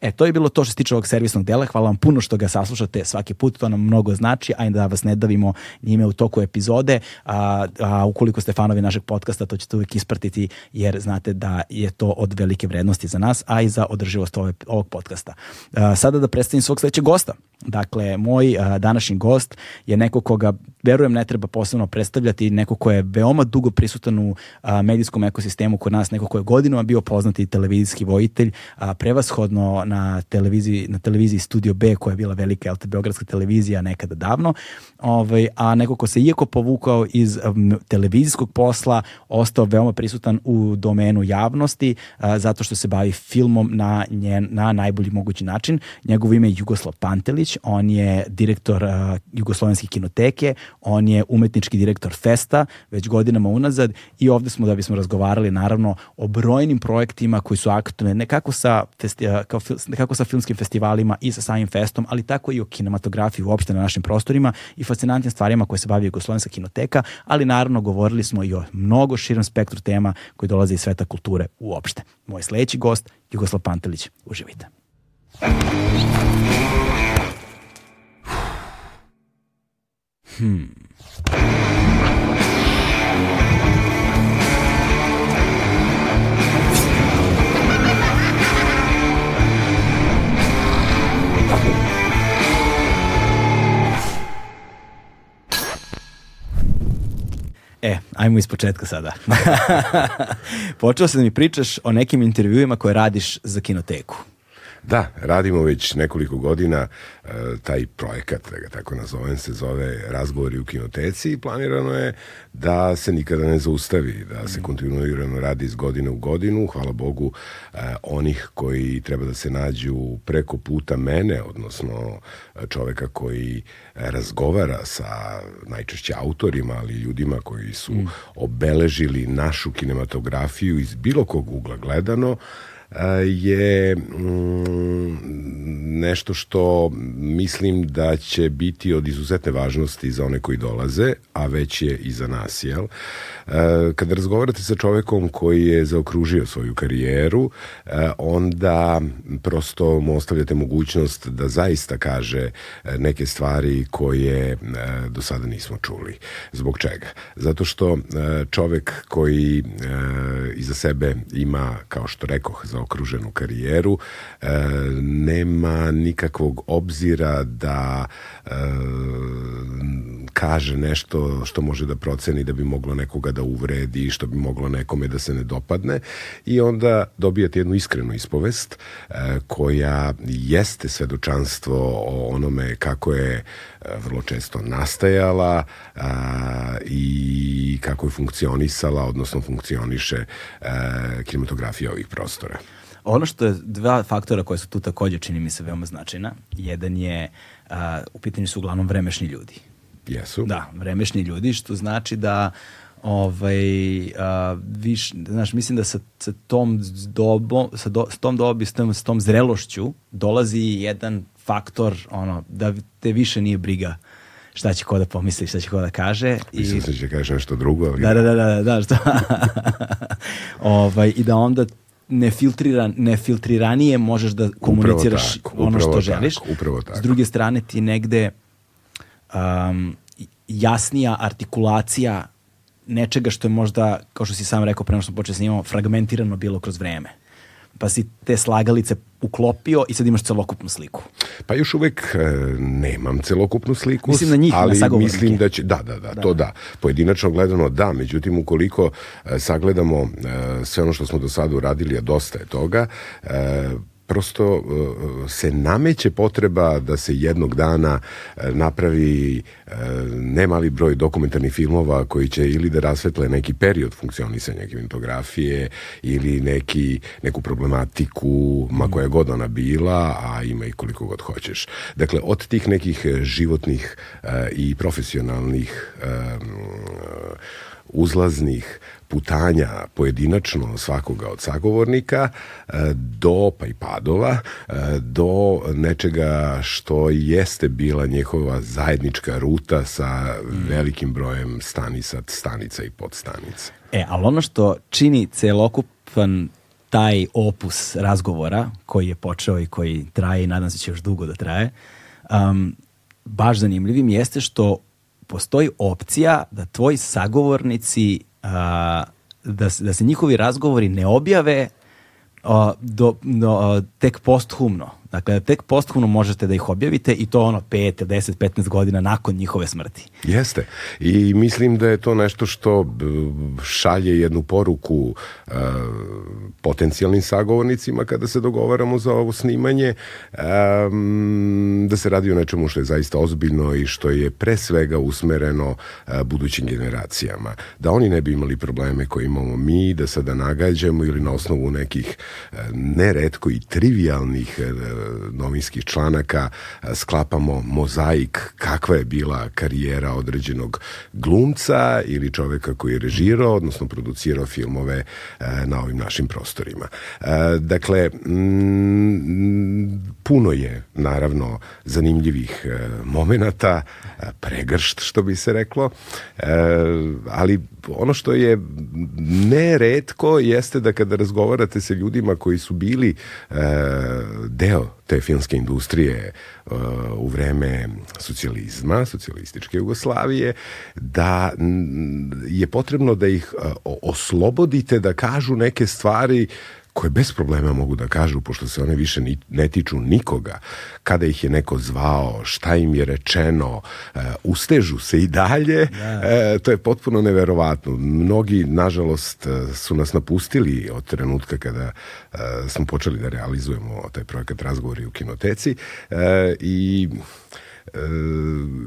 E, to je bilo to što se tiče ovog servisnog dela. Hvala vam puno što ga saslušate svaki put, to nam mnogo znači, a da vas ne davimo njime u toku epizode. A, a ukoliko ste fanovi našeg podcasta, to ćete uvijek ispratiti, jer znate da je to od velike vrednosti za nas, a i za održivost ove, ovog podcasta. A, sada da predstavim svog sledećeg gosta. Dakle, moj a, današnji gost je neko koga, verujem, ne treba posebno predstavljati, neko ko je veoma dugo prisutan u a, medijskom ekosistemu kod nas, neko ko je godinama bio poznati televizijski vojitelj, a, prevashodno na televiziji, na televiziji Studio B koja je bila velika LT Beogradska televizija nekada davno, ovaj, a neko ko se iako povukao iz um, televizijskog posla, ostao veoma prisutan u domenu javnosti a, zato što se bavi filmom na, njen, na najbolji mogući način. Njegovo ime je Jugoslav Pantelić, on je direktor a, Jugoslovenske kinoteke, on je umetnički direktor Festa već godinama unazad i ovde smo da bismo razgovarali naravno o brojnim projektima koji su aktualne nekako sa, festi, kao, nekako sa filmskim festivalima i sa samim festom, ali tako i o kinematografiji uopšte na našim prostorima i fascinantnim stvarima koje se bavi Jugoslovenska kinoteka, ali naravno govorili smo i o mnogo širom spektru tema koji dolaze iz sveta kulture uopšte. Moj sledeći gost, Jugoslav Pantelić. Uživite. Hmm. E, ajmo iz početka sada. Počeo se da mi pričaš o nekim intervjuima koje radiš za kinoteku. Da, radimo već nekoliko godina e, taj projekat, da ga tako nazovem, se zove Razgovori u kinoteci i planirano je da se nikada ne zaustavi, da se kontinuirano radi iz godine u godinu. Hvala Bogu e, onih koji treba da se nađu preko puta mene, odnosno čoveka koji razgovara sa najčešće autorima, ali ljudima koji su mm. obeležili našu kinematografiju iz bilo kog ugla gledano, je mm, nešto što mislim da će biti od izuzetne važnosti za one koji dolaze, a već je i za nas, jel? Kada razgovarate sa čovekom koji je zaokružio svoju karijeru, onda prosto mu ostavljate mogućnost da zaista kaže neke stvari koje do sada nismo čuli. Zbog čega? Zato što čovek koji iza sebe ima, kao što rekoh, za zaokruženu karijeru, e, nema nikakvog obzira da e, kaže nešto što može da proceni da bi moglo nekoga da uvredi, što bi moglo nekome da se ne dopadne i onda dobijate jednu iskrenu ispovest e, koja jeste svedočanstvo o onome kako je e, vrlo često nastajala a, i kako je funkcionisala, odnosno funkcioniše a, e, kinematografija ovih prostora. Ono što je dva faktora koje su tu takođe čini mi se veoma značajna. Jedan je, uh, u pitanju su uglavnom vremešni ljudi. Jesu. Da, vremešni ljudi, što znači da ovaj, uh, viš, znaš, mislim da sa, sa tom dobom, sa, do, s tom dobi, s tom, s tom zrelošću dolazi jedan faktor, ono, da te više nije briga šta će ko da pomisli, šta će ko da kaže. Mislim I... se će kaže nešto drugo. Ali... Da, da, da, da, da, što... ovaj, I da onda nefiltriran, nefiltriranije možeš da komuniciraš tako, ono što želiš. Tako, upravo tako. S druge strane ti negde um, jasnija artikulacija nečega što je možda, kao što si sam rekao pre nego što počeo snimamo, fragmentirano bilo kroz vreme pa si te slagalice uklopio i sad imaš celokupnu sliku. Pa još uvek e, nemam celokupnu sliku, mislim na njih, ali na mislim da će, da, da, da, da, to da. Pojedinačno gledano da, međutim ukoliko e, sagledamo e, sve ono što smo do sada uradili, a dosta je toga, e, prosto e, se nameće potreba da se jednog dana e, napravi nemali broj dokumentarnih filmova koji će ili da rasvetle neki period funkcionisanja kinematografije ili neki, neku problematiku, ma koja god ona bila, a ima i koliko god hoćeš. Dakle, od tih nekih životnih i profesionalnih uzlaznih putanja pojedinačno svakoga od sagovornika e, do pa i padova e, do nečega što jeste bila njihova zajednička ruta sa velikim brojem stanica, stanica i podstanica. E, ali ono što čini celokupan taj opus razgovora koji je počeo i koji traje i nadam se će još dugo da traje, um, baš zanimljivim jeste što postoji opcija da tvoji sagovornici a, da, da se njihovi razgovori ne objave a, do, do, tek posthumno. Dakle, tek posthumno možete da ih objavite i to ono 5, 10, 15 godina nakon njihove smrti. Jeste. I mislim da je to nešto što šalje jednu poruku uh, potencijalnim sagovornicima kada se dogovaramo za ovo snimanje um, da se radi o nečemu što je zaista ozbiljno i što je pre svega usmereno uh, budućim generacijama. Da oni ne bi imali probleme koje imamo mi, da sada nagađamo ili na osnovu nekih uh, neretko i trivialnih novinskih članaka sklapamo mozaik kakva je bila karijera određenog glumca ili čoveka koji je režirao, odnosno producirao filmove na ovim našim prostorima. Dakle, puno je naravno zanimljivih momenata, pregršt što bi se reklo, ali ono što je neretko jeste da kada razgovarate sa ljudima koji su bili deo te filmske industrije uh, u vreme socijalizma, socijalističke Jugoslavije, da je potrebno da ih uh, oslobodite da kažu neke stvari koje bez problema mogu da kažu, pošto se one više ni, ne tiču nikoga, kada ih je neko zvao, šta im je rečeno, e, ustežu se i dalje, da. e, to je potpuno neverovatno. Mnogi, nažalost, e, su nas napustili od trenutka kada e, smo počeli da realizujemo taj projekat Razgovori u kinoteci e, i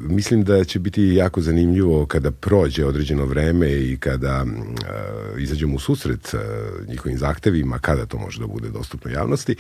mislim da će biti jako zanimljivo kada prođe određeno vreme i kada e, izađemo u susret e, njihovim zahtevima, kada to može da bude dostupno javnosti,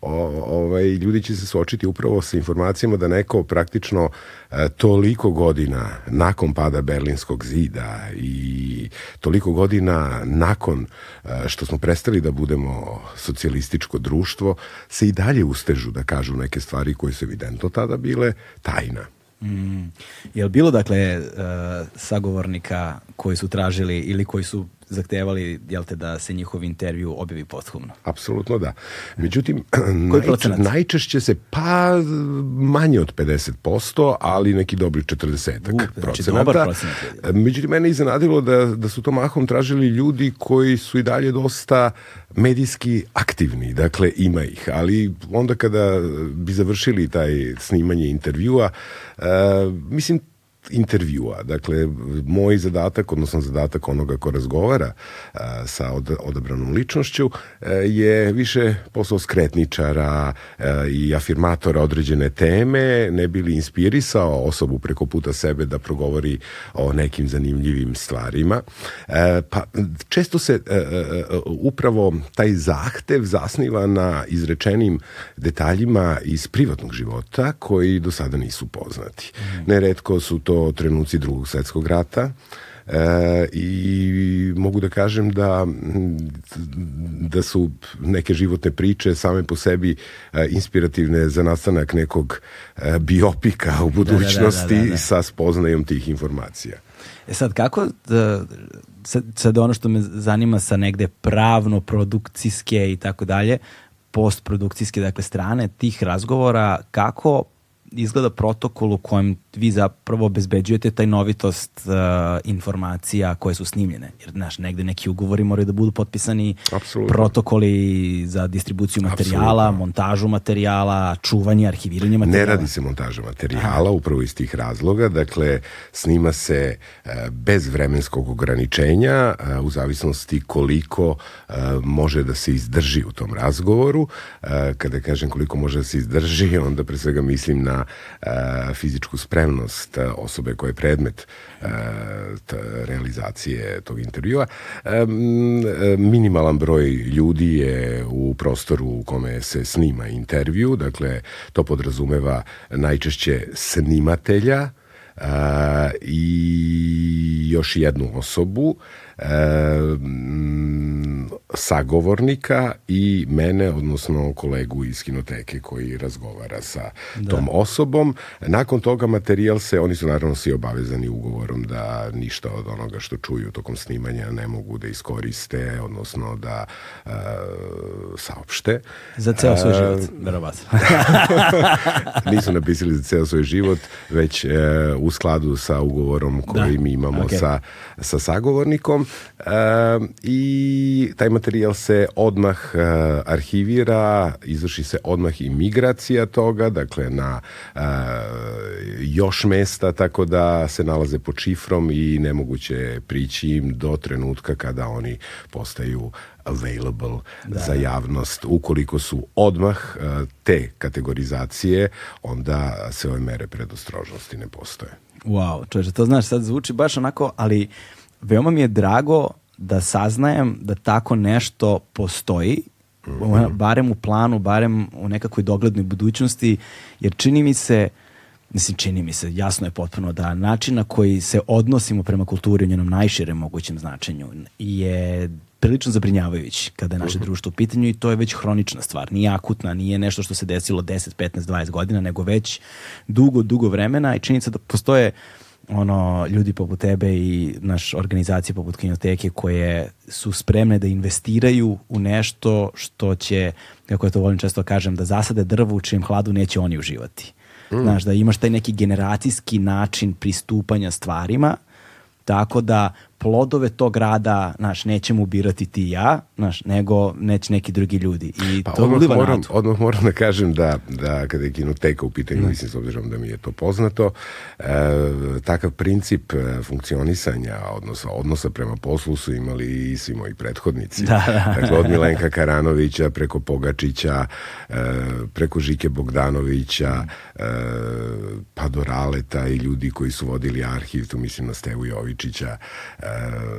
o, ovaj, ljudi će se suočiti upravo sa informacijama da neko praktično e, toliko godina nakon pada Berlinskog zida i toliko godina nakon e, što smo prestali da budemo socijalističko društvo, se i dalje ustežu da kažu neke stvari koje su evidentno tada bile taj tajna. Mm. Je li bilo dakle uh, sagovornika koji su tražili ili koji su zahtevali jel te, da se njihov intervju objavi posthumno? Apsolutno da. Međutim, najče, najčešće se pa manje od 50%, ali neki dobri 40 uh, znači procenata. Međutim, mene iznenadilo da, da su to mahom tražili ljudi koji su i dalje dosta medijski aktivni, dakle ima ih, ali onda kada bi završili taj snimanje intervjua, uh, mislim intervjua. Dakle, moj zadatak, odnosno zadatak onoga ko razgovara a, sa od, odabranom ličnošću a, je više posao skretničara a, i afirmatora određene teme, ne bi li inspirisao osobu preko puta sebe da progovori o nekim zanimljivim stvarima. Pa često se upravo taj zahtev zasniva na izrečenim detaljima iz privatnog života koji do sada nisu poznati. Mm. Neretko su to trenuci drugog svetskog rata e, i mogu da kažem da da su neke životne priče same po sebi e, inspirativne za nastanak nekog e, biopika u budućnosti da, da, da, da, da. sa spoznajom tih informacija. E sad, kako, da, sad, sad ono što me zanima sa negde pravno, produkcijske i tako dalje, postprodukcijske dakle, strane tih razgovora, kako izgleda protokol u kojem vi zapravo obezbeđujete tajnovitost uh, informacija koje su snimljene. Jer, znaš, negde neki ugovori moraju da budu potpisani Apsolutno. protokoli za distribuciju materijala, Apsolutno. montažu materijala, čuvanje, arhiviranje materijala. Ne radi se montaža materijala, upravo iz tih razloga. Dakle, snima se e, bez vremenskog ograničenja, e, u zavisnosti koliko e, može da se izdrži u tom razgovoru. E, kada kažem koliko može da se izdrži, onda pre svega mislim na e, fizičku spremnost e, osobe koja je predmet e, realizacije tog intervjua. Minimalan broj ljudi je u prostoru u kome se snima intervju, dakle to podrazumeva najčešće snimatelja a, i još jednu osobu sagovornika i mene, odnosno kolegu iz kinoteke koji razgovara sa tom osobom. Nakon toga materijal se, oni su naravno svi obavezani ugovorom da ništa od onoga što čuju tokom snimanja ne mogu da iskoriste, odnosno da e, saopšte. Za ceo svoj E, život, verovatno. Nisu napisali za ceo svoj život, već e, u skladu sa ugovorom koji Da, mi imamo okej. sa, sa sagovornikom. I taj materijal se odmah e, arhivira, izvrši se odmah i migracija toga, dakle na e, još mesta, tako da se nalaze pod šifrom i nemoguće je prići im do trenutka kada oni postaju available za javnost. Ukoliko su odmah e, te kategorizacije, onda se ove mere predostrožnosti ne postoje. Wow, čovječe, to znaš, sad zvuči baš onako, ali veoma mi je drago da saznajem da tako nešto postoji, Mhm. barem u planu, barem u nekakvoj doglednoj budućnosti, jer čini mi se, mislim čini mi se, jasno je potpuno da način na koji se odnosimo prema kulturi u njenom najširem mogućem značenju je prilično zabrinjavajući kada je naše društvo u pitanju i to je već hronična stvar, nije akutna, nije nešto što se desilo 10, 15, 20 godina, nego već dugo, dugo vremena i činjenica da postoje ono ljudi poput tebe i naš organizacije poput kinoteke koje su spremne da investiraju u nešto što će, kako ja to volim često da kažem, da zasade drvo u čijem hladu neće oni uživati. Znaš, da imaš taj neki generacijski način pristupanja stvarima, tako da plodove tog rada, znaš, nećemo ubirati ti i ja, znaš, nego neće neki drugi ljudi. I Pa to odmah moram, odmah moram da kažem da, da kada je kinoteka u pitanju, mislim s obzirom da mi je to poznato, e, takav princip e, funkcionisanja, odnosa, odnosa prema poslu su imali i svi moji prethodnici. Da, da. Dakle, od Milenka Karanovića, preko Pogačića, e, preko Žike Bogdanovića, e, pa do Raleta i ljudi koji su vodili arhiv, tu mislim na Stevu Jovičića, e,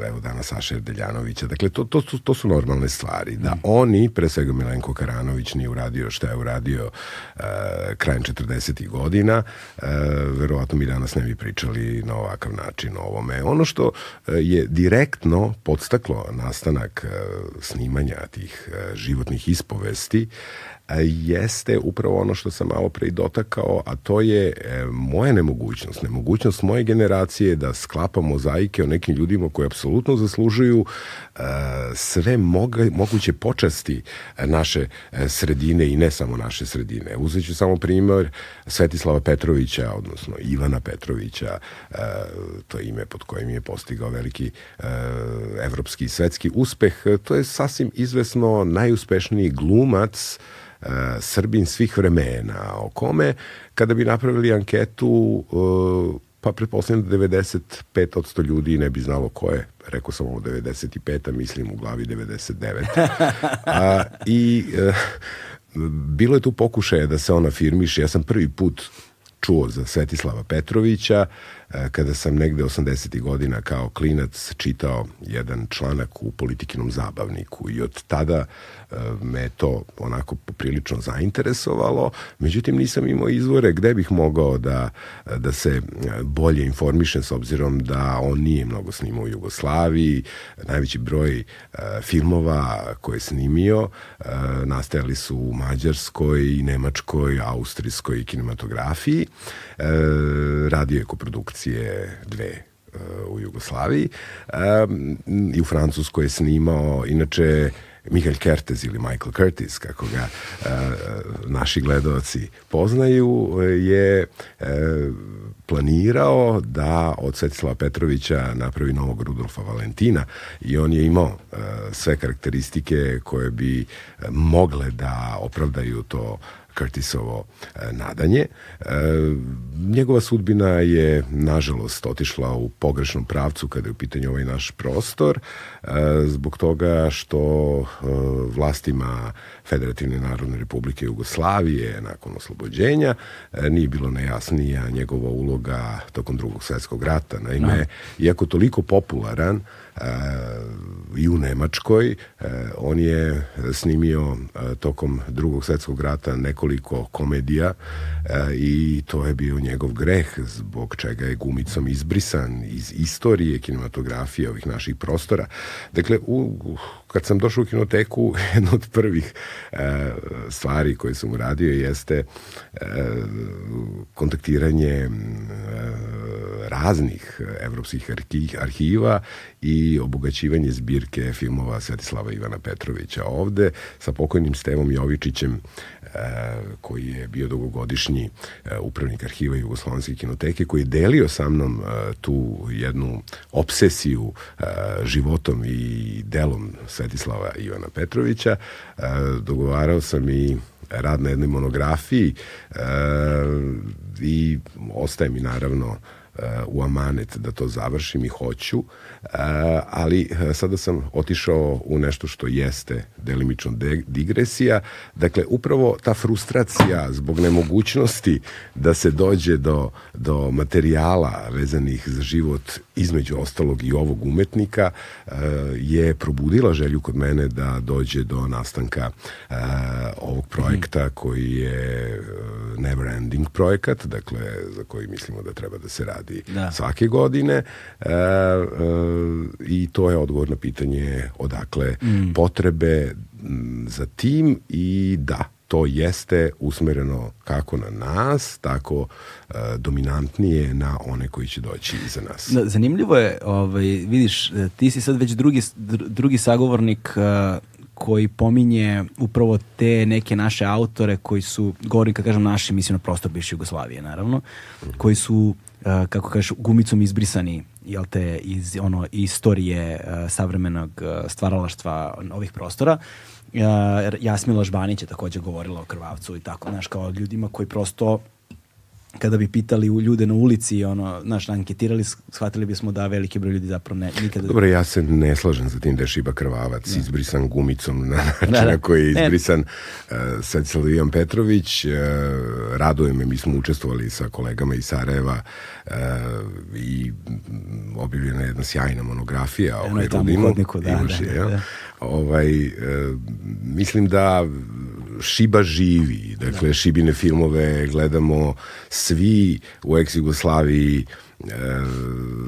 evo danas Saša Erdeljanovića. Dakle, to, to, to su normalne stvari. Da oni, pre svega Milenko Karanović, nije uradio šta je uradio e, krajem 40. godina, e, verovatno mi danas ne bi pričali na ovakav način o ovome. Ono što e, je direktno podstaklo nastanak e, snimanja tih e, životnih ispovesti jeste upravo ono što sam malo pre i dotakao, a to je e, moja nemogućnost, nemogućnost moje generacije da sklapa mozaike o nekim ljudima koji apsolutno zaslužuju sve moga, moguće počasti naše e, sredine i ne samo naše sredine. Uzet ću samo primjer Svetislava Petrovića, odnosno Ivana Petrovića, e, to ime pod kojim je postigao veliki e, evropski i svetski uspeh. To je sasvim izvesno najuspešniji glumac Srbin svih vremena, o kome kada bi napravili anketu pa pretpostavljam da 95% ljudi ne bi znalo ko je. Rekao sam ovo 95, a mislim u glavi 99. A, I e, bilo je tu pokušaja da se ona firmiše. Ja sam prvi put čuo za Svetislava Petrovića e, kada sam negde 80. godina kao klinac čitao jedan članak u politikinom zabavniku i od tada me to onako poprilično zainteresovalo, međutim nisam imao izvore gde bih mogao da, da se bolje informišem s obzirom da on nije mnogo snimao u Jugoslaviji, najveći broj e, filmova koje je snimio e, nastajali su u Mađarskoj, Nemačkoj, Austrijskoj kinematografiji. E, radio je koprodukcije dve e, u Jugoslaviji. E, i u Francuskoj je snimao inače Michael Kertez ili Michael Curtis, kako ga uh, naši gledoci poznaju, je uh, planirao da od Svetislava Petrovića napravi novog Rudolfa Valentina i on je imao uh, sve karakteristike koje bi mogle da opravdaju to Curtisovo e, nadanje. E, njegova sudbina je, nažalost, otišla u pogrešnom pravcu kada je u pitanju ovaj naš prostor, e, zbog toga što vlastima Federativne narodne republike Jugoslavije nakon oslobođenja nije bilo nejasnija njegova uloga tokom drugog svetskog rata. Naime, no. Da. iako toliko popularan, i u Nemačkoj. On je snimio tokom drugog svetskog rata nekoliko komedija i to je bio njegov greh zbog čega je gumicom izbrisan iz istorije kinematografije ovih naših prostora. Dakle, u, kad sam došao u kinoteku, jedna od prvih stvari koje sam uradio jeste kontaktiranje raznih evropskih arhiva i obogaćivanje zbirke filmova Svetislava Ivana Petrovića ovde sa pokojnim Stevom Jovičićem e, koji je bio dugogodišnji e, upravnik arhiva Jugoslovenske kinoteke koji je delio sa mnom e, tu jednu obsesiju životom i delom Svetislava Ivana Petrovića. Dogovarao sam i rad na jednoj monografiji i ostaje mi naravno u amanet da to završim i hoću, ali sada sam otišao u nešto što jeste delimično digresija. Dakle, upravo ta frustracija zbog nemogućnosti da se dođe do, do materijala vezanih za život između ostalog i ovog umetnika je probudila želju kod mene da dođe do nastanka ovog projekta koji je never ending projekat, dakle za koji mislimo da treba da se radi da. svake godine e, e, i to je odgovor na pitanje odakle mm. potrebe za tim i da, to jeste usmereno kako na nas, tako e, dominantnije na one koji će doći iza nas. Da, zanimljivo je, ovaj, vidiš, e, ti si sad već drugi, drugi sagovornik uh, koji pominje upravo te neke naše autore koji su, govorim kad kažem naši, mislim na prostor bivše Jugoslavije, naravno, koji su Uh, kako kažeš, gumicom izbrisani jel te, iz ono, istorije uh, savremenog uh, stvaralaštva ovih prostora. Uh, Jasmila Žbanić je takođe govorila o krvavcu i tako, znaš, kao ljudima koji prosto kada bi pitali u ljude na ulici, ono, znaš, anketirali, shvatili bismo da veliki broj ljudi zapravo ne, nikada... Dobro, ja se ne slažem za tim da je Šiba Krvavac ne. izbrisan gumicom na način da, da. na koji je izbrisan uh, sad Salvijan Petrović. Uh, raduje me, mi smo učestvovali sa kolegama iz Sarajeva uh, i objavljena je jedna sjajna monografija o Rudinu. Da, Imaš, da, da, da. Ovaj, uh, mislim da Šiba živi, dakle da. Šibine filmove gledamo svi u ex-Jugoslaviji e,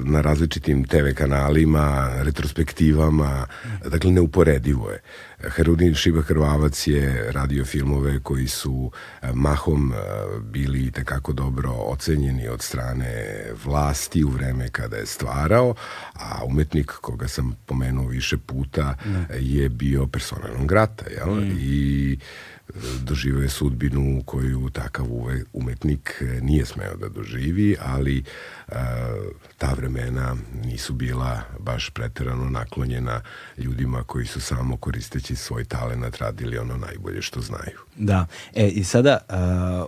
na različitim TV kanalima, retrospektivama, dakle neuporedivo je. Herudin Šiba Hrvavac je radio filmove koji su e, mahom e, bili tekako dobro ocenjeni od strane vlasti u vreme kada je stvarao, a umetnik koga sam pomenuo više puta ne. je bio persona non grata, jel? Mm. I doživio je sudbinu koju takav umetnik nije smeo da doživi, ali ta vremena nisu bila baš preterano naklonjena ljudima koji su samo koristeći svoj talenat radili ono najbolje što znaju. Da, e i sada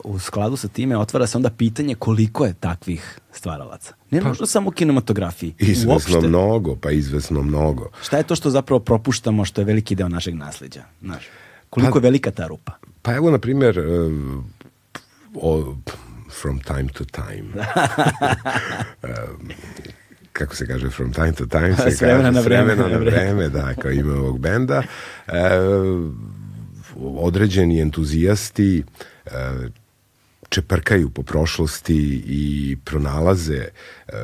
uh, u skladu sa time otvara se onda pitanje koliko je takvih stvaralaca. Ne pa, možda samo u kinematografiji. Izvesno uopšte. mnogo, pa izvesno mnogo. Šta je to što zapravo propuštamo što je veliki deo našeg nasleđa? Znaš? Koliko pa, je velika ta rupa? Pa evo, na primjer, uh, o, from time to time. um, kako se kaže, from time to time se s vremena na vreme, na vreme, da, kao ima ovog benda. Uh, određeni entuzijasti uh, čeprkaju po prošlosti i pronalaze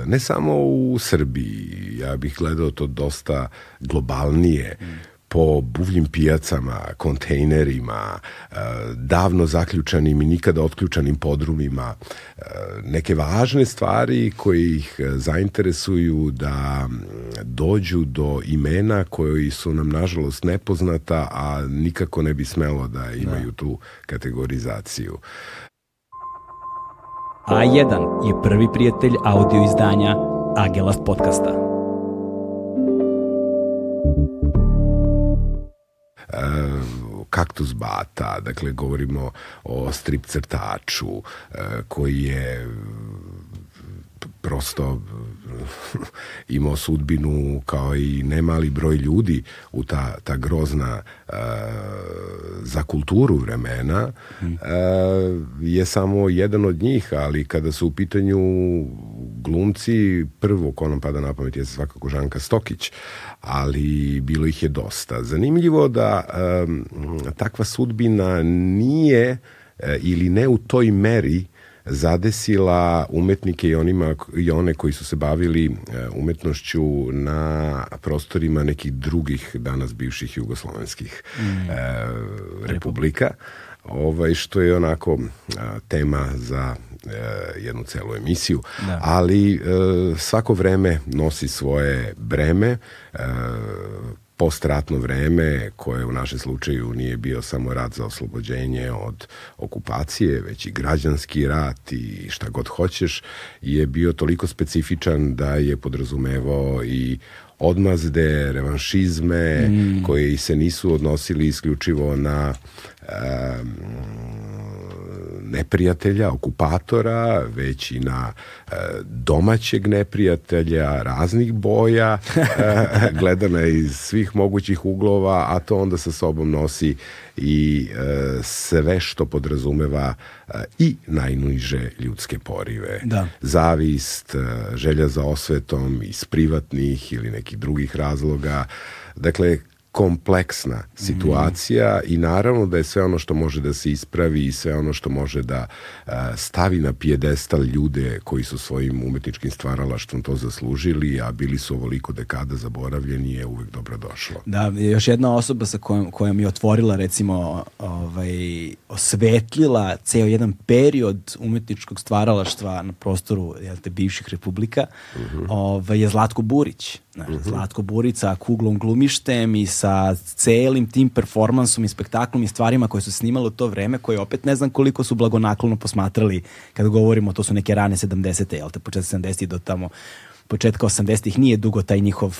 ne samo u Srbiji, ja bih gledao to dosta globalnije, mm po buvljim pijacama, kontejnerima, e, davno zaključanim i nikada otključanim podrumima, e, neke važne stvari koje ih zainteresuju da dođu do imena koji su nam nažalost nepoznata, a nikako ne bi smelo da imaju da. tu kategorizaciju. A1 je prvi prijatelj audio izdanja Agelast podcasta. Kaktus Bata, dakle govorimo o strip crtaču e, koji je prosto imao sudbinu kao i nemali broj ljudi u ta, ta grozna uh, za kulturu vremena uh, je samo jedan od njih, ali kada su u pitanju glumci, prvo ko nam pada na pamet je svakako Žanka Stokić, ali bilo ih je dosta. Zanimljivo da um, takva sudbina nije uh, ili ne u toj meri zadesila umetnike i, onima, i one koji su se bavili e, umetnošću na prostorima nekih drugih danas bivših jugoslovenskih mm. e, republika ovaj, što je onako a, tema za e, jednu celu emisiju, da. ali e, svako vreme nosi svoje breme, e, postratno vreme koje u našem slučaju nije bio samo rat za oslobođenje od okupacije, već i građanski rat i šta god hoćeš, je bio toliko specifičan da je podrazumevao i odmazde, revanšizme mm. koji se nisu odnosili isključivo na um, neprijatelja, okupatora, već i na e, domaćeg neprijatelja raznih boja, e, gledana iz svih mogućih uglova, a to onda sa sobom nosi i e, sve što podrazumeva i najniže ljudske porive. Da. Zavist, želja za osvetom iz privatnih ili nekih drugih razloga. Dakle, kompleksna situacija mm. i naravno da je sve ono što može da se ispravi i sve ono što može da uh, stavi na pijedestal ljude koji su svojim umetničkim stvaralaštvom to zaslužili, a bili su ovoliko dekada zaboravljeni je uvek dobro došlo. Da, još jedna osoba sa kojom, kojom je otvorila recimo ovaj, osvetlila ceo jedan period umetničkog stvaralaštva na prostoru jel te, bivših republika mhm. -huh. ovaj, je Zlatko Burić Znaš, uh mhm. -huh. Zlatko Burica kuglom glumištem i sa celim tim performansom i spektaklom i stvarima koje su snimale u to vreme, koje opet ne znam koliko su blagonaklono posmatrali kada govorimo, to su neke rane 70. jel te, početak 70. do tamo početka 80. nije dugo taj njihov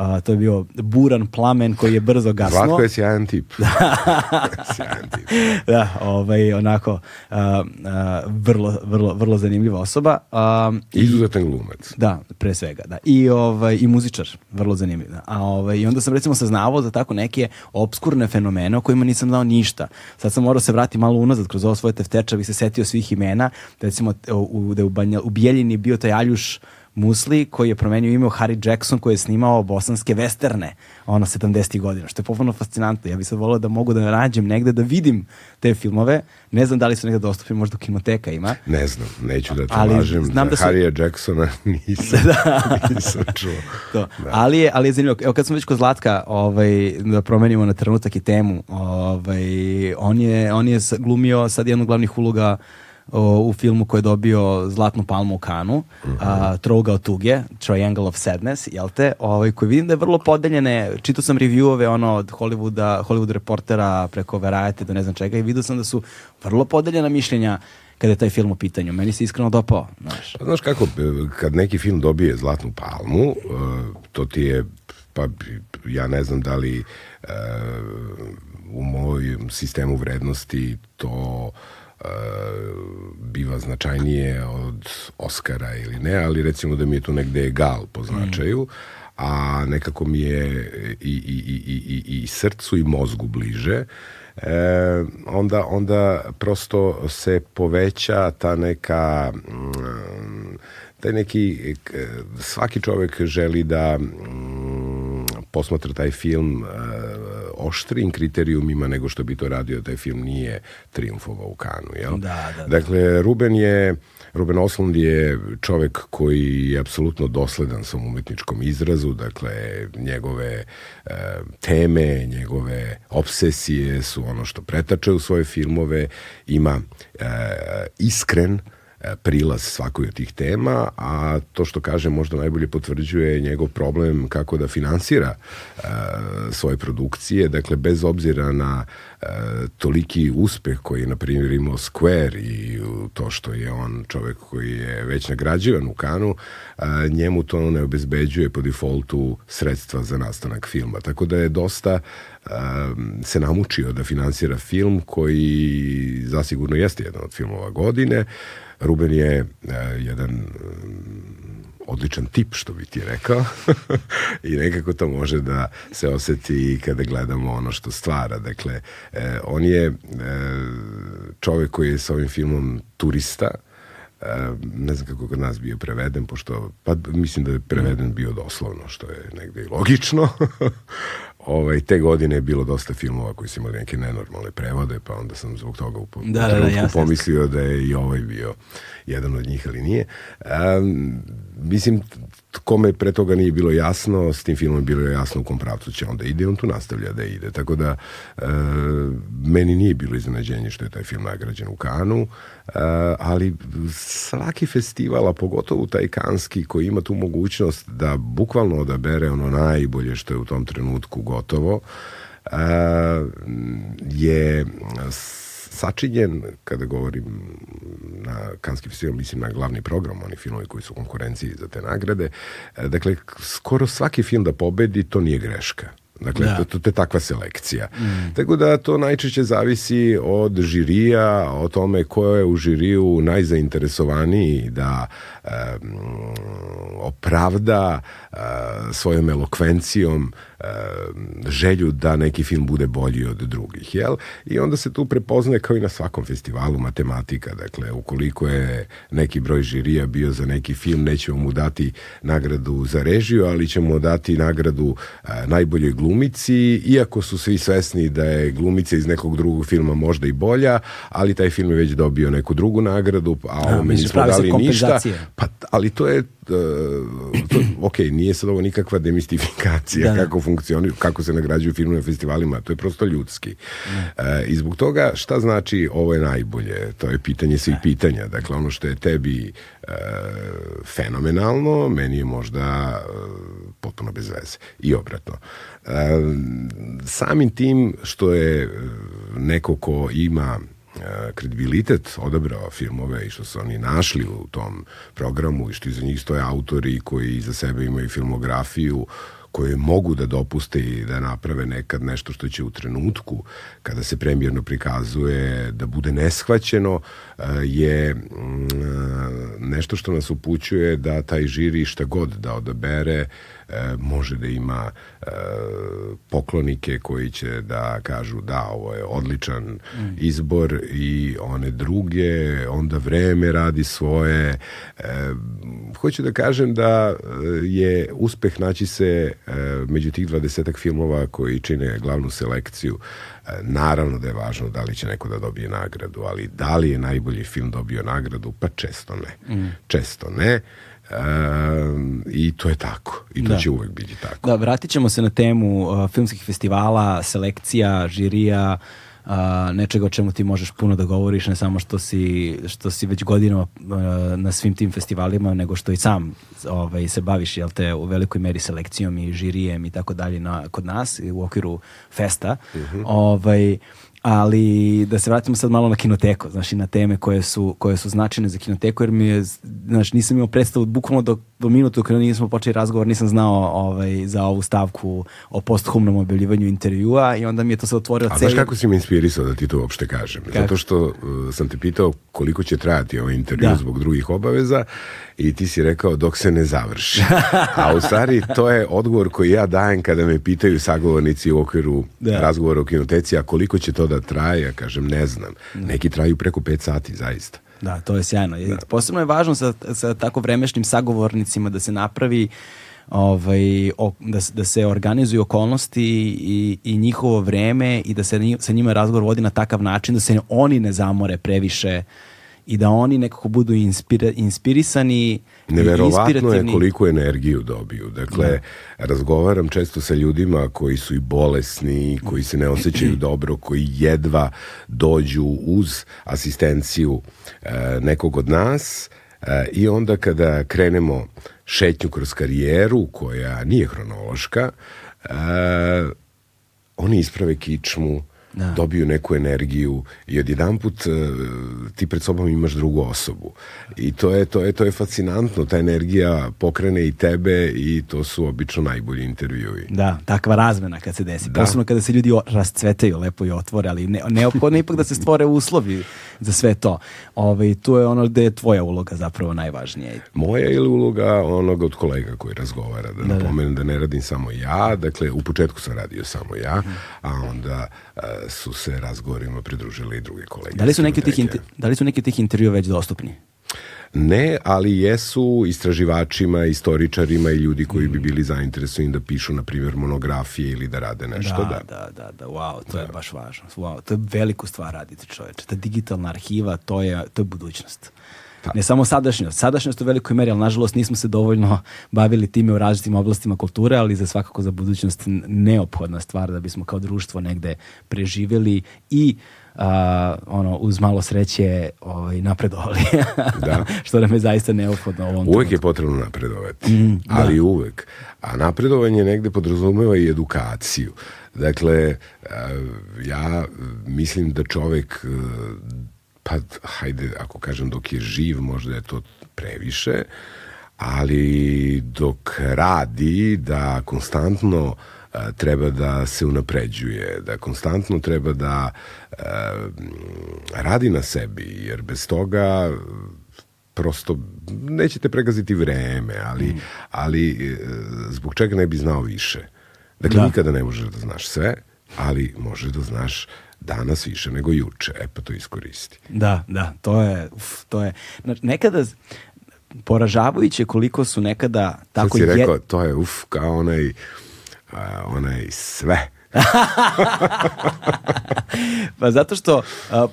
A, to je bio buran plamen koji je brzo gasno. Zlatko je sjajan tip. sjajan tip. da, ovaj, onako, a, a, vrlo, vrlo, vrlo zanimljiva osoba. A, Izuzetan glumac. Da, pre svega. Da. I, ovaj, I muzičar, vrlo zanimljiv. Da. A, ovaj, I onda sam recimo saznavao za tako neke obskurne fenomene o kojima nisam znao ništa. Sad sam morao se vratiti malo unazad kroz ovo svoje tefteča, bih se setio svih imena. Da recimo, u, da u, Banja, u Bijeljini bio taj Aljuš Musli koji je promenio ime u Harry Jackson koji je snimao bosanske westerne ono 70. godina, što je potpuno fascinantno. Ja bih sad volio da mogu da nađem negde da vidim te filmove. Ne znam da li su negde dostupni, možda u kinoteka ima. Ne znam, neću da te ali, lažem. Znam da su... Harry Jacksona nisam, da. nisam čuo. To. Da. Ali, je, ali je zanimljivo. Evo kad smo već kod Zlatka, ovaj, da promenimo na trenutak i temu, ovaj, on, je, on je glumio sad jednu glavnih uloga o, u filmu koji je dobio Zlatnu palmu u Kanu, uh -huh. a, Trougao tuge, Triangle of Sadness, jel te, ovaj, koji vidim da je vrlo podeljene, čitao sam reviewove ono, od Hollywooda, Hollywood reportera preko Variety do ne znam čega i vidio sam da su vrlo podeljena mišljenja kada je taj film u pitanju. Meni se iskreno dopao. Znaš. Pa, znaš kako, kad neki film dobije Zlatnu palmu, to ti je, pa ja ne znam da li u mojem sistemu vrednosti to biva značajnije od Oscara ili ne, ali recimo da mi je tu negde egal po značaju, a nekako mi je i, i, i, i, i srcu i mozgu bliže, e, onda, onda prosto se poveća ta neka mm, taj neki svaki čovek želi da mm, posmatra taj film uh, oštrim kriterijumima nego što bi to radio taj film nije triumfovao u Kanu. Jel? Da, da, da. Dakle, Ruben je Ruben Oslund je čovek koji je apsolutno dosledan svom umetničkom izrazu, dakle njegove e, teme, njegove obsesije su ono što pretače u svoje filmove, ima e, iskren e, prilaz svakoj od tih tema, a to što kaže možda najbolje potvrđuje njegov problem kako da finansira e, svoje produkcije, dakle bez obzira na e, toliki uspeh koji je na primjer imao Square i to što je on čovek koji je već nagrađivan u Kanu, njemu to ne obezbeđuje po defaultu sredstva za nastanak filma. Tako da je dosta se namučio da finansira film koji zasigurno jeste jedan od filmova godine. Ruben je jedan odličan tip, što bi ti rekao. I nekako to može da se oseti i kada gledamo ono što stvara. Dakle, eh, on je eh, čovek koji je sa ovim filmom turista, Uh, ne znam kako kod nas bio preveden, pošto, pa mislim da je preveden bio doslovno, što je negde i logično. ovaj, te godine je bilo dosta filmova koji su imali neke nenormalne prevode, pa onda sam zbog toga u, da, da, da, pomislio da je i ovaj bio jedan od njih, ali nije. Um, mislim, kome pre toga nije bilo jasno, s tim filmom bilo je jasno u kom pravcu će onda ide, on tu nastavlja da ide. Tako da, e, meni nije bilo iznenađenje što je taj film nagrađen u Kanu, e, ali svaki festival, a pogotovo taj kanski koji ima tu mogućnost da bukvalno odabere ono najbolje što je u tom trenutku gotovo, e, je sačinjen, kada govorim na Kanski festival, mislim na glavni program, oni filmovi koji su u konkurenciji za te nagrade. E, dakle, skoro svaki film da pobedi, to nije greška. Dakle, da. to, to je takva selekcija. Mm. Tako da to najčešće zavisi od žirija, o tome ko je u žiriju najzainteresovaniji da um, opravda uh, svojom elokvencijom želju da neki film bude bolji od drugih, jel? I onda se tu prepoznaje kao i na svakom festivalu matematika, dakle, ukoliko je neki broj žirija bio za neki film, nećemo mu dati nagradu za režiju, ali ćemo dati nagradu a, najboljoj glumici, iako su svi svesni da je glumica iz nekog drugog filma možda i bolja, ali taj film je već dobio neku drugu nagradu, a ovome nismo dali ništa. Pa, ali to je to, ok, nije sad ovo nikakva demistifikacija da, da. kako funkcionuju, kako se nagrađuju filmu na festivalima, to je prosto ljudski. E, I zbog toga šta znači ovo je najbolje? To je pitanje svih da. pitanja. Dakle, ono što je tebi e, fenomenalno, meni je možda e, potpuno bez veze. I obratno. E, samim tim što je neko ko ima E, kredibilitet odabrao filmove i što su oni našli u tom programu i što iza njih stoje autori koji iza sebe imaju filmografiju koje mogu da dopuste i da naprave nekad nešto što će u trenutku kada se premijerno prikazuje da bude neshvaćeno e, je mm, nešto što nas upućuje da taj žiri šta god da odabere e, može da ima e, poklonike koji će da kažu da, ovo je odličan mm. izbor i one druge, onda vreme radi svoje. E, hoću da kažem da je uspeh naći se e, među tih dvadesetak filmova koji čine glavnu selekciju. E, naravno da je važno da li će neko da dobije nagradu, ali da li je najbolji film dobio nagradu? Pa često ne. Mm. Često ne. Um, I to je tako. I to da. će uvek biti tako. Da, vratit ćemo se na temu uh, filmskih festivala, selekcija, žirija, uh, nečega o čemu ti možeš puno da govoriš, ne samo što si, što si već godinama uh, na svim tim festivalima, nego što i sam ovaj, se baviš jel te, u velikoj meri selekcijom i žirijem i tako dalje na, kod nas u okviru festa. Uh mhm. -huh. ovaj, ali da se vratimo sad malo na kinoteku, znači na teme koje su, koje su značajne za kinoteku, jer mi je, znači nisam imao predstavu bukvalno do, do minutu kada nismo počeli razgovor, nisam znao ovaj, za ovu stavku o posthumnom objavljivanju intervjua i onda mi je to se otvorilo A znaš kako si mi inspirisao da ti to uopšte kažem? Kako? Zato što uh, sam te pitao koliko će trajati ovaj intervju da. zbog drugih obaveza i ti si rekao dok se ne završi. A u stvari to je odgovor koji ja dajem kada me pitaju sagovornici u okviru da. razgovora o kinoteci, a koliko će to da traje, ja kažem ne znam. Da. Neki traju preko 5 sati, zaista. Da, to je sjajno. Da. Posebno je važno sa, sa tako vremešnim sagovornicima da se napravi ovaj, o, da, da se organizuju okolnosti i, i njihovo vreme i da se sa njima razgovor vodi na takav način da se oni ne zamore previše i da oni nekako budu inspira, inspirisani Neverovatno je koliko energiju dobiju. Dakle, da. razgovaram često sa ljudima koji su i bolesni, koji se ne osjećaju dobro, koji jedva dođu uz asistenciju e, nekog od nas e, i onda kada krenemo šetnju kroz karijeru koja nije hronološka, e, oni isprave kičmu, da. dobiju neku energiju i odjedan put uh, ti pred sobom imaš drugu osobu. I to je, to je, to je fascinantno, ta energija pokrene i tebe i to su obično najbolji intervjui. Da, takva razmena kad se desi. Da. Posebno kada se ljudi rascvetaju lepo i otvore, ali ne, neophodno ipak da se stvore uslovi za sve to. Ove, ovaj, tu je ono gde je tvoja uloga zapravo najvažnija. Moja ili uloga onog od kolega koji razgovara, da, da, da. napomenem da ne radim samo ja, dakle u početku sam radio samo ja, a onda su se razgovorima pridružili i druge kolege. Da li su neki, tih, inter, da li su neki tih intervjua već dostupni? Ne, ali jesu istraživačima, istoričarima i ljudi koji bi bili zainteresovani da pišu, na primjer, monografije ili da rade nešto. Da, da, da, da, da wow, to da. je baš važno. Wow, to je veliku stvar raditi čoveče. Ta digitalna arhiva, to je, to je budućnost. Da. Ne samo sadašnjost. Sadašnjost u velikoj meri, ali nažalost nismo se dovoljno bavili time u različitim oblastima kulture, ali za svakako za budućnost neophodna stvar da bismo kao društvo negde preživjeli i uh, ono, uz malo sreće ovaj, napredovali. da. Što nam je zaista neophodno. Ovom uvek trenutku. je potrebno napredovati, mm, da. ali da. uvek. A napredovanje negde podrazumeva i edukaciju. Dakle, ja mislim da čovek pa hajde, ako kažem dok je živ, možda je to previše, ali dok radi da konstantno a, treba da se unapređuje, da konstantno treba da radi na sebi, jer bez toga prosto nećete pregaziti vreme, ali, mm. ali e, zbog čega ne bi znao više. Dakle, da. nikada ne možeš da znaš sve, ali možeš da znaš danas više nego juče. E pa to iskoristi. Da, da, to je, uf, to je, nekada poražavajuće koliko su nekada tako... Sad si rekao, je... to je uf, kao onaj, a, onaj sve pa zato što uh,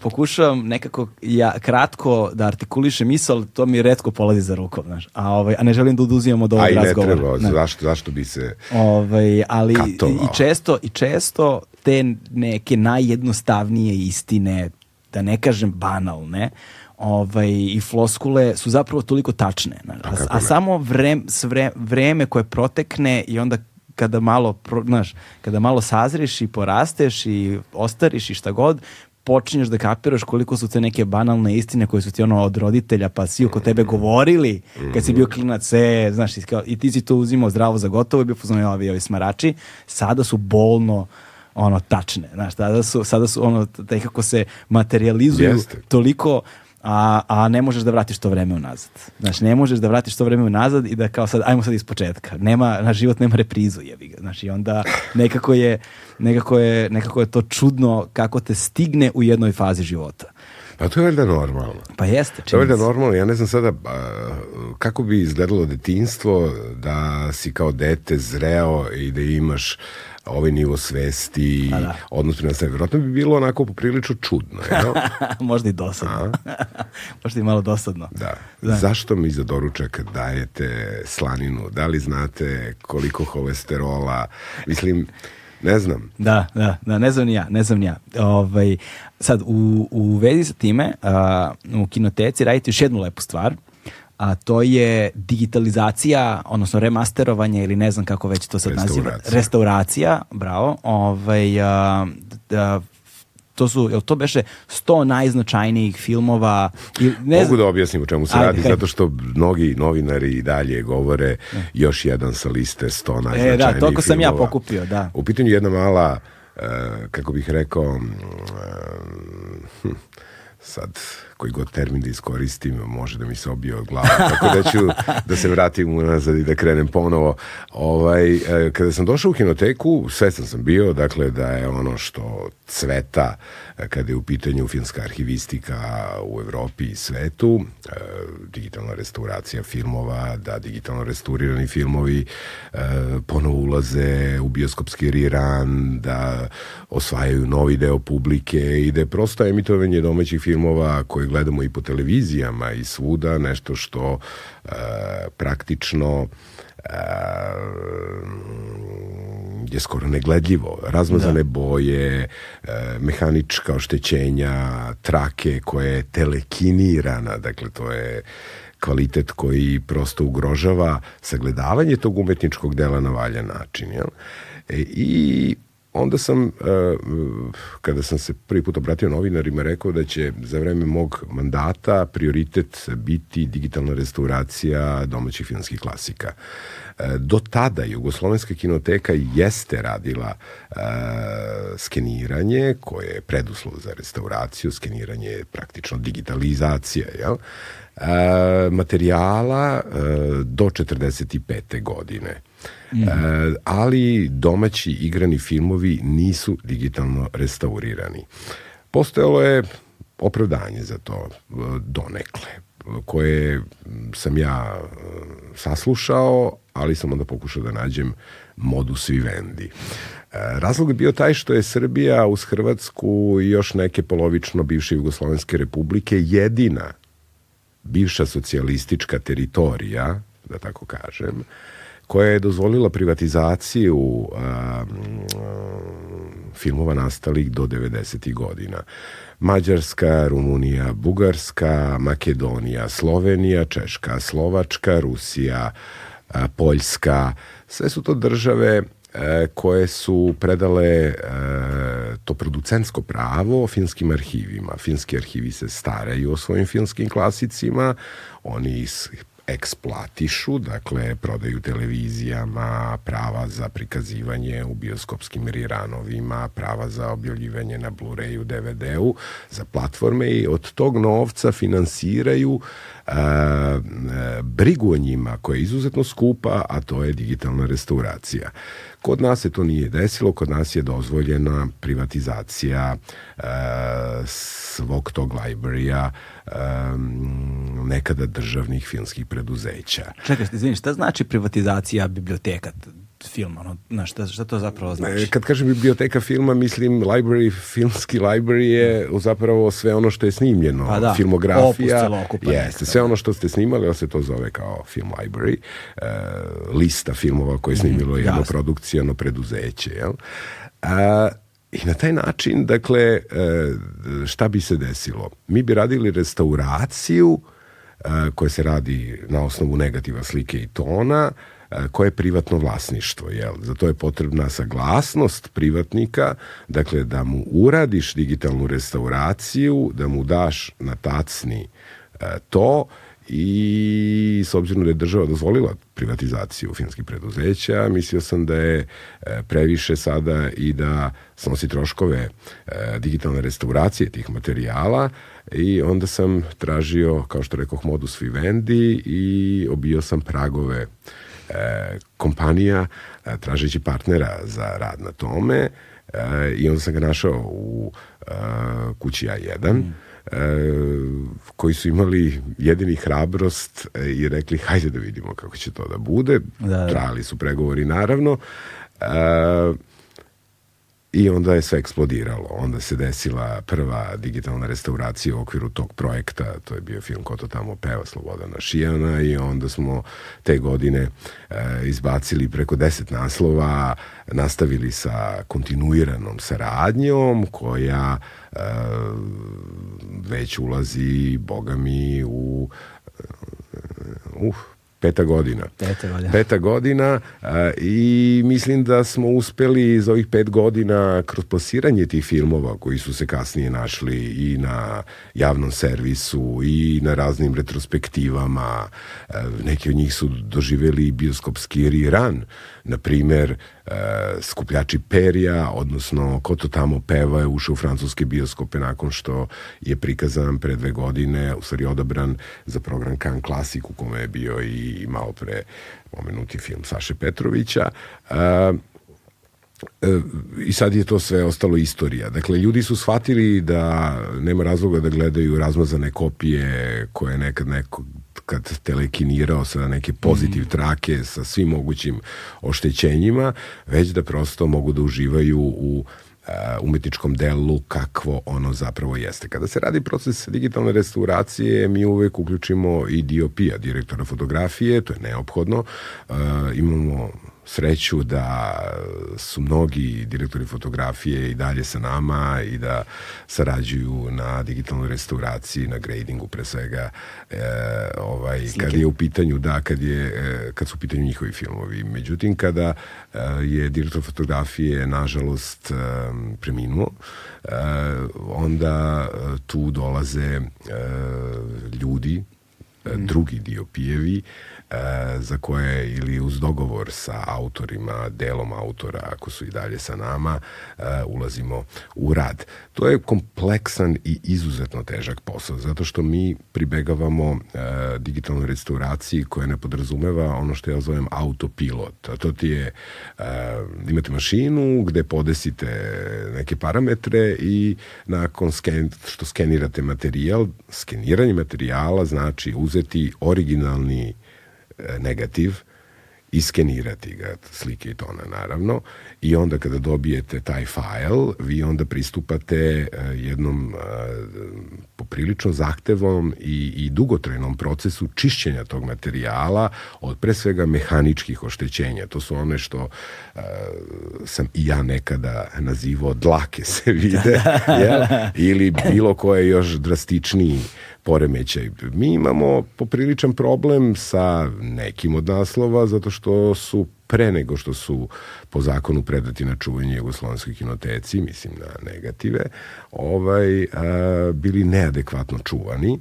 pokušavam nekako ja kratko da artikulišem misl, to mi redko polazi za rukom, znaš. A ovaj a ne želim da oduzimam od ovog razgovora. A i ne treba, zašto zašto bi se Ovaj ali katovao. i često i često te neke najjednostavnije istine, da ne kažem banalne, ovaj, i floskule su zapravo toliko tačne. A, a samo vreme, vreme koje protekne i onda kada malo, znaš, kada malo sazriš i porasteš i ostariš i šta god, počinješ da kapiraš koliko su te neke banalne istine koje su ti ono od roditelja pa svi oko tebe govorili kad si bio klinac e, znaš, i ti si to uzimao zdravo za gotovo i bio poznao ovi, ovi smarači, sada su bolno ono tačne, znaš, sada su, sada su ono, nekako se materializuju Jeste. toliko a, a ne možeš da vratiš to vreme unazad. Znači, ne možeš da vratiš to vreme unazad i da kao sad, ajmo sad iz početka. Nema, na život nema reprizu, jebi ga. Znači, onda nekako je, nekako je, nekako je to čudno kako te stigne u jednoj fazi života. Pa to je valjda normalno. Pa jeste. To je valjda normalno. Ja ne znam sada kako bi izgledalo detinstvo da si kao dete zreo i da imaš ovaj nivo svesti, pa da. odnos prema sebi. Vjerojatno bi bilo onako poprilično čudno. Jel? Možda i dosadno. Možda i malo dosadno. Da. da. Zašto mi za doručak dajete slaninu? Da li znate koliko holesterola? Mislim, ne znam. Da, da, da, ne znam ni ja, ne znam ni ja. Ovaj, sad, u, u vezi sa time, uh, u kinoteci radite još jednu lepu stvar, a to je digitalizacija, odnosno remasterovanje ili ne znam kako već to sad naziva. Restauracija, bravo. Ovaj, a, a, to su, jel to beše 100 najznačajnijih filmova? I, ne Mogu da objasnim o čemu se Ajde, radi, kaj. zato što mnogi novinari i dalje govore ne. još jedan sa liste 100 najznačajnijih filmova. E, da, toliko sam ja pokupio, da. U pitanju jedna mala, uh, kako bih rekao, uh, hm, sad koji god termin da iskoristim može da mi se obije od glava, tako da ću da se vratim unazad i da krenem ponovo. Ovaj, e, kada sam došao u kinoteku, svestan sam bio, dakle, da je ono što cveta kada je u pitanju filmska arhivistika u Evropi i svetu, e, digitalna restauracija filmova, da digitalno restaurirani filmovi ponovo ulaze u bioskopski riran, da osvajaju novi deo publike i da je prosto emitovanje domaćih filmova koje gledamo i po televizijama i svuda, nešto što e, praktično e, je skoro negledljivo. Razmazane da. boje, e, mehanička oštećenja, trake koje je telekinirana, dakle to je kvalitet koji prosto ugrožava sagledavanje tog umetničkog dela na valjan način. Jel? E, I onda sam, e, kada sam se prvi put obratio novinarima, rekao da će za vreme mog mandata prioritet biti digitalna restauracija domaćih filmskih klasika. E, do tada Jugoslovenska kinoteka jeste radila e, skeniranje koje je preduslov za restauraciju, skeniranje je praktično digitalizacija, jel? Materijala do 45. godine. Mm. E, ali domaći igrani filmovi nisu digitalno restaurirani. Postojalo je opravdanje za to e, donekle koje sam ja e, saslušao, ali sam onda pokušao da nađem modus vivendi. E, razlog je bio taj što je Srbija uz Hrvatsku i još neke polovično bivše Jugoslovenske republike jedina bivša socijalistička teritorija, da tako kažem, koja je dozvolila privatizaciju a, filmova nastalih do 90. godina. Mađarska, Rumunija, Bugarska, Makedonija, Slovenija, Češka, Slovačka, Rusija, Poljska, sve su to države e, koje su predale e, to producentsko pravo finskim arhivima. Finski arhivi se staraju o svojim filmskim klasicima, oni eksplatišu, dakle prodaju televizijama prava za prikazivanje u bioskopskim riranovima, prava za objavljivanje na Blu-rayu, DVD-u, za platforme i od tog novca finansiraju a, brigu o njima koja je izuzetno skupa, a to je digitalna restauracija. Kod nas se to nije desilo, kod nas je dozvoljena privatizacija e, svog tog librarija e, nekada državnih filmskih preduzeća. Čekaj, izvini, šta znači privatizacija biblioteka? film, ono, na šta, šta to zapravo znači? Kad kažem biblioteka filma, mislim library, filmski library je zapravo sve ono što je snimljeno, pa da, filmografija, jeste, sve ono što ste snimali, se to zove kao film library, e, lista filmova koje je snimilo mm, jedno produkcijano preduzeće, jel? A, I na taj način, dakle, e, šta bi se desilo? Mi bi radili restauraciju e, koja se radi na osnovu negativa slike i tona, koje je privatno vlasništvo. Jel? Za to je potrebna saglasnost privatnika, dakle da mu uradiš digitalnu restauraciju, da mu daš na tacni to i s obzirom da je država dozvolila privatizaciju finskih preduzeća, mislio sam da je previše sada i da snosi troškove digitalne restauracije tih materijala. I onda sam tražio, kao što rekoh, modus vivendi i obio sam pragove e, kompanija e, tražeći partnera za rad na tome. E, i onda sam ga našao u e, kući A1 mm. E, koji su imali jedini hrabrost e, i rekli hajde da vidimo kako će to da bude. Da, da. Trajali su pregovori naravno. E, I onda je sve eksplodiralo. Onda se desila prva digitalna restauracija u okviru tog projekta, to je bio film Ko to tamo peva Slobodana Šijana i onda smo te godine e, izbacili preko deset naslova, nastavili sa kontinuiranom saradnjom koja e, već ulazi, boga mi, u uh, Peta godina. Peta godina. Peta godina a, i mislim da smo uspeli za ovih pet godina kroz plasiranje tih filmova koji su se kasnije našli i na javnom servisu i na raznim retrospektivama. A, neki od njih su doživeli bioskopski rerun na primer e, skupljači perija, odnosno ko to tamo peva je ušao u francuske bioskope nakon što je prikazan pre dve godine, u stvari odabran za program Kan Klasik u kome je bio i malo pre pomenuti film Saše Petrovića. E, e, i sad je to sve ostalo istorija. Dakle, ljudi su shvatili da nema razloga da gledaju razmazane kopije koje nekad neko kad telekinirao sa neke pozitiv mm. trake sa svim mogućim oštećenjima, već da prosto mogu da uživaju u umetničkom delu kakvo ono zapravo jeste. Kada se radi proces digitalne restauracije, mi uvek uključimo i DOP-a, direktora fotografije, to je neophodno. Uh, imamo sreću da su mnogi direktori fotografije i dalje sa nama i da sarađuju na digitalnoj restauraciji, na gradingu pre svega e, ovaj, Slike. kad je u pitanju da, kad, je, e, kad su u pitanju njihovi filmovi. Međutim, kada e, je direktor fotografije nažalost e, preminuo, onda tu dolaze ljudi, e, drugi dio pijevi, za koje ili uz dogovor sa autorima, delom autora, ako su i dalje sa nama, e, ulazimo u rad. To je kompleksan i izuzetno težak posao, zato što mi pribegavamo e, digitalnoj restauraciji koja ne podrazumeva ono što ja zovem autopilot. A to ti je, e, imate mašinu gde podesite neke parametre i nakon sken, što skenirate materijal, skeniranje materijala znači uzeti originalni E, negativ, iskenirati ga, slike i tona naravno, i onda kada dobijete taj fajl, vi onda pristupate e, jednom e, poprilično zahtevom i, i dugotrajnom procesu čišćenja tog materijala od pre svega mehaničkih oštećenja. To su one što uh, sam i ja nekada nazivao dlake se vide, jel? ili bilo koje još drastičniji poremećaj. Mi imamo popriličan problem sa nekim od naslova zato što su pre nego što su po zakonu predati na čuvanje Jugoslovenskoj kinoteci, mislim na negative, ovaj, a, bili neadekvatno čuvani.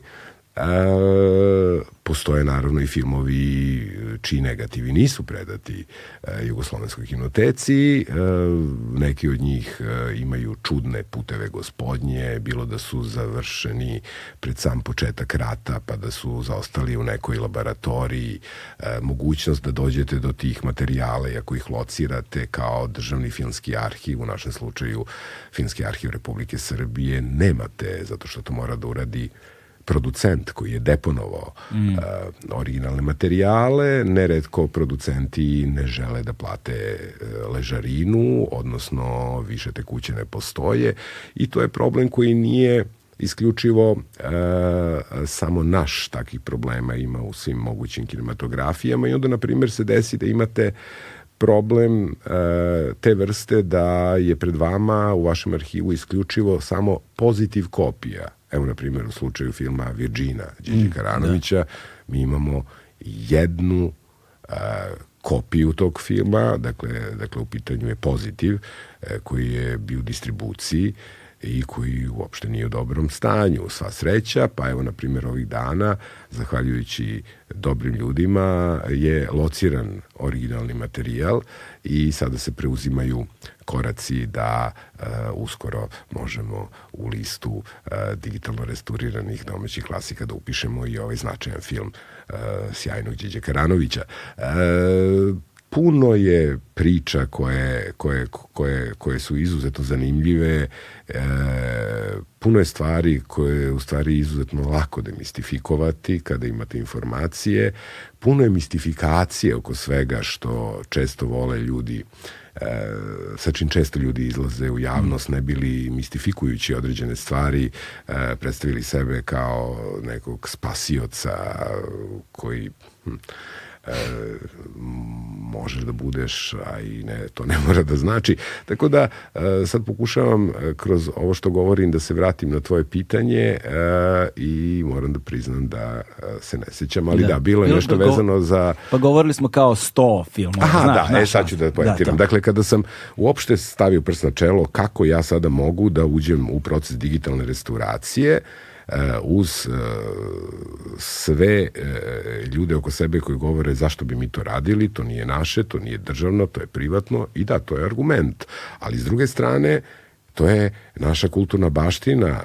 A, postoje naravno i filmovi čiji negativi nisu predati e, Jugoslovenskoj kinoteci. E, neki od njih e, imaju čudne puteve gospodnje, bilo da su završeni pred sam početak rata, pa da su zaostali u nekoj laboratoriji. E, mogućnost da dođete do tih materijala i ako ih locirate kao državni filmski arhiv, u našem slučaju Filmski arhiv Republike Srbije, nemate, zato što to mora da uradi producent koji je deponovao mm. uh, originalne materijale, neretko producenti ne žele da plate uh, ležarinu, odnosno više te kuće ne postoje i to je problem koji nije isključivo uh, samo naš takih problema ima u svim mogućim kinematografijama i onda na primjer se desi da imate problem uh, te vrste da je pred vama u vašem arhivu isključivo samo pozitiv kopija Evo, na primjer, u slučaju filma Virgina Đeđe mm, Karanovića, da. mi imamo jednu a, kopiju tog filma, dakle, dakle u pitanju je pozitiv, a, e, koji je bio u distribuciji i koji uopšte nije u dobrom stanju. Sva sreća, pa evo, na primjer, ovih dana, zahvaljujući dobrim ljudima, je lociran originalni materijal i sada se preuzimaju koraci da uh, uskoro možemo u listu uh, digitalno restauriranih domaćih klasika da upišemo i ovaj značajan film uh, sjajnog Điđe Karanovića. Uh, puno je priča koje, koje, koje, koje su izuzetno zanimljive, e, puno je stvari koje je u stvari izuzetno lako demistifikovati kada imate informacije, puno je mistifikacije oko svega što često vole ljudi e, sa čim često ljudi izlaze u javnost, ne bili mistifikujući određene stvari, e, predstavili sebe kao nekog spasioca koji hm, e, možeš da budeš, a i ne, to ne mora da znači. Tako da e, sad pokušavam e, kroz ovo što govorim da se vratim na tvoje pitanje e, i moram da priznam da e, se ne sećam, ali da, da bilo je nešto vezano za... Pa govorili smo kao 100 filmova. Aha, znaš, da, znaš, e, sad ću da pojetiram. Da, dakle, kada sam uopšte stavio prst na čelo kako ja sada mogu da uđem u proces digitalne restauracije, E, uz e, sve e, ljude oko sebe koji govore zašto bi mi to radili, to nije naše, to nije državno, to je privatno i da, to je argument. Ali s druge strane, to je naša kulturna baština.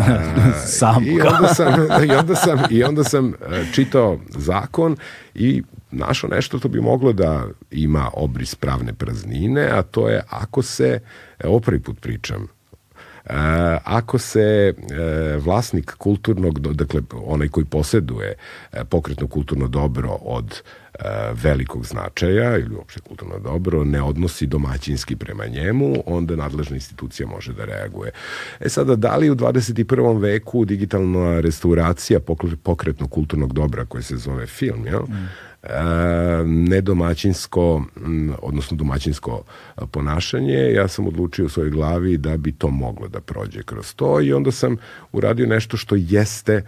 Sam. I onda sam, i onda sam, i onda sam čitao zakon i našo nešto to bi moglo da ima obris pravne praznine, a to je ako se, evo prvi put pričam, ako se vlasnik kulturnog, dakle onaj koji poseduje pokretno kulturno dobro od velikog značaja ili uopšte kulturno dobro ne odnosi domaćinski prema njemu, onda nadležna institucija može da reaguje. E sada, da li u 21. veku digitalna restauracija pokretno kulturnog dobra koje se zove film, jel? Mm nedomaćinsko, odnosno domaćinsko ponašanje, ja sam odlučio u svojoj glavi da bi to moglo da prođe kroz to i onda sam uradio nešto što jeste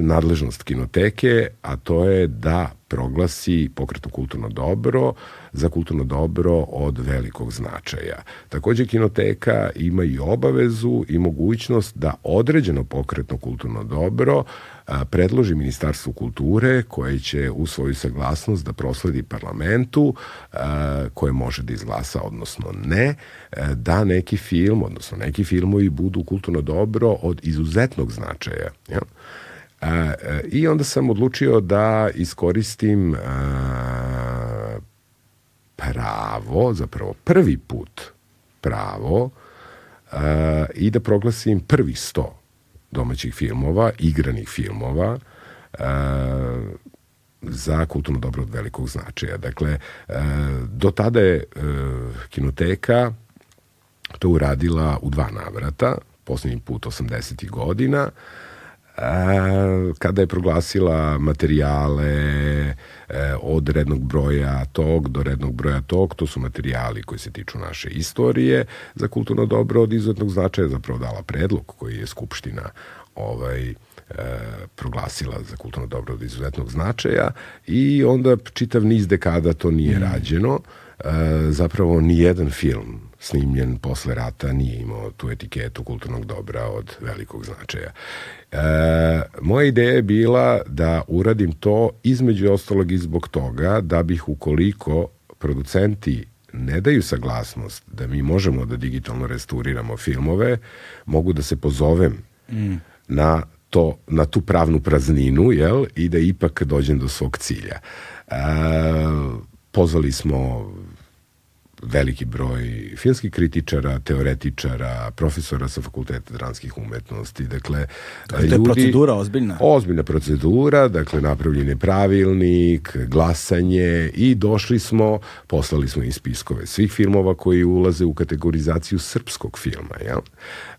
nadležnost kinoteke, a to je da proglasi pokretno kulturno dobro za kulturno dobro od velikog značaja. Takođe kinoteka ima i obavezu i mogućnost da određeno pokretno kulturno dobro predloži Ministarstvu kulture koje će u svoju saglasnost da prosledi parlamentu koje može da izglasa, odnosno ne, da neki film, odnosno neki filmovi budu kulturno dobro od izuzetnog značaja. Ja? I onda sam odlučio da iskoristim pravo, zapravo prvi put pravo i da proglasim prvih sto domaćih filmova, igranih filmova, e, za kulturno dobro od velikog značaja. Dakle, e, do tada je e, kinoteka to uradila u dva navrata, posljednji put 80. godina, kada je proglasila materijale e, od rednog broja tog do rednog broja tog, to su materijali koji se tiču naše istorije za kulturno dobro od izuzetnog značaja, zapravo dala predlog koji je Skupština ovaj, e, proglasila za kulturno dobro od izuzetnog značaja i onda čitav niz dekada to nije mm. rađeno. E, zapravo ni jedan film snimljen posle rata nije imao tu etiketu kulturnog dobra od velikog značaja. E, moja ideja je bila da uradim to između ostalog i zbog toga da bih ukoliko producenti ne daju saglasnost da mi možemo da digitalno restauriramo filmove, mogu da se pozovem mm. na to, na tu pravnu prazninu, jel, i da ipak dođem do svog cilja. E, pozvali smo veliki broj filmskih kritičara, teoretičara, profesora sa fakulteta dranskih umetnosti. Dakle, to je ljudi, procedura ozbiljna? Ozbiljna procedura, dakle, napravljen je pravilnik, glasanje i došli smo, poslali smo i spiskove svih filmova koji ulaze u kategorizaciju srpskog filma. Jel?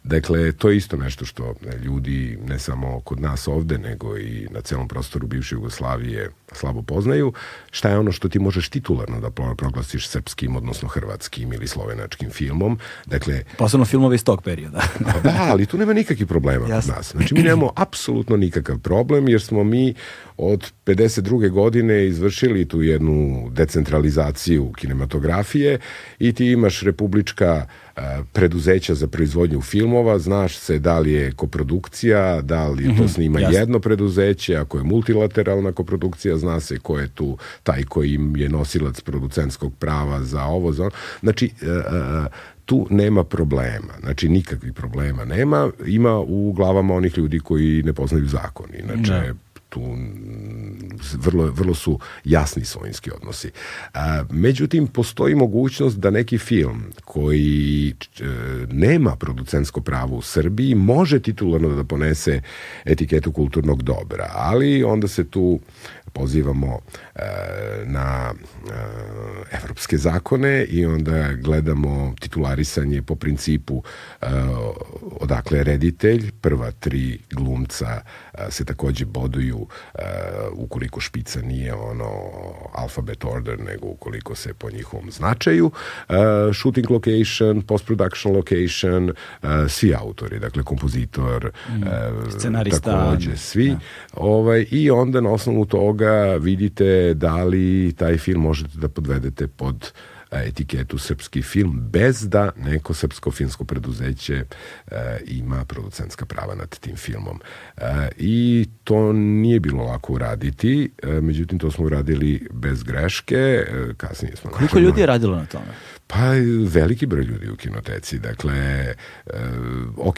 Dakle, to je isto nešto što ljudi, ne samo kod nas ovde, nego i na celom prostoru bivše Jugoslavije slabo poznaju. Šta je ono što ti možeš titularno da proglasiš srpskim, odnosno hrvatskim ili slovenačkim filmom. Dakle, Posebno filmove iz tog perioda. Pa da, ali tu nema nikakvih problema Jasne. kod nas. Znači, mi nemamo apsolutno nikakav problem, jer smo mi od 52. godine izvršili tu jednu decentralizaciju kinematografije i ti imaš republička preduzeća za proizvodnju filmova, znaš se da li je koprodukcija, da li to mhm, snima Jasne. jedno preduzeće, ako je multilateralna koprodukcija, zna se ko je tu taj koji im je nosilac producentskog prava za ovo, za ono. Znači, tu nema problema, znači nikakvih problema nema, ima u glavama onih ljudi koji ne poznaju zakon, inače ne tu vrlo, vrlo su jasni svojinski odnosi. A, međutim, postoji mogućnost da neki film koji e, nema producentsko pravo u Srbiji može titularno da ponese etiketu kulturnog dobra, ali onda se tu pozivamo e, na e, evropske zakone i onda gledamo titularisanje po principu e, odakle reditelj, prva tri glumca e, se takođe boduju e, ukoliko špica nije ono alphabet order, nego ukoliko se po njihovom značaju. E, shooting location, post-production location, svi autori, dakle kompozitor, mm, scenarista, takođe svi. Ja. Ovaj, I onda na osnovu toga vidite da li taj film možete da podvedete pod uh, etiketu srpski film bez da neko srpsko filmsko preduzeće e, ima producentska prava nad tim filmom. E, I to nije bilo lako uraditi, e, međutim to smo uradili bez greške, e, kasnije smo... Koliko ljudi je radilo na tome? Pa veliki broj ljudi u kinoteci. Dakle, e, ok,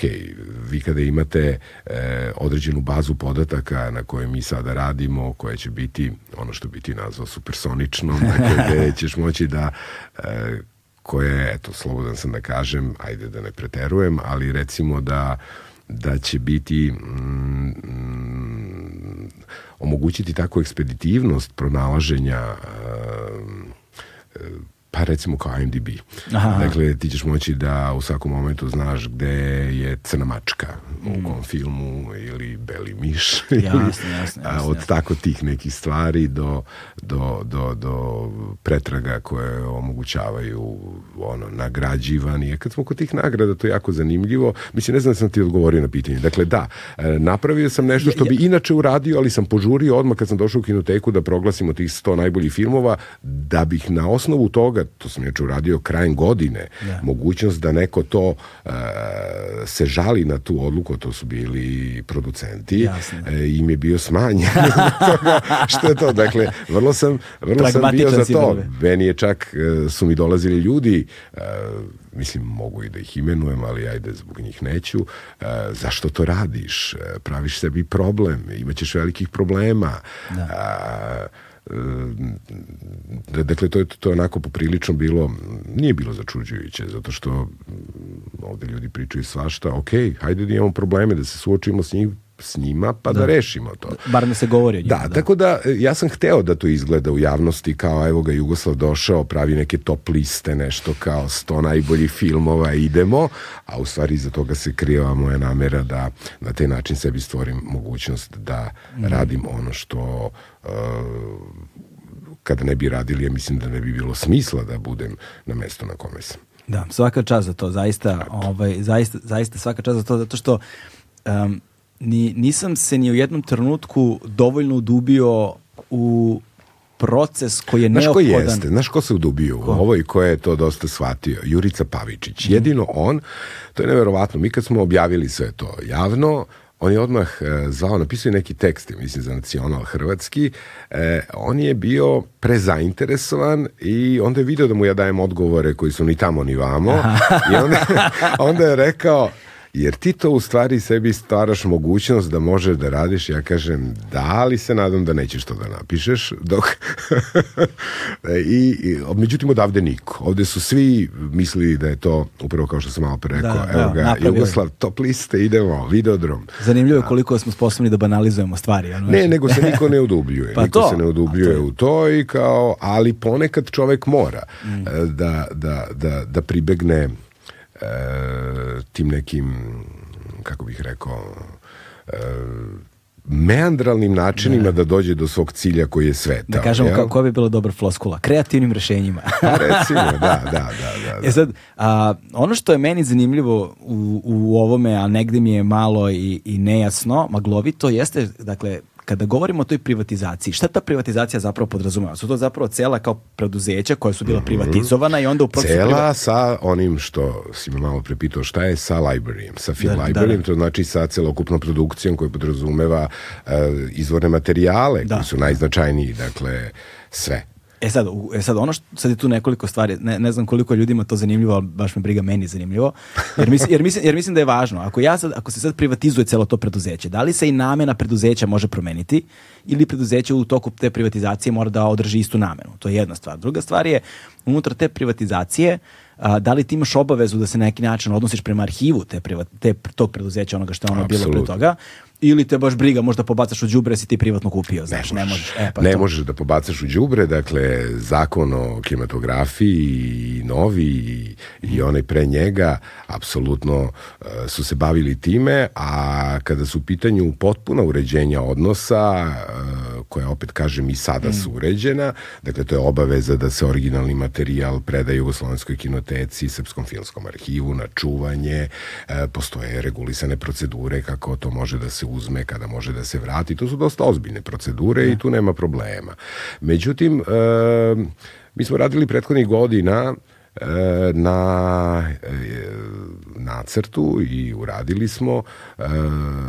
vi kada imate e, određenu bazu podataka na kojoj mi sada radimo, koja će biti ono što bi ti nazvao supersoničnom, dakle, gde ćeš moći da e, koje, eto, slobodan sam da kažem, ajde da ne preterujem, ali recimo da da će biti mm, mm, omogućiti tako ekspeditivnost pronalaženja uh, pa recimo kao IMDb. Aha. Dakle, ti ćeš moći da u svakom momentu znaš gde je crna mačka mm. u kom filmu ili beli miš. Jasne, jasne, jasne, jasne. Od tako tih nekih stvari do, do, do, do pretraga koje omogućavaju ono, nagrađivani. Kad smo kod tih nagrada, to je jako zanimljivo. Mislim, ne znam da sam ti odgovorio na pitanje. Dakle, da, e, napravio sam nešto što bi inače uradio, ali sam požurio odmah kad sam došao u kinoteku da proglasimo tih 100 najboljih filmova, da bih na osnovu toga to sam juče uradio krajem godine, ja. mogućnost da neko to uh, se žali na tu odluku, to su bili producenti, e, im je bio smanjen što je to, dakle, vrlo sam, vrlo sam bio za to. Meni je čak, uh, su mi dolazili ljudi, uh, mislim, mogu i da ih imenujem, ali ajde, zbog njih neću, uh, zašto to radiš? Praviš sebi problem, imaćeš velikih problema. Da. E, dakle, to je, to je onako poprilično bilo, nije bilo začuđujuće, zato što ovde ljudi pričaju svašta, ok, hajde da imamo probleme, da se suočimo s njih, s njima pa da, da rešimo to. Bar ne se govori o njima. Da, da, tako da ja sam hteo da to izgleda u javnosti kao evo ga Jugoslav došao, pravi neke top liste, nešto kao 100 najboljih filmova, idemo, a u stvari iza toga se krijeva moja namera da na taj način sebi stvorim mogućnost da mm. radim ono što uh, kada ne bi radili, ja mislim da ne bi bilo smisla da budem na mestu na kome sam. Da, svaka čast za to, zaista, ovaj, zaista, zaista svaka čast za to, zato što um, ni, nisam se ni u jednom trenutku dovoljno udubio u proces koji je neophodan. Znaš ko jeste? Znaš ko se udubio ko? ovo i ko je to dosta shvatio? Jurica Pavičić. Mm. Jedino on, to je neverovatno, mi kad smo objavili sve to javno, on je odmah e, zvao, napisao neki tekst, mislim za nacional hrvatski, e, on je bio prezainteresovan i onda je video da mu ja dajem odgovore koji su ni tamo ni vamo i onda, onda je rekao, jer ti to u stvari sebi stvaraš mogućnost da možeš da radiš, ja kažem da, ali se nadam da nećeš to da napišeš, dok I, i, međutim odavde niko. Ovde su svi mislili da je to, upravo kao što sam malo pre rekao, da, evo ga, napravili. Jugoslav, top liste, idemo, videodrom. Zanimljivo je koliko smo sposobni da banalizujemo stvari. Ono ne, nego se niko ne udubljuje. pa niko to, se ne udubljuje to u to i kao, ali ponekad čovek mora mm. da, da, da, da pribegne e, tim nekim, kako bih rekao, e, meandralnim načinima da. da dođe do svog cilja koji je sveta. Da kažemo kako koja bi bila dobra floskula, kreativnim rešenjima. Pa recimo, da, da, da. da, da. E sad, a, ono što je meni zanimljivo u, u ovome, a negde mi je malo i, i nejasno, maglovito, jeste, dakle, kada govorimo o toj privatizaciji, šta ta privatizacija zapravo podrazumeva? Su to zapravo cela kao preduzeća koja su bila mm -hmm. privatizovana i onda u Cela privat... sa onim što si me malo prepitao, šta je sa libraryjem, sa film da, libraryjem, da, da. to znači sa celokupnom produkcijom koja podrazumeva uh, izvorne materijale da. koji su najznačajniji, dakle sve. E sad, e sad, ono što, sad je tu nekoliko stvari, ne, ne znam koliko ljudima to zanimljivo, ali baš me briga meni zanimljivo, jer, mis, jer, mislim, jer mislim da je važno. Ako, ja sad, ako se sad privatizuje celo to preduzeće, da li se i namena preduzeća može promeniti ili preduzeće u toku te privatizacije mora da održi istu namenu? To je jedna stvar. Druga stvar je, unutar te privatizacije, a, da li ti imaš obavezu da se na neki način odnosiš prema arhivu te, privat, te tog preduzeća, onoga što je ono Absolut. bilo pre toga, ili te baš briga, možda pobacaš u đubre si ti privatno kupio, znaš, ne možeš. Ne, možeš, e, pa ne to. možeš da pobacaš u đubre, dakle, zakon o kinematografiji novi i, i onaj pre njega apsolutno uh, su se bavili time, a kada su u pitanju potpuna uređenja odnosa, uh, koja opet kažem i sada mm. su uređena, dakle, to je obaveza da se originalni materijal preda Jugoslovenskoj kinoteci, Srpskom filmskom arhivu na čuvanje, uh, postoje regulisane procedure kako to može da se uzme, kada može da se vrati. To su dosta ozbiljne procedure ne. i tu nema problema. Međutim, e, mi smo radili prethodnih godina e, na e, nacrtu i uradili smo e,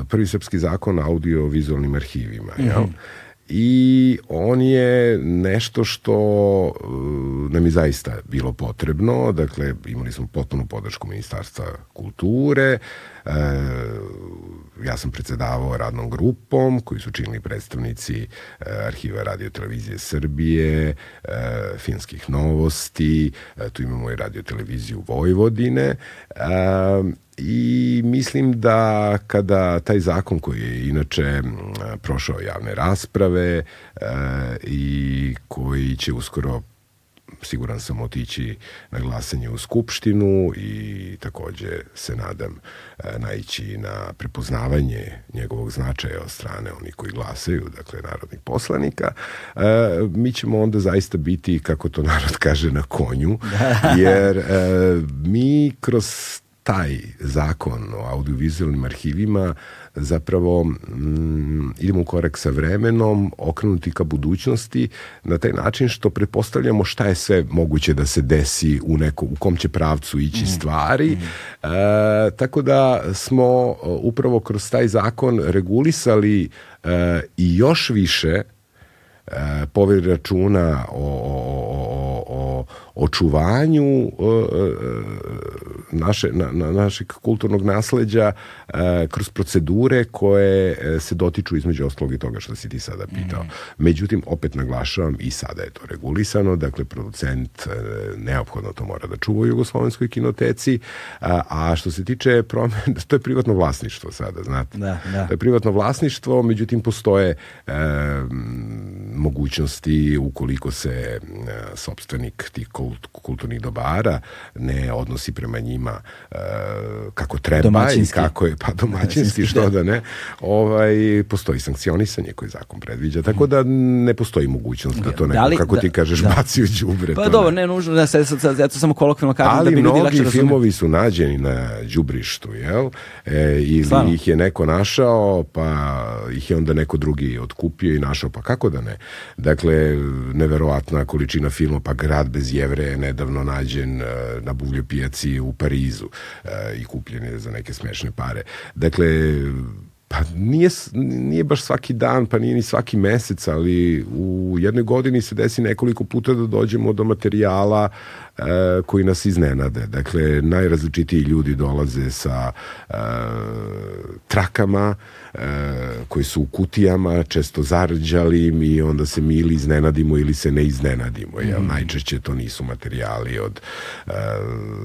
prvi srpski zakon o audio-vizualnim arhivima. Mm -hmm. Jel? I on je nešto što uh, nam je zaista bilo potrebno, dakle imali smo potpunu podršku Ministarstva kulture, uh, ja sam predsedavao radnom grupom koji su činili predstavnici uh, arhiva radio televizije Srbije, finskih novosti, tu imamo i radio televiziju Vojvodine i mislim da kada taj zakon koji je inače prošao javne rasprave uh, i koji će uskoro siguran sam otići na glasanje u Skupštinu i takođe se nadam e, naići na prepoznavanje njegovog značaja od strane onih koji glasaju, dakle narodnih poslanika, e, mi ćemo onda zaista biti, kako to narod kaže, na konju, jer e, mi kroz taj zakon o audiovizualnim arhivima zapravo mm, idemo u korak sa vremenom, okrenuti ka budućnosti na taj način što pretpostavljamo šta je sve moguće da se desi u, neko, u kom će pravcu ići mm. stvari. Mm. E, tako da smo e, upravo kroz taj zakon regulisali e, i još više e, poveri računa o, o, o, o očuvanju e, e, naše, na, na, našeg kulturnog nasleđa e, kroz procedure koje se dotiču između ostalog i toga što si ti sada pitao. Mm. Međutim, opet naglašavam i sada je to regulisano, dakle producent neophodno to mora da čuva u Jugoslovenskoj kinoteci, a, a što se tiče promene, to je privatno vlasništvo sada, znate. Da, da. To je privatno vlasništvo, međutim postoje e, mogućnosti ukoliko se e, sobstvenik tih kulturnih dobara ne odnosi prema njima uh, kako treba i kako je, pa domaćinski, što da ne, ovaj, postoji sankcionisanje koje zakon predviđa, tako da ne postoji mogućnost da to neko, da li, kako da, ti kažeš, da. baci u džubre. Pa dobro, ne nužno, da se, sad, ja to samo kolokvilno kažem Ali da bi ljudi lakše Ali filmovi su nađeni na đubrištu, jel? E, ili Slavno. ih je neko našao, pa ih je onda neko drugi otkupio i našao, pa kako da ne? Dakle, neverovatna količina filma, pa Grad bez jevre je nedavno nađen uh, na buvljoj pijaci u Parizu uh, i kupljen je za neke smešne pare. Dakle, Pa nije, nije baš svaki dan, pa nije ni svaki mesec, ali u jednoj godini se desi nekoliko puta da dođemo do materijala e, koji nas iznenade. Dakle, najrazličitiji ljudi dolaze sa e, trakama, e, koji su u kutijama, često zarđalim i onda se mi ili iznenadimo ili se ne iznenadimo. Mm. Jel? Najčešće to nisu materijali od e,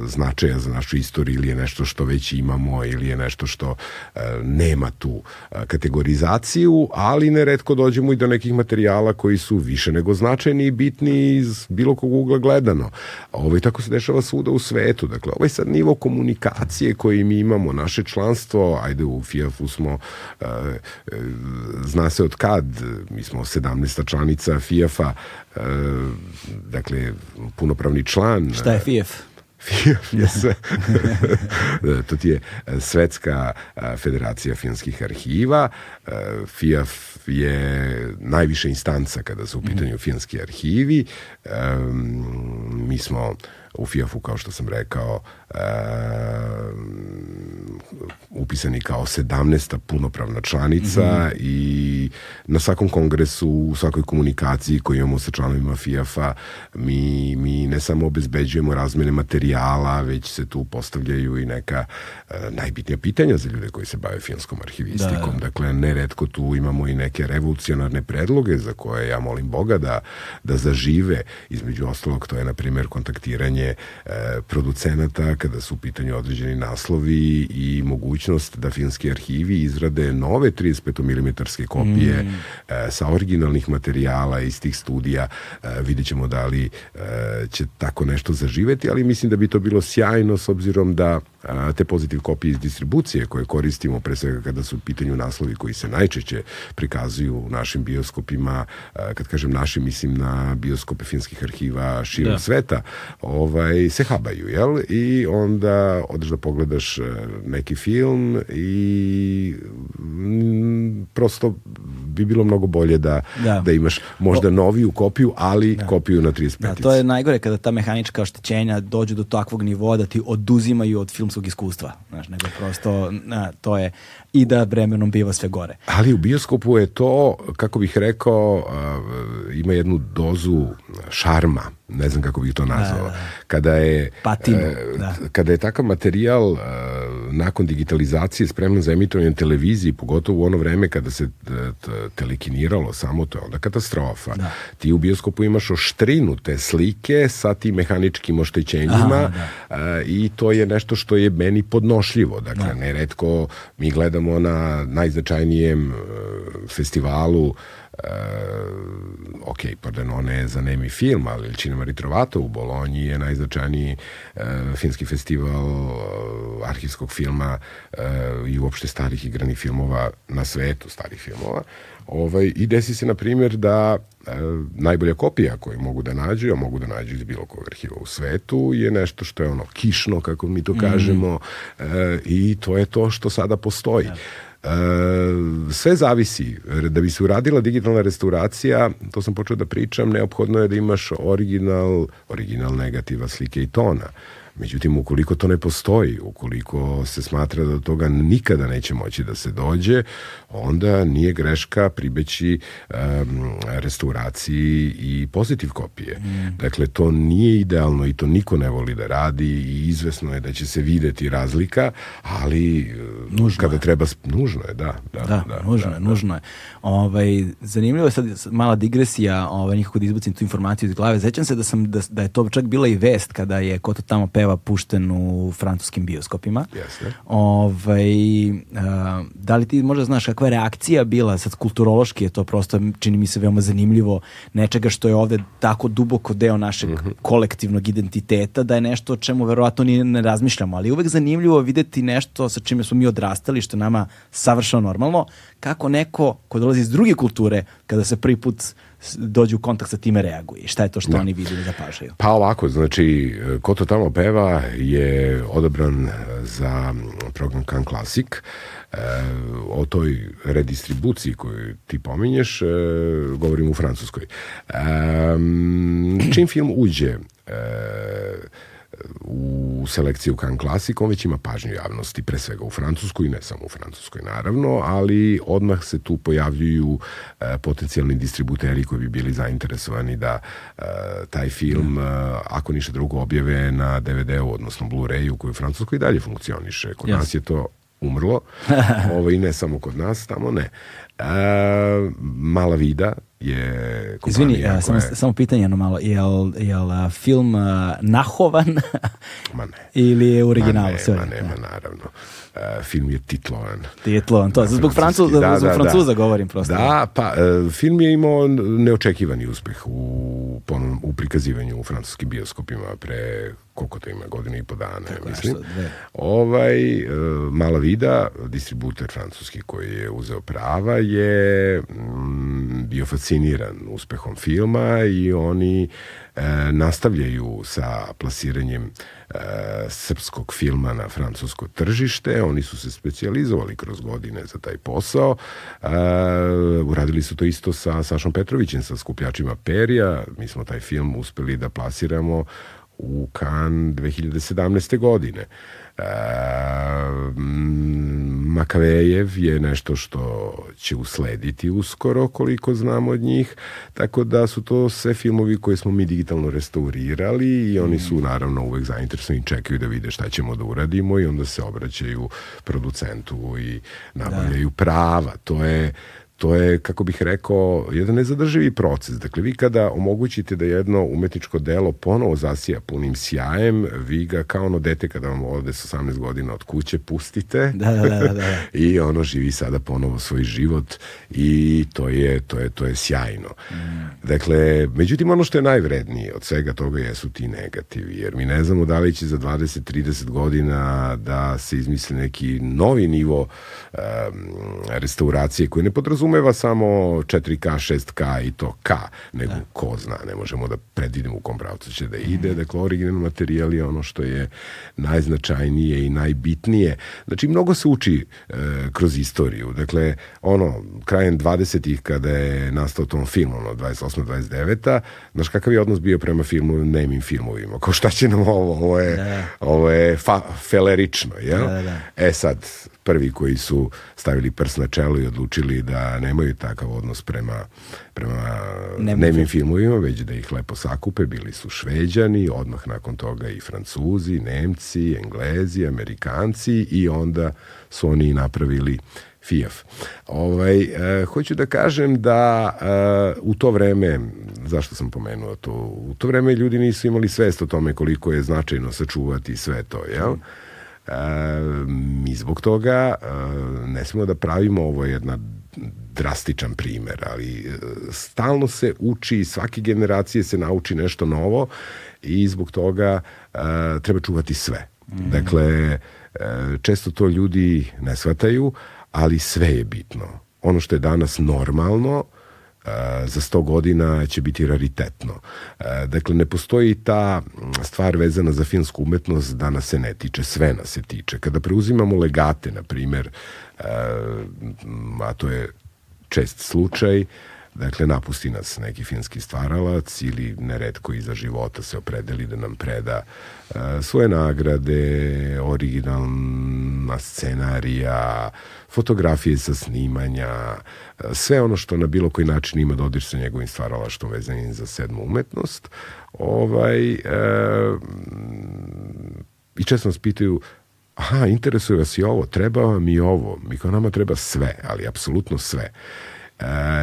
značaja za našu istoriju ili je nešto što već imamo ili je nešto što e, nema tu e, kategorizaciju, ali neretko dođemo i do nekih materijala koji su više nego značajni i bitni iz bilo kog ugla gledano. Ovo tako se dešava svuda u svetu. Dakle, ovaj sad nivo komunikacije koji mi imamo, naše članstvo, ajde u FIAF-u smo E, e, zna se od kad, mi smo 17. članica FIAF-a, e, dakle, punopravni član. Šta je FIAF? FIAF je sve. to ti je Svetska federacija filmskih arhiva. FIAF je najviša instanca kada su u pitanju filmski arhivi. Mi smo u FIAF-u, kao što sam rekao, e, upisani kao 17. punopravna članica mm -hmm. i na svakom kongresu, u svakoj komunikaciji koju imamo sa članovima FIAF-a, mi, mi ne samo obezbeđujemo razmene materijala, već se tu postavljaju i neka e, najbitnija pitanja za ljude koji se bave filmskom arhivistikom. Da. Dakle, neretko tu imamo i neke revolucionarne predloge za koje ja molim Boga da, da zažive. Između ostalog, to je, na primjer, kontaktiranje pitanje e, producenata kada su u pitanju određeni naslovi i mogućnost da filmski arhivi izrade nove 35 mm kopije mm. e, sa originalnih materijala iz tih studija. E, vidjet ćemo da li e, će tako nešto zaživeti, ali mislim da bi to bilo sjajno s obzirom da te pozitiv kopije iz distribucije koje koristimo pre svega kada su u pitanju naslovi koji se najčešće prikazuju u našim bioskopima, kad kažem našim mislim na bioskope finskih arhiva širom da. sveta, ovaj, se habaju, jel? I onda odeš da pogledaš e, neki film i m, prosto bi bilo mnogo bolje da, da. da imaš možda noviju kopiju, ali da. kopiju na 35. Da, to je najgore kada ta mehanička oštećenja dođu do takvog nivoa da ti oduzimaju od filmskog iskustva. Znaš, nego prosto na, to je i da vremenom biva sve gore. Ali u bioskopu je to, kako bih rekao, ima jednu dozu šarma ne znam kako bih to nazvao. Da, da. Kada je Patimo, e, da. kada je takav materijal e, nakon digitalizacije spreman za emitovanje televiziji, pogotovo u ono vreme kada se telekiniralo samo, to je onda katastrofa. Da. Ti u bioskopu imaš oštrinute slike sa tim mehaničkim oštećenjima Aha, da. i to je nešto što je meni podnošljivo. Dakle, da. neretko mi gledamo na najznačajnijem festivalu Uh, ok, Pordenone je za nemi film, ali Cinema Ritrovato u Bolonji je najznačajniji uh, finski festival uh, arhivskog filma uh, i uopšte starih igranih filmova na svetu, starih filmova. Ovaj, I desi se, na primjer, da e, najbolja kopija koju mogu da nađu, a mogu da nađu iz bilo kog arhiva u svetu, je nešto što je ono kišno, kako mi to mhm. kažemo, mm. e, i to je to što sada postoji. Ja. E, sve zavisi. Da bi se uradila digitalna restauracija, to sam počeo da pričam, neophodno je da imaš original, original negativa slike i tona. Međutim, ukoliko to ne postoji, ukoliko se smatra da do toga nikada neće moći da se dođe, onda nije greška pribeći um, restauraciji i pozitiv kopije. Mm. Dakle, to nije idealno i to niko ne voli da radi i izvesno je da će se videti razlika, ali e, nužno kada je. treba, nužno je, da. Da, da, da nužno da, je, da. nužno je. Ovaj, zanimljivo je sad mala digresija, ovaj, nikako da izbacim tu informaciju iz glave. Zećam se da, sam, da, da je to čak bila i vest kada je Koto tamo peva pušten u francuskim bioskopima. Jeste. Ovaj, uh, da li ti možda znaš kakva je reakcija bila, sad kulturološki je to prosto, čini mi se veoma zanimljivo, nečega što je ovde tako duboko deo našeg mm -hmm. kolektivnog identiteta, da je nešto o čemu verovatno ni ne razmišljamo, ali uvek zanimljivo videti nešto sa čime smo mi odrastali, što je nama savršeno normalno, kako neko ko dolazi iz druge kulture, kada se prvi put dođu u kontakt sa time reaguje? Šta je to što da. oni vidi da zapažaju? Pa ovako, znači, ko to tamo peva je odabran za program Kan Classic. E, o toj redistribuciji koju ti pominješ, e, govorim u Francuskoj. E, čim film uđe e, u selekciju Kan Classic, on već ima pažnju javnosti, pre svega u Francuskoj, ne samo u Francuskoj naravno, ali odmah se tu pojavljuju e, potencijalni distributeri koji bi bili zainteresovani da e, taj film, e, ako ništa drugo, objave na DVD-u, odnosno Blu-rayu, koji u Francuskoj i dalje funkcioniše. Kod yes. nas je to umrlo, ovo i ne samo kod nas, tamo ne. E, mala vida je Izvini, ja, samo, samo pitanje jedno malo, je li, je li film nahovan ma ne. ili je u originalu? Ma ne, ma ne, ma naravno. Uh, film je titlovan. Titlovan, to, zbog, Francuza, da, zbog da, Francuza da. govorim prosto. Da, pa uh, film je imao neočekivani uspeh u, ponovno, u prikazivanju u francuskim bioskopima pre koliko to ima, godina i po dana, Tako mislim. Nešto, ovaj, uh, Mala Vida, distributer francuski koji je uzeo prava, je mm, bio fasciniran uspehom filma i oni e, nastavljaju sa plasiranjem e, srpskog filma na francusko tržište. Oni su se specijalizovali kroz godine za taj posao. E, uradili su to isto sa Sašom Petrovićem, sa skupljačima perija. Mi smo taj film uspeli da plasiramo u Kan 2017. godine. E, Makavejev je nešto što će uslediti uskoro koliko znam od njih, tako da su to sve filmovi koje smo mi digitalno restaurirali i oni su naravno uvek zainteresovani čekaju da vide šta ćemo da uradimo i onda se obraćaju producentu i nabavljaju da. prava. To je to je, kako bih rekao, jedan nezadrživi proces. Dakle, vi kada omogućite da jedno umetničko delo ponovo zasija punim sjajem, vi ga kao ono dete kada vam ode s 18 godina od kuće pustite da, da, da, da. da. i ono živi sada ponovo svoj život i to je, to je, to je sjajno. Mm. Dakle, međutim, ono što je najvrednije od svega toga jesu ti negativi, jer mi ne znamo da li će za 20-30 godina da se izmisli neki novi nivo um, restauracije koji ne podrazume podrazumeva samo 4K, 6K i to K, nego da. ko zna, ne možemo da predvidimo u kom pravcu će da ide, mm. dakle originalni materijal je ono što je najznačajnije i najbitnije. Znači, mnogo se uči e, kroz istoriju, dakle, ono, krajem 20-ih kada je nastao tom film, ono, 28. 29 znaš kakav je odnos bio prema filmu, nemim filmovima, ko šta će nam ovo, ovo je, da. ovo je fa, felerično, jel? Da, da, da. E sad, prvi koji su stavili prst na čelo i odlučili da nemaju takav odnos prema, prema Nemim nemim filmovima, već da ih lepo sakupe. Bili su šveđani, odmah nakon toga i francuzi, nemci, englezi, amerikanci i onda su oni napravili FIAF. Ovaj, e, hoću da kažem da e, u to vreme, zašto sam pomenuo to, u to vreme ljudi nisu imali svest o tome koliko je značajno sačuvati sve to, jel? E, mi zbog toga e, ne smemo da pravimo ovo jedna drastičan primer, ali e, stalno se uči, svake generacije se nauči nešto novo i zbog toga e, treba čuvati sve. Mm. Dakle, e, često to ljudi ne shvataju, ali sve je bitno. Ono što je danas normalno, Uh, za 100 godina će biti raritetno. Uh, dakle, ne postoji ta stvar vezana za filmsku umetnost da nas se ne tiče, sve nas se tiče. Kada preuzimamo legate, na primer, uh, a to je čest slučaj, Dakle, napusti nas neki finski stvaralac ili neretko iza života se opredeli da nam preda uh, svoje nagrade, originalna scenarija, fotografije sa snimanja, uh, sve ono što na bilo koji način ima dodir sa njegovim stvaralaštvom vezanim za sedmu umetnost. Ovaj, uh, I često nas pitaju aha, interesuje vas i ovo, treba vam i ovo. Mi kao nama treba sve, ali apsolutno sve. Uh,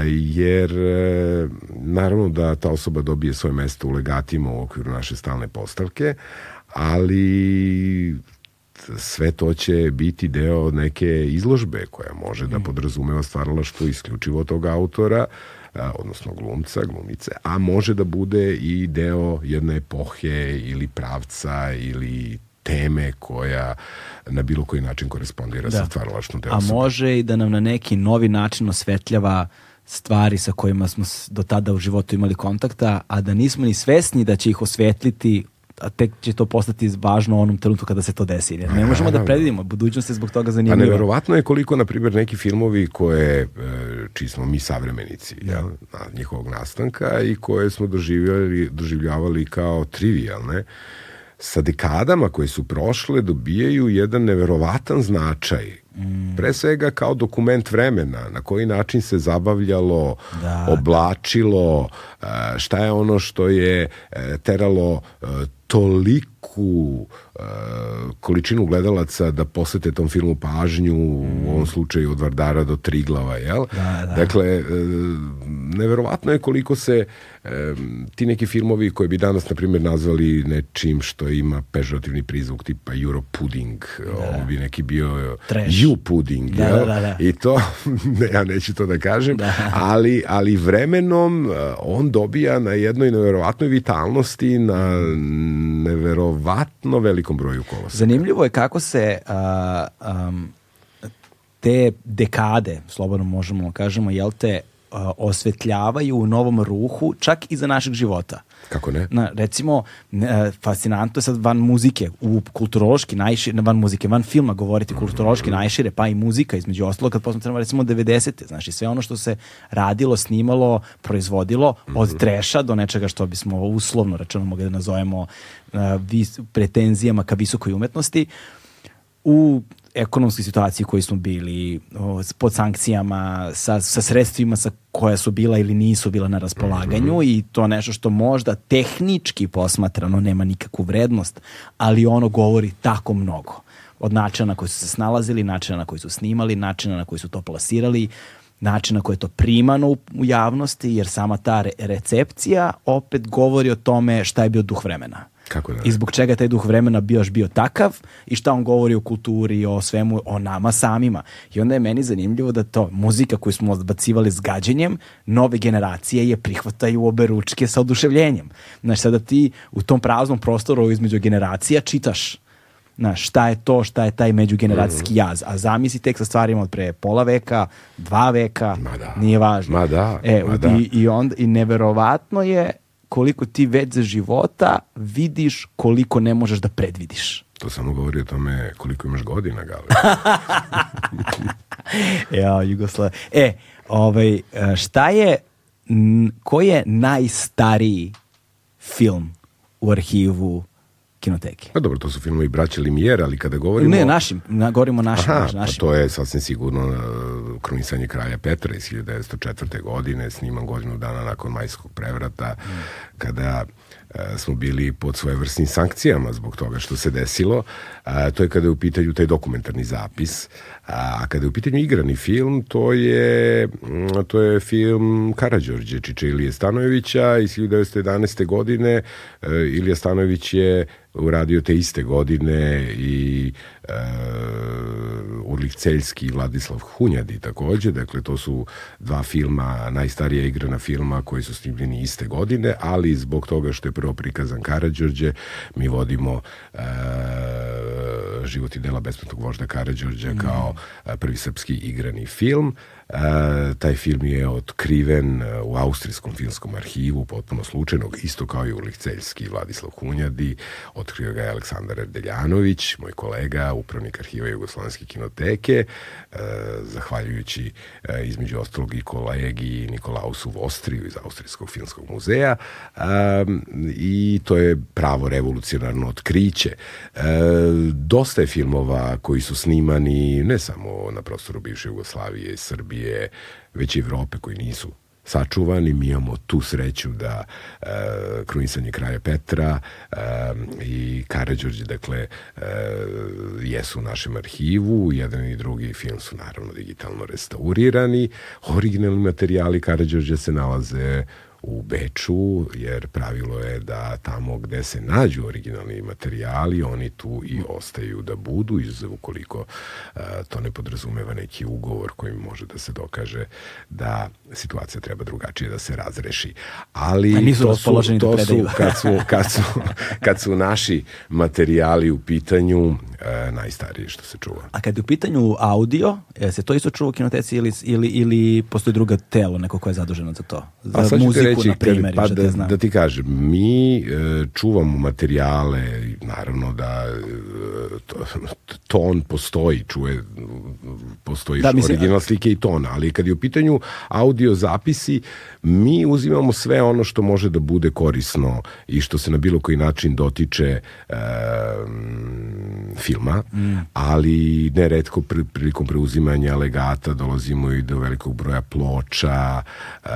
jer e, naravno da ta osoba dobije svoje mesto u legatima u okviru naše stalne postavke, ali sve to će biti deo neke izložbe koja može da mm. podrazumeva stvaralaštvo isključivo tog autora, odnosno glumca, glumice, a može da bude i deo jedne epohe ili pravca ili teme koja na bilo koji način korespondira da. sa stvaralačnom A može i da nam na neki novi način osvetljava stvari sa kojima smo do tada u životu imali kontakta, a da nismo ni svesni da će ih osvetliti a tek će to postati važno u onom trenutku kada se to desi. Ne, ne možemo da predvidimo, budućnost je zbog toga zanimljiva. A neverovatno je koliko, na primjer, neki filmovi koje, e, čiji smo mi savremenici ja. jel, na njihovog nastanka i koje smo doživljavali, doživljavali kao trivialne, sa dekadama koje su prošle dobijaju jedan neverovatan značaj. Mm. Pre svega kao dokument vremena, na koji način se zabavljalo, da, oblačilo, šta je ono što je e, teralo e, toliku količinu gledalaca da posvete tom filmu pažnju, mm. u ovom slučaju od Vardara do Triglava, jel? Da, da. Dakle, neverovatno je koliko se ti neki filmovi koji bi danas, na primjer, nazvali nečim što ima pežorativni prizvuk tipa Euro pudding, da. ovo bi neki bio Trash. you pudding, da, jel? Da, da, I to, ne, ja neću to da kažem, da. ali, ali vremenom uh, on dobija na jednoj neverovatnoj vitalnosti, na neverovatno velikom broju koloseka. Zanimljivo je kako se uh, um, te dekade, slobodno možemo da kažemo, jel te, osvetljavaju u novom ruhu čak i za našeg života. Kako ne? Na, recimo, fascinantno je sad van muzike, u kulturološki najšire, van muzike, van filma govoriti kulturološki najšire, pa i muzika između ostalog, kad posmatramo recimo 90. Znači sve ono što se radilo, snimalo, proizvodilo, mm -hmm. od treša do nečega što bismo uslovno rečeno mogli da nazovemo vis, pretenzijama ka visokoj umetnosti, u ekonomskoj situaciji u kojoj smo bili, o, pod sankcijama, sa, sa sredstvima sa koja su bila ili nisu bila na raspolaganju mm -hmm. i to nešto što možda tehnički posmatrano nema nikakvu vrednost, ali ono govori tako mnogo. Od načina na koji su se snalazili, načina na koji su snimali, načina na koji su to plasirali, načina na koji je to primano u, u javnosti, jer sama ta re recepcija opet govori o tome šta je bio duh vremena. Kako da? I zbog čega taj duh vremena bio bio takav i šta on govori o kulturi, o svemu, o nama samima. I onda je meni zanimljivo da to, muzika koju smo odbacivali s gađenjem, nove generacije je prihvataju obe ručke sa oduševljenjem. Znaš, sada ti u tom praznom prostoru između generacija čitaš Znaš, šta je to, šta je taj međugeneracijski jaz. A zamisli tek sa stvarima od pre pola veka, dva veka, Ma da. nije važno. Ma da, e, ma da. I, i, onda, I neverovatno je koliko ti već za života vidiš koliko ne možeš da predvidiš. To samo govori o tome koliko imaš godina, Gale. ja, Jugoslav. E, ovaj, šta je, koji je najstariji film u arhivu kinoteki. Pa dobro, to su filmovi braće Limijer, ali kada govorimo... Ne, našim, na, govorimo našim. Aha, našim. pa to je sasvim sigurno uh, krunisanje kralja Petra iz 1904. godine, sniman godinu dana nakon majskog prevrata, mm. kada E, smo bili pod svojevrsnim sankcijama zbog toga što se desilo. A, to je kada je u pitanju taj dokumentarni zapis. A kada je u pitanju igrani film, to je, to je film Karadžorđe Čiče Ilije Stanojevića iz 1911. godine. E, Ilija Stanojević je uradio te iste godine i e, Urlik Celjski i Vladislav Hunjadi takođe, dakle to su dva filma, najstarija igrana filma koji su snimljeni iste godine, ali zbog toga što je prvo prikazan Karadžorđe, mi vodimo e, život i dela besplatnog vožda Karadžorđa mm. kao e, prvi srpski igrani film. E, taj film je otkriven e, u Austrijskom filmskom arhivu, potpuno slučajnog, isto kao i Urlik Celjski i Vladislav Hunjadi. Otkrio ga je Aleksandar Erdeljanović, moj kolega, upravnik arhiva Jugoslovenske kinoteke, e, zahvaljujući e, između ostalog i kolegi Nikolausu Vostriju iz Austrijskog filmskog muzeja i to je pravo revolucionarno otkriće. Dosta je filmova koji su snimani ne samo na prostoru bivše Jugoslavije i Srbije, Srbije, već i Evrope koji nisu sačuvani. Mi imamo tu sreću da e, krunisanje kraja Petra e, i Karadžorđe, dakle, e, jesu u našem arhivu. Jedan i drugi film su naravno digitalno restaurirani. Originalni materijali Karadžorđe se nalaze u Beču, jer pravilo je da tamo gde se nađu originalni materijali, oni tu i ostaju da budu, izuzev ukoliko a, to ne podrazumeva neki ugovor kojim može da se dokaže da situacija treba drugačije da se razreši. Ali A nisu to su, raspoloženi da to su, kad su, kad su, kad su naši materijali u pitanju, e, najstarije što se čuva. A kad je u pitanju audio, je se to isto čuva u kinoteci ili, ili, ili postoji druga telo, neko ko je zaduženo za to? Za A sad ću muziku, reći, na primjer, pa da, znam. da ti kažem, mi e, čuvamo materijale, naravno da e, to, ton postoji, čuje, postoji Da, da, mislim- original slike i ton, ali kad je u pitanju audio zapisi, mi uzimamo sve ono što može da bude korisno i što se na bilo koji način dotiče e, filma, Mm. ali neretko pri, prilikom preuzimanja legata dolazimo i do velikog broja ploča. E,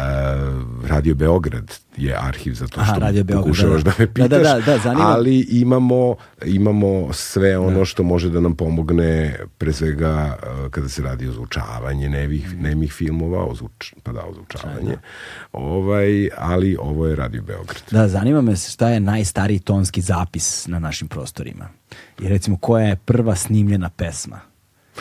Radio Beograd je arhiv zato Aha, što Beograd, pokušavaš da, da, da. me pitaš, Da, da, da, da, zanima- ali imamo, imamo sve ono što može da nam pomogne pre svega e, kada se radi o zvučavanje nevih, nemih filmova, o zvuč, pa da, o zvučavanje. Ovaj, ali ovo je Radio Beograd. Da, zanima me šta je najstariji tonski zapis na našim prostorima. I recimo, koja je prva snimljena pesma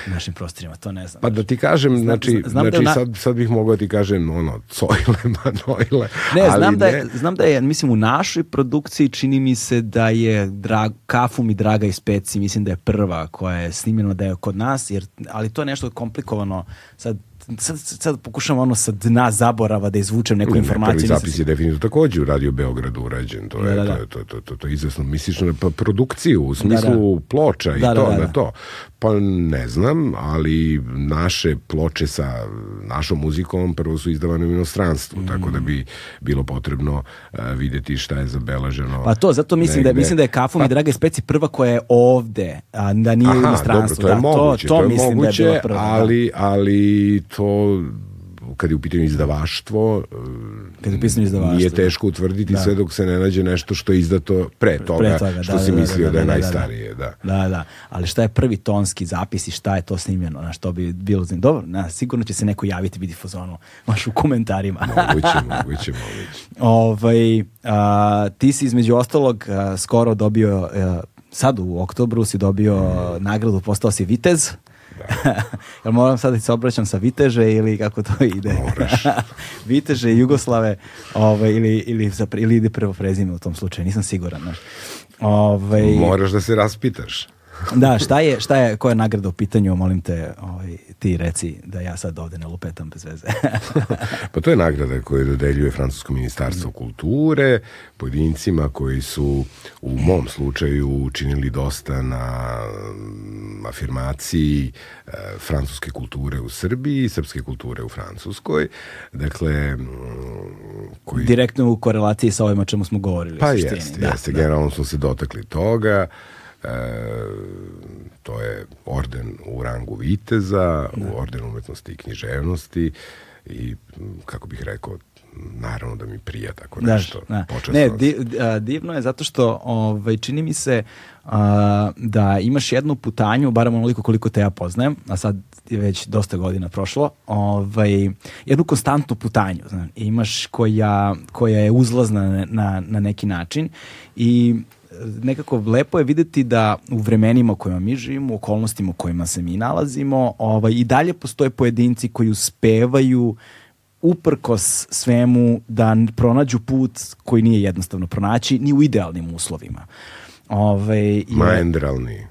našim prostorima, to ne znam. Pa da ti kažem, znači, zna- znam da znači je na- sad, sad bih mogao da ti kažem ono, cojle, manojle, Ne, ali znam da, ne, je, znam da je, mislim, u našoj produkciji čini mi se da je drag, Kafum i Draga iz Peci, mislim da je prva koja je snimljena da je kod nas, jer, ali to je nešto komplikovano. Sad, sad, sad pokušam ono sa dna zaborava da izvučem neku Ne, informaciju. Prvi zapis je definitivno takođe u Radio Beogradu urađen. To je, Da, da, da. To, je, to, to, to, to je izvesno. Misliš na pa, produkciju u smislu ploča i Da, da, to, da, na da. to. Pa ne znam, ali naše ploče sa našom muzikom prvo su izdavane u inostranstvu, tako da bi bilo potrebno uh, videti šta je zabeleženo. Pa to, zato mislim da, je- negde. mislim da je Kafum i Draga iz Peci prva koja je ovde, a da nije u Aha, inostranstvu. dobro, to je da, moguće, to, to, je mislim moguće, da je bila prva. da. ali, ali to kad je u pitanju izdavaštvo, Kad je u pitanju izdavaštvo, nije da. teško utvrditi Da. sve dok se ne nađe nešto što je izdato pre toga, toga, što da, si da, da, mislio da, da, je da, da, da. najstarije. Da. Da, da. Ali šta je prvi tonski zapis i šta je to snimljeno? Na što bi bilo zanimljivo? Dobro, na, sigurno će se neko javiti, vidi fazonu, baš u komentarima. Moguće, moguće, moguće. ovaj, a, ti si između ostalog a, skoro dobio, a, sad u oktobru si dobio Mm. nagradu, postao si vitez. Jel moram sad da se obraćam sa Viteže ili kako to ide? Moraš. Viteže i Jugoslave ovaj, ili, ili, za, ili ide prvo prezime u tom slučaju, nisam siguran. Znaš. Ovaj, Moraš da se raspitaš. Da, šta je, šta je, koja je nagrada u pitanju, molim te, ovaj, ti reci da ja sad ovde ne lupetam bez veze. pa to je nagrada koju dodeljuje Francusko ministarstvo kulture pojedincima koji su u mom slučaju učinili dosta na mm, afirmaciji e, francuske kulture u Srbiji i srpske kulture u Francuskoj. Dakle, mm, koji... Direktno u korelaciji sa ovima čemu smo govorili. Pa jeste, da, jeste. Da. Generalno smo se dotakli toga. E, to je orden u rangu viteza, da. u orden umetnosti i književnosti i, kako bih rekao, naravno da mi prija tako nešto. Da, da. Ne, di, a, divno je zato što ovaj, čini mi se a, da imaš jednu putanju, barem onoliko koliko te ja poznajem, a sad je već dosta godina prošlo, ovaj, jednu konstantnu putanju, znam, imaš koja, koja je uzlazna na, na neki način i nekako lepo je videti da u vremenima u kojima mi živimo, u okolnostima u kojima se mi nalazimo, ovaj, i dalje postoje pojedinci koji uspevaju uprkos svemu da pronađu put koji nije jednostavno pronaći ni u idealnim uslovima. Ove, je... Maendralni.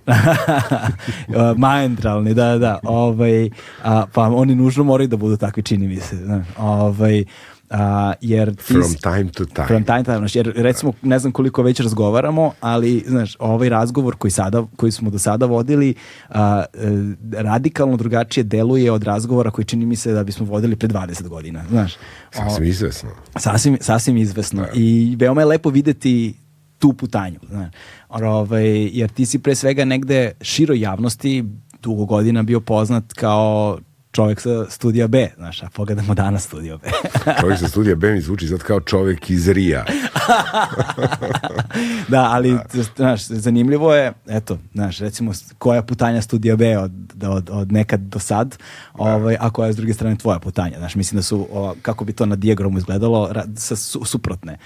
Maendralni, da, da. Ove, a, pa oni nužno moraju da budu takvi, čini mi se. Ove, a, jer ti, from time to time. From time to time. Znaš, jer recimo, ne znam koliko već razgovaramo, ali znaš, ovaj razgovor koji, sada, koji smo do sada vodili a, e, radikalno drugačije deluje od razgovora koji čini mi se da bismo vodili pre 20 godina. Znaš, sasvim izvesno. Sasvim, sasvim izvesno. Da. I veoma je lepo videti tu putanju. Znaš. Ovaj, jer ti si pre svega negde široj javnosti dugo godina bio poznat kao čovjek sa studija B, znaš, a pogledamo danas studio B. čovjek sa studija B mi zvuči sad kao čovjek iz Rija. da, ali, da. znaš, zanimljivo je, eto, znaš, recimo, koja putanja studija B od, od, od nekad do sad, da. ovaj, a koja je s druge strane tvoja putanja, znaš, mislim da su, o, kako bi to na dijagramu izgledalo, sa, su, suprotne.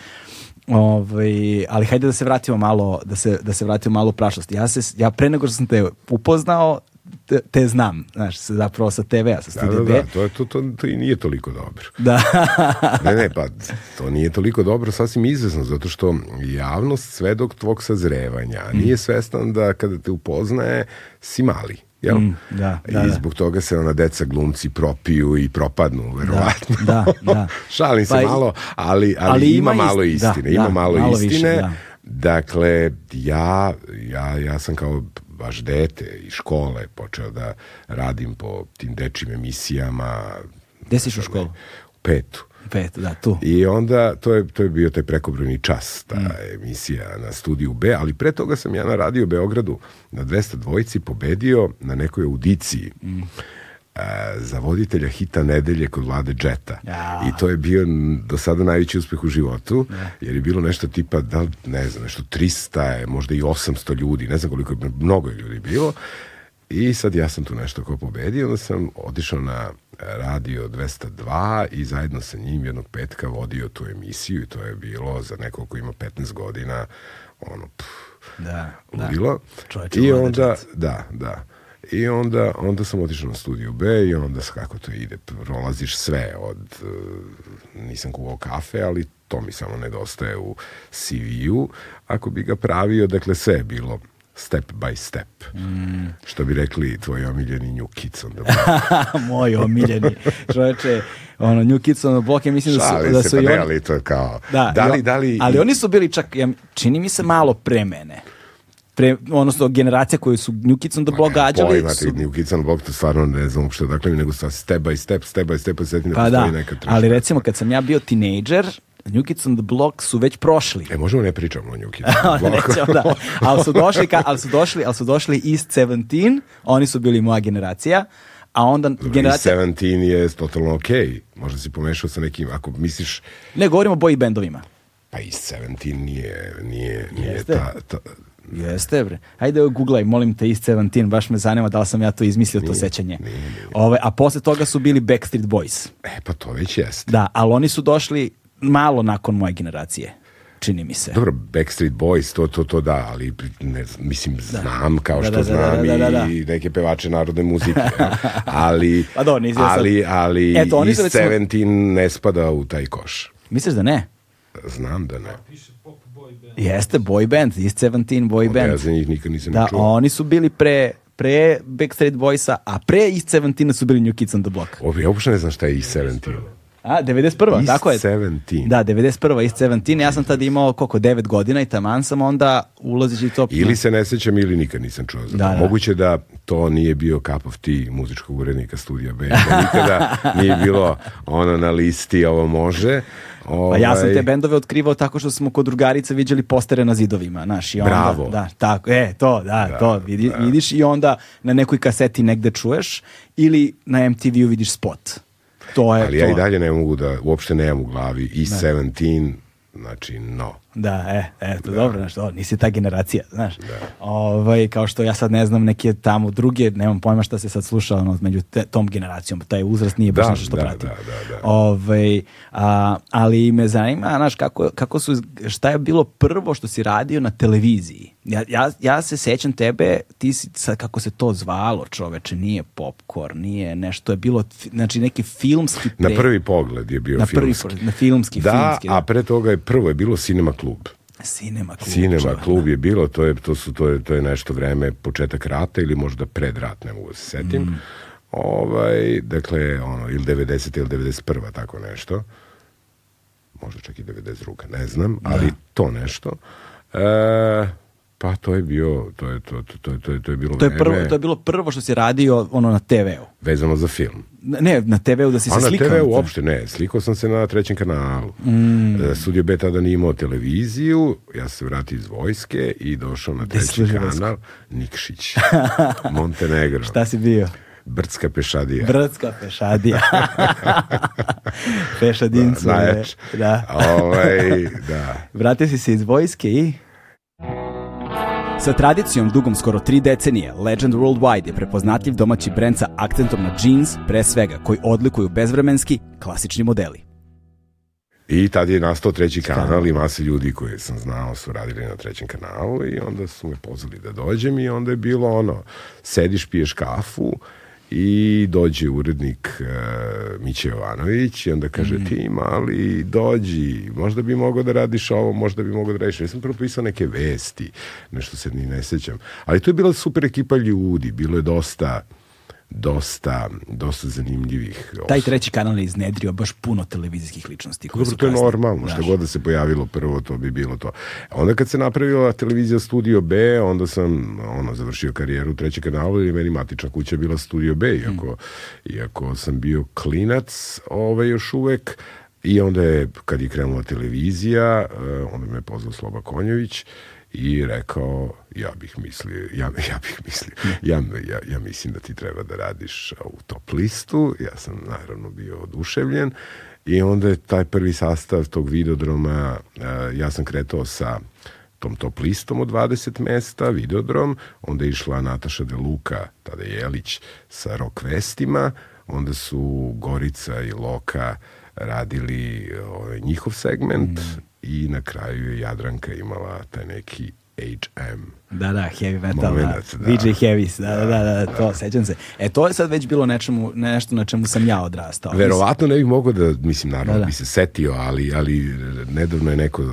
Ovaj, ali hajde da se vratimo malo da se da se vratimo malo u prošlost. Ja se ja pre nego što sam te upoznao, te, te znam, znaš, zapravo sa TV-a, sa studija da, da, da, to, je, to, to, to i nije toliko dobro. Da. ne, ne, pa to nije toliko dobro, sasvim izvesno, zato što javnost sve dok tvog sazrevanja mm. nije svestan da kada te upoznaje si mali. Jel? Mm, da, da, I da. zbog toga se ona deca glumci propiju i propadnu, verovatno. Da, da, da. Šalim se pa, malo, ali, ali, ali ima, ima malo istine. Da, ima da, malo, malo istine. Više, da. Dakle, ja, ja, ja sam kao baš dete iz škole počeo da radim po tim dečim emisijama. Gde si u školu? U petu. Pet, da, tu. I onda, to je, to je bio taj prekobrojni čas, ta mm. emisija na studiju B, ali pre toga sam ja na radio Beogradu na 200 dvojici pobedio na nekoj audiciji. Mm za voditelja hita nedelje kod Vlade Džeta. Ja. I to je bio do sada najveći uspeh u životu, ja. jer je bilo nešto tipa, da, ne znam, nešto 300, možda i 800 ljudi, ne znam koliko je, mnogo je ljudi bilo. I sad ja sam tu nešto ko pobedio, onda sam otišao na radio 202 i zajedno sa njim jednog petka vodio tu emisiju i to je bilo za nekog ko ima 15 godina ono, pff, da, bilo. Da. I onda, da, da. I onda, onda sam otišao na studiju B i onda kako to ide, prolaziš sve od, uh, nisam kuvao kafe, ali to mi samo nedostaje u CV-u. Ako bi ga pravio, dakle sve je bilo step by step. Mm. Što bi rekli tvoji omiljeni New Kids on the Block. Moj omiljeni. Čoveče, ono, New Kids on the Block, ja mislim Šali da su... Da se, su pa ne, ali to je kao... Da, da li, da li... Ali oni su bili čak, ja, čini mi se malo pre mene pre, odnosno generacija koji su New Kids on the Block gađali. Pojma su... New Kids on the Block, to stvarno ne znam što dakle, nego sa step by step, step by step, pa pa da, neka Ali recimo kad sam ja bio tinejdžer, New Kids on the Block su već prošli. E, možemo ne pričamo o New Kids on the Block. Nećemo, da. Ali su došli, ka, ali su došli, ali su došli East 17, oni su bili moja generacija, a onda Dobro, generacija... 17 je totalno okej. Okay. Možda si pomešao sa nekim, ako misliš... Ne, govorimo o boy bendovima. Pa i 17 nije, nije, nije Jeste. ta, ta, Jeste, bre. Ajde, googlaj, molim te, iz 17, baš me zanima da li sam ja to izmislio, nije, to sećanje. Nije, nije. Ove, a posle toga su bili Backstreet Boys. E, pa to već jeste. Da, ali oni su došli malo nakon moje generacije čini mi se. Dobro, Backstreet Boys, to, to, to da, ali ne, mislim, da. znam kao da, što da, da, znam da, da, da, i neke pevače narodne muzike, ali, pa do, ali, ali Eto, oni East recimo... 17 ne spada u taj koš. Misliš da ne? Znam da ne. Jeste, boy band, East 17 boy Onda Ja band. za njih nikad nisam Da, čuo. oni su bili pre, pre Backstreet Boysa, a pre East 17 su bili New Kids on the Block. Ovo, ja uopšte ne znam šta je East 17. A, 91. East tako je. 17. Da, 91. East 17. Ja sam tad imao koliko, 9 godina i taman sam onda ulazeći to... Ili se ne sećam ili nikad nisam čuo za Da, da. Moguće da to nije bio cup of tea muzičkog urednika studija B. Da nikada nije bilo ono na listi ovo može. Pa ja sam Ovaj, te bendove otkrivao tako što smo kod drugarica viđali postere na zidovima, znaš, i onda, Bravo. da, tako, e, to, da, to, vidi, vidiš i onda na nekoj kaseti negde čuješ ili na MTV-u vidiš spot. To je Ali to. ja i dalje ne mogu da, uopšte nemam u glavi East 17, znači no. Da, e, e, to dobro, znaš, to, nisi ta generacija, znaš. Ovaj, kao što ja sad ne znam neke tamo druge, nemam pojma šta se sad sluša ono, među te- tom generacijom, taj uzrast nije baš Da, nešto što da, pratim. da, da, da. Ovaj, a, ali me zanima, znaš, kako, kako su, šta je bilo prvo što si radio na televiziji? Ja, ja, ja se sećam tebe, ti si, sad kako se to zvalo čoveče, nije popcorn, nije nešto, je bilo, znači neki filmski... Na pre- prvi pogled je bio na prvi, filmski. na filmski, Da, filmski, a pre toga je prvo je bilo Cinema klub. Cinema klub. Cinema klub je bilo, to je, to su, to je, to je nešto vreme, početak rata ili možda pred rat, ne mogu da se setim. Mm. Ovaj, dakle, ono, ili 90. ili 91. tako nešto. Možda čak i 92. Ne znam, ali to nešto. E, pa to je bio, to je, to, to, to, je- to je, to je bilo To je, vreme prvo, to je bilo prvo što si radio ono na TV-u. vezano za film. Ne, na TV-u da si A se na slikao. TV na uopšte ne, slikao sam se na trećem kanalu. Mm. E, Studio B tada nije imao televiziju, ja sam se vratio iz vojske i došao na treći kanal, Nikšić, Montenegro, Šta si bio? Brdska pešadija. Brdska pešadija. Pešadincu. Najjač. Da. Ovaj, da. Vratio si se iz vojske i... Sa tradicijom dugom skoro tri decenije, Legend Worldwide je prepoznatljiv domaći brend sa akcentom na jeans, pre svega, koji odlikuju bezvremenski, klasični modeli. I tad je nastao treći kanal i masa ljudi koje sam znao su radili na trećem kanalu i onda su me pozvali da dođem i onda je bilo ono, sediš, piješ kafu i dođe urednik uh, Miće Jovanović i onda kaže ti mali dođi, možda bi mogao da radiš ovo, možda bi mogao da radiš. Ja sam prvo pisao neke vesti, nešto se ni ne sećam. Ali to je bila super ekipa ljudi, bilo je dosta dosta, dosta zanimljivih Taj treći kanal je iznedrio baš puno televizijskih ličnosti. koje Dobro, to je normalno, šta znaš. god da se pojavilo prvo, to bi bilo to. Onda kad se napravila televizija Studio B, onda sam ono, završio karijeru u trećem kanalu i meni matična kuća bila Studio B, iako, iako sam bio klinac ovaj, još uvek. I onda je, kad je krenula televizija, eh, onda me je pozvao Sloba Konjović i rekao, ja bih mislio, ja, ja bih mislio, ja, ja, ja mislim da ti treba da radiš u top listu, ja sam naravno bio oduševljen. I onda je taj prvi sastav tog videodroma, ja sam kretao sa tom top listom od 20 mesta, videodrom, onda je išla Nataša De Luka, tada Jelić, sa rock vestima, onda su Gorica i Loka radili ovaj, njihov segment i na kraju je Jadranka imala taj neki HM. Da, da, heavy metal, Momenat, da. da. DJ Heavis, da, da, da, da, to, sećam se. E, to je sad već bilo nečemu, nešto na čemu sam ja odrastao. Verovatno ne bih mogao da, mislim, naravno Da, da. bi se setio, ali, ali nedavno je neko uh,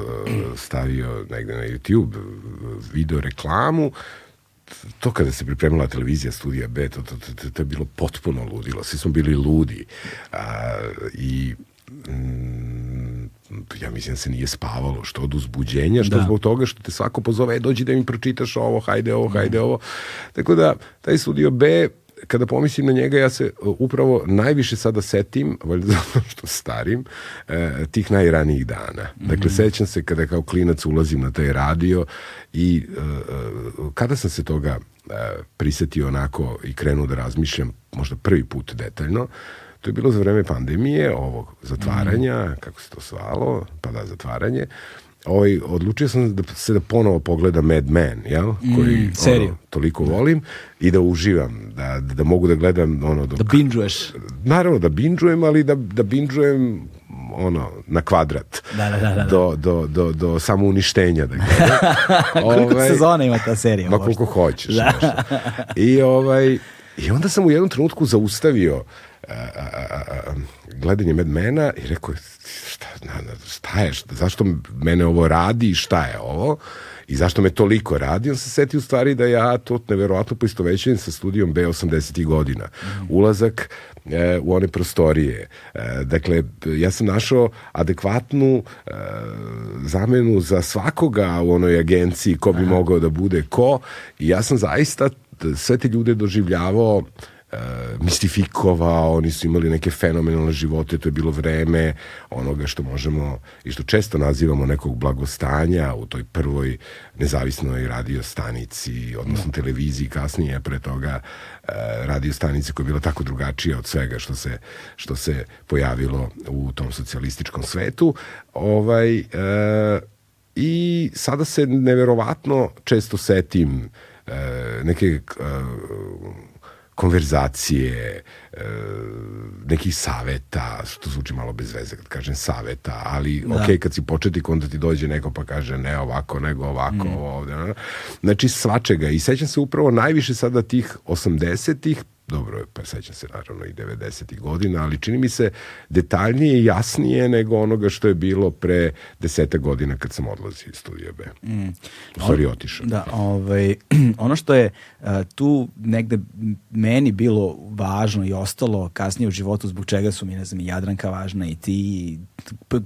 stavio negde na YouTube uh, video reklamu to kada se pripremila televizija Studija B, to, to, to, to je bilo potpuno ludilo. Svi smo bili ludi. A, I mm, ja mislim da se nije spavalo, što od uzbuđenja, što Da. zbog toga što te svako pozove, e, dođi da mi pročitaš ovo, hajde ovo, hajde ovo. Tako da, taj Studio B, kada pomislim na njega, ja se uh, upravo najviše sada setim, valjda zato što starim, e, tih najranijih dana. Dakle, sećam se kada kao klinac ulazim na taj radio i e, e, kada sam se toga e, prisetio onako i krenuo da razmišljam, možda prvi put detaljno, to je bilo za vreme pandemije, ovog zatvaranja, kako se to zvalo, pa da, zatvaranje, Ovaj, odlučio sam da se da ponovo pogledam Mad Men, jel? Koji, seriju. Ono, toliko volim i da uživam, da, da mogu da gledam ono dok, Da binđuješ. naravno da binđujem, ali da, da binđujem ono, na kvadrat. Da, da, da, da, da. Do, do, do, do samouništenja, da gledam. Koliko Ovaj, sezona ima ta serija? Ma koliko hoćeš. Da. I ovaj, I onda sam u jednom trenutku zaustavio a, a, a, gledanje i rekao, šta, šta je, šta, zašto mene ovo radi i šta je ovo? I zašto me toliko radi? On se seti u stvari da ja to neverovatno poistovećujem sa studijom B 80. godina. Ulazak e, u one prostorije. E, dakle, ja sam našao adekvatnu e, zamenu za svakoga u onoj agenciji ko bi Aha. mogao da bude ko i ja sam zaista sve te ljude doživljavao e, mistifikovao, oni su imali neke fenomenalne živote, to je bilo vreme onoga što možemo i što često nazivamo nekog blagostanja u toj prvoj nezavisnoj radio stanici, odnosno da. televiziji kasnije pre toga e, radio stanici koja je bila tako drugačija od svega što se, što se pojavilo u tom socijalističkom svetu. Ovaj, e, I sada se neverovatno često setim e, neke e, konverzacije, e, nekih saveta, što zvuči malo bez veze kad kažem saveta, ali da. ok, kad si početnik onda ti dođe neko pa kaže ne ovako, nego ovako, mm. ovde. Znači svačega i sećam se upravo najviše sada tih 80-ih, dobro, pa sećam se naravno i 90. godina, ali čini mi se detaljnije i jasnije nego onoga što je bilo pre deseta godina kad sam odlazio iz studija B. Mm. U stvari otišao. Da, ovaj, ono što je uh, tu negde meni bilo važno i ostalo kasnije u životu zbog čega su mi, ne znam, i Jadranka važna i ti,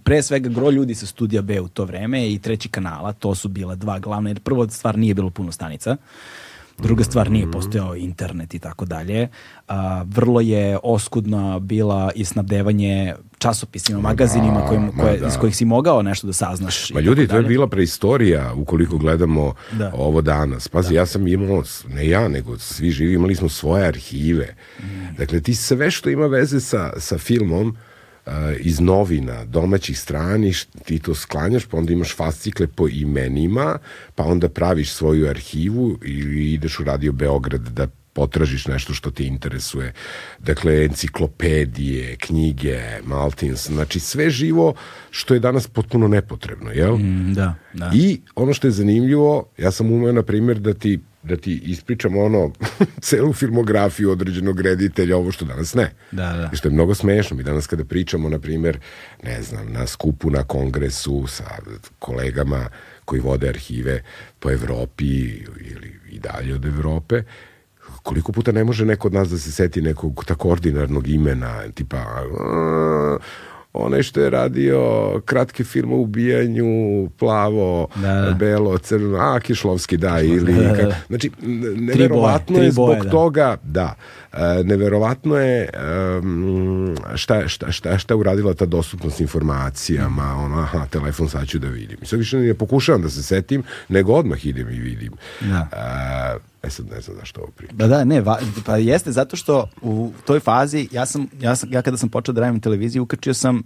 pre svega gro ljudi sa studija B u to vreme i treći kanala, to su bila dva glavne, jer prvo stvar nije bilo puno stanica. Druga stvar, nije postojao internet i tako dalje. Vrlo je oskudna bila i snabdevanje časopisima, magazinima kojim, koje, da. iz kojih si mogao nešto da saznaš. Ma ljudi, to je bila preistorija ukoliko gledamo da. ovo danas. Pazi, da. ja sam imao, ne ja, nego svi živi, imali smo svoje arhive. Mm. Dakle, ti sve što ima veze sa, sa filmom, iz novina, domaćih strani, ti to sklanjaš, pa onda imaš fascikle po imenima, pa onda praviš svoju arhivu i ideš u Radio Beograd da potražiš nešto što te interesuje. Dakle, enciklopedije, knjige, Maltins, znači sve živo što je danas potpuno nepotrebno, jel? Mm, da, da. I ono što je zanimljivo, ja sam umeo, na primjer, da ti da ti ispričam ono celu filmografiju određenog reditelja, ovo što danas ne. Da, da. I što je mnogo smešno. Mi danas kada pričamo, na primjer, ne znam, na skupu, na kongresu sa kolegama koji vode arhive po Evropi ili i dalje od Evrope, koliko puta ne može neko od nas da se seti nekog tako ordinarnog imena, tipa onaj što je radio kratki film o ubijanju, plavo, da, da. belo, crno, a Kišlovski da, ili... Da, da, da. Znači, neverovatno je zbog boje, toga, da, uh, neverovatno je um, šta, šta, šta, šta je uradila ta dostupnost informacijama, mm. ono, aha, telefon sad ću da vidim. I sad više ne pokušavam da se setim, nego odmah idem i vidim. Da. Uh, E sad ne znam zašto ovo pričam. Da, da, ne, va, pa jeste zato što u toj fazi, ja sam, ja, sam, ja kada sam počeo da radim televiziju, ukrčio sam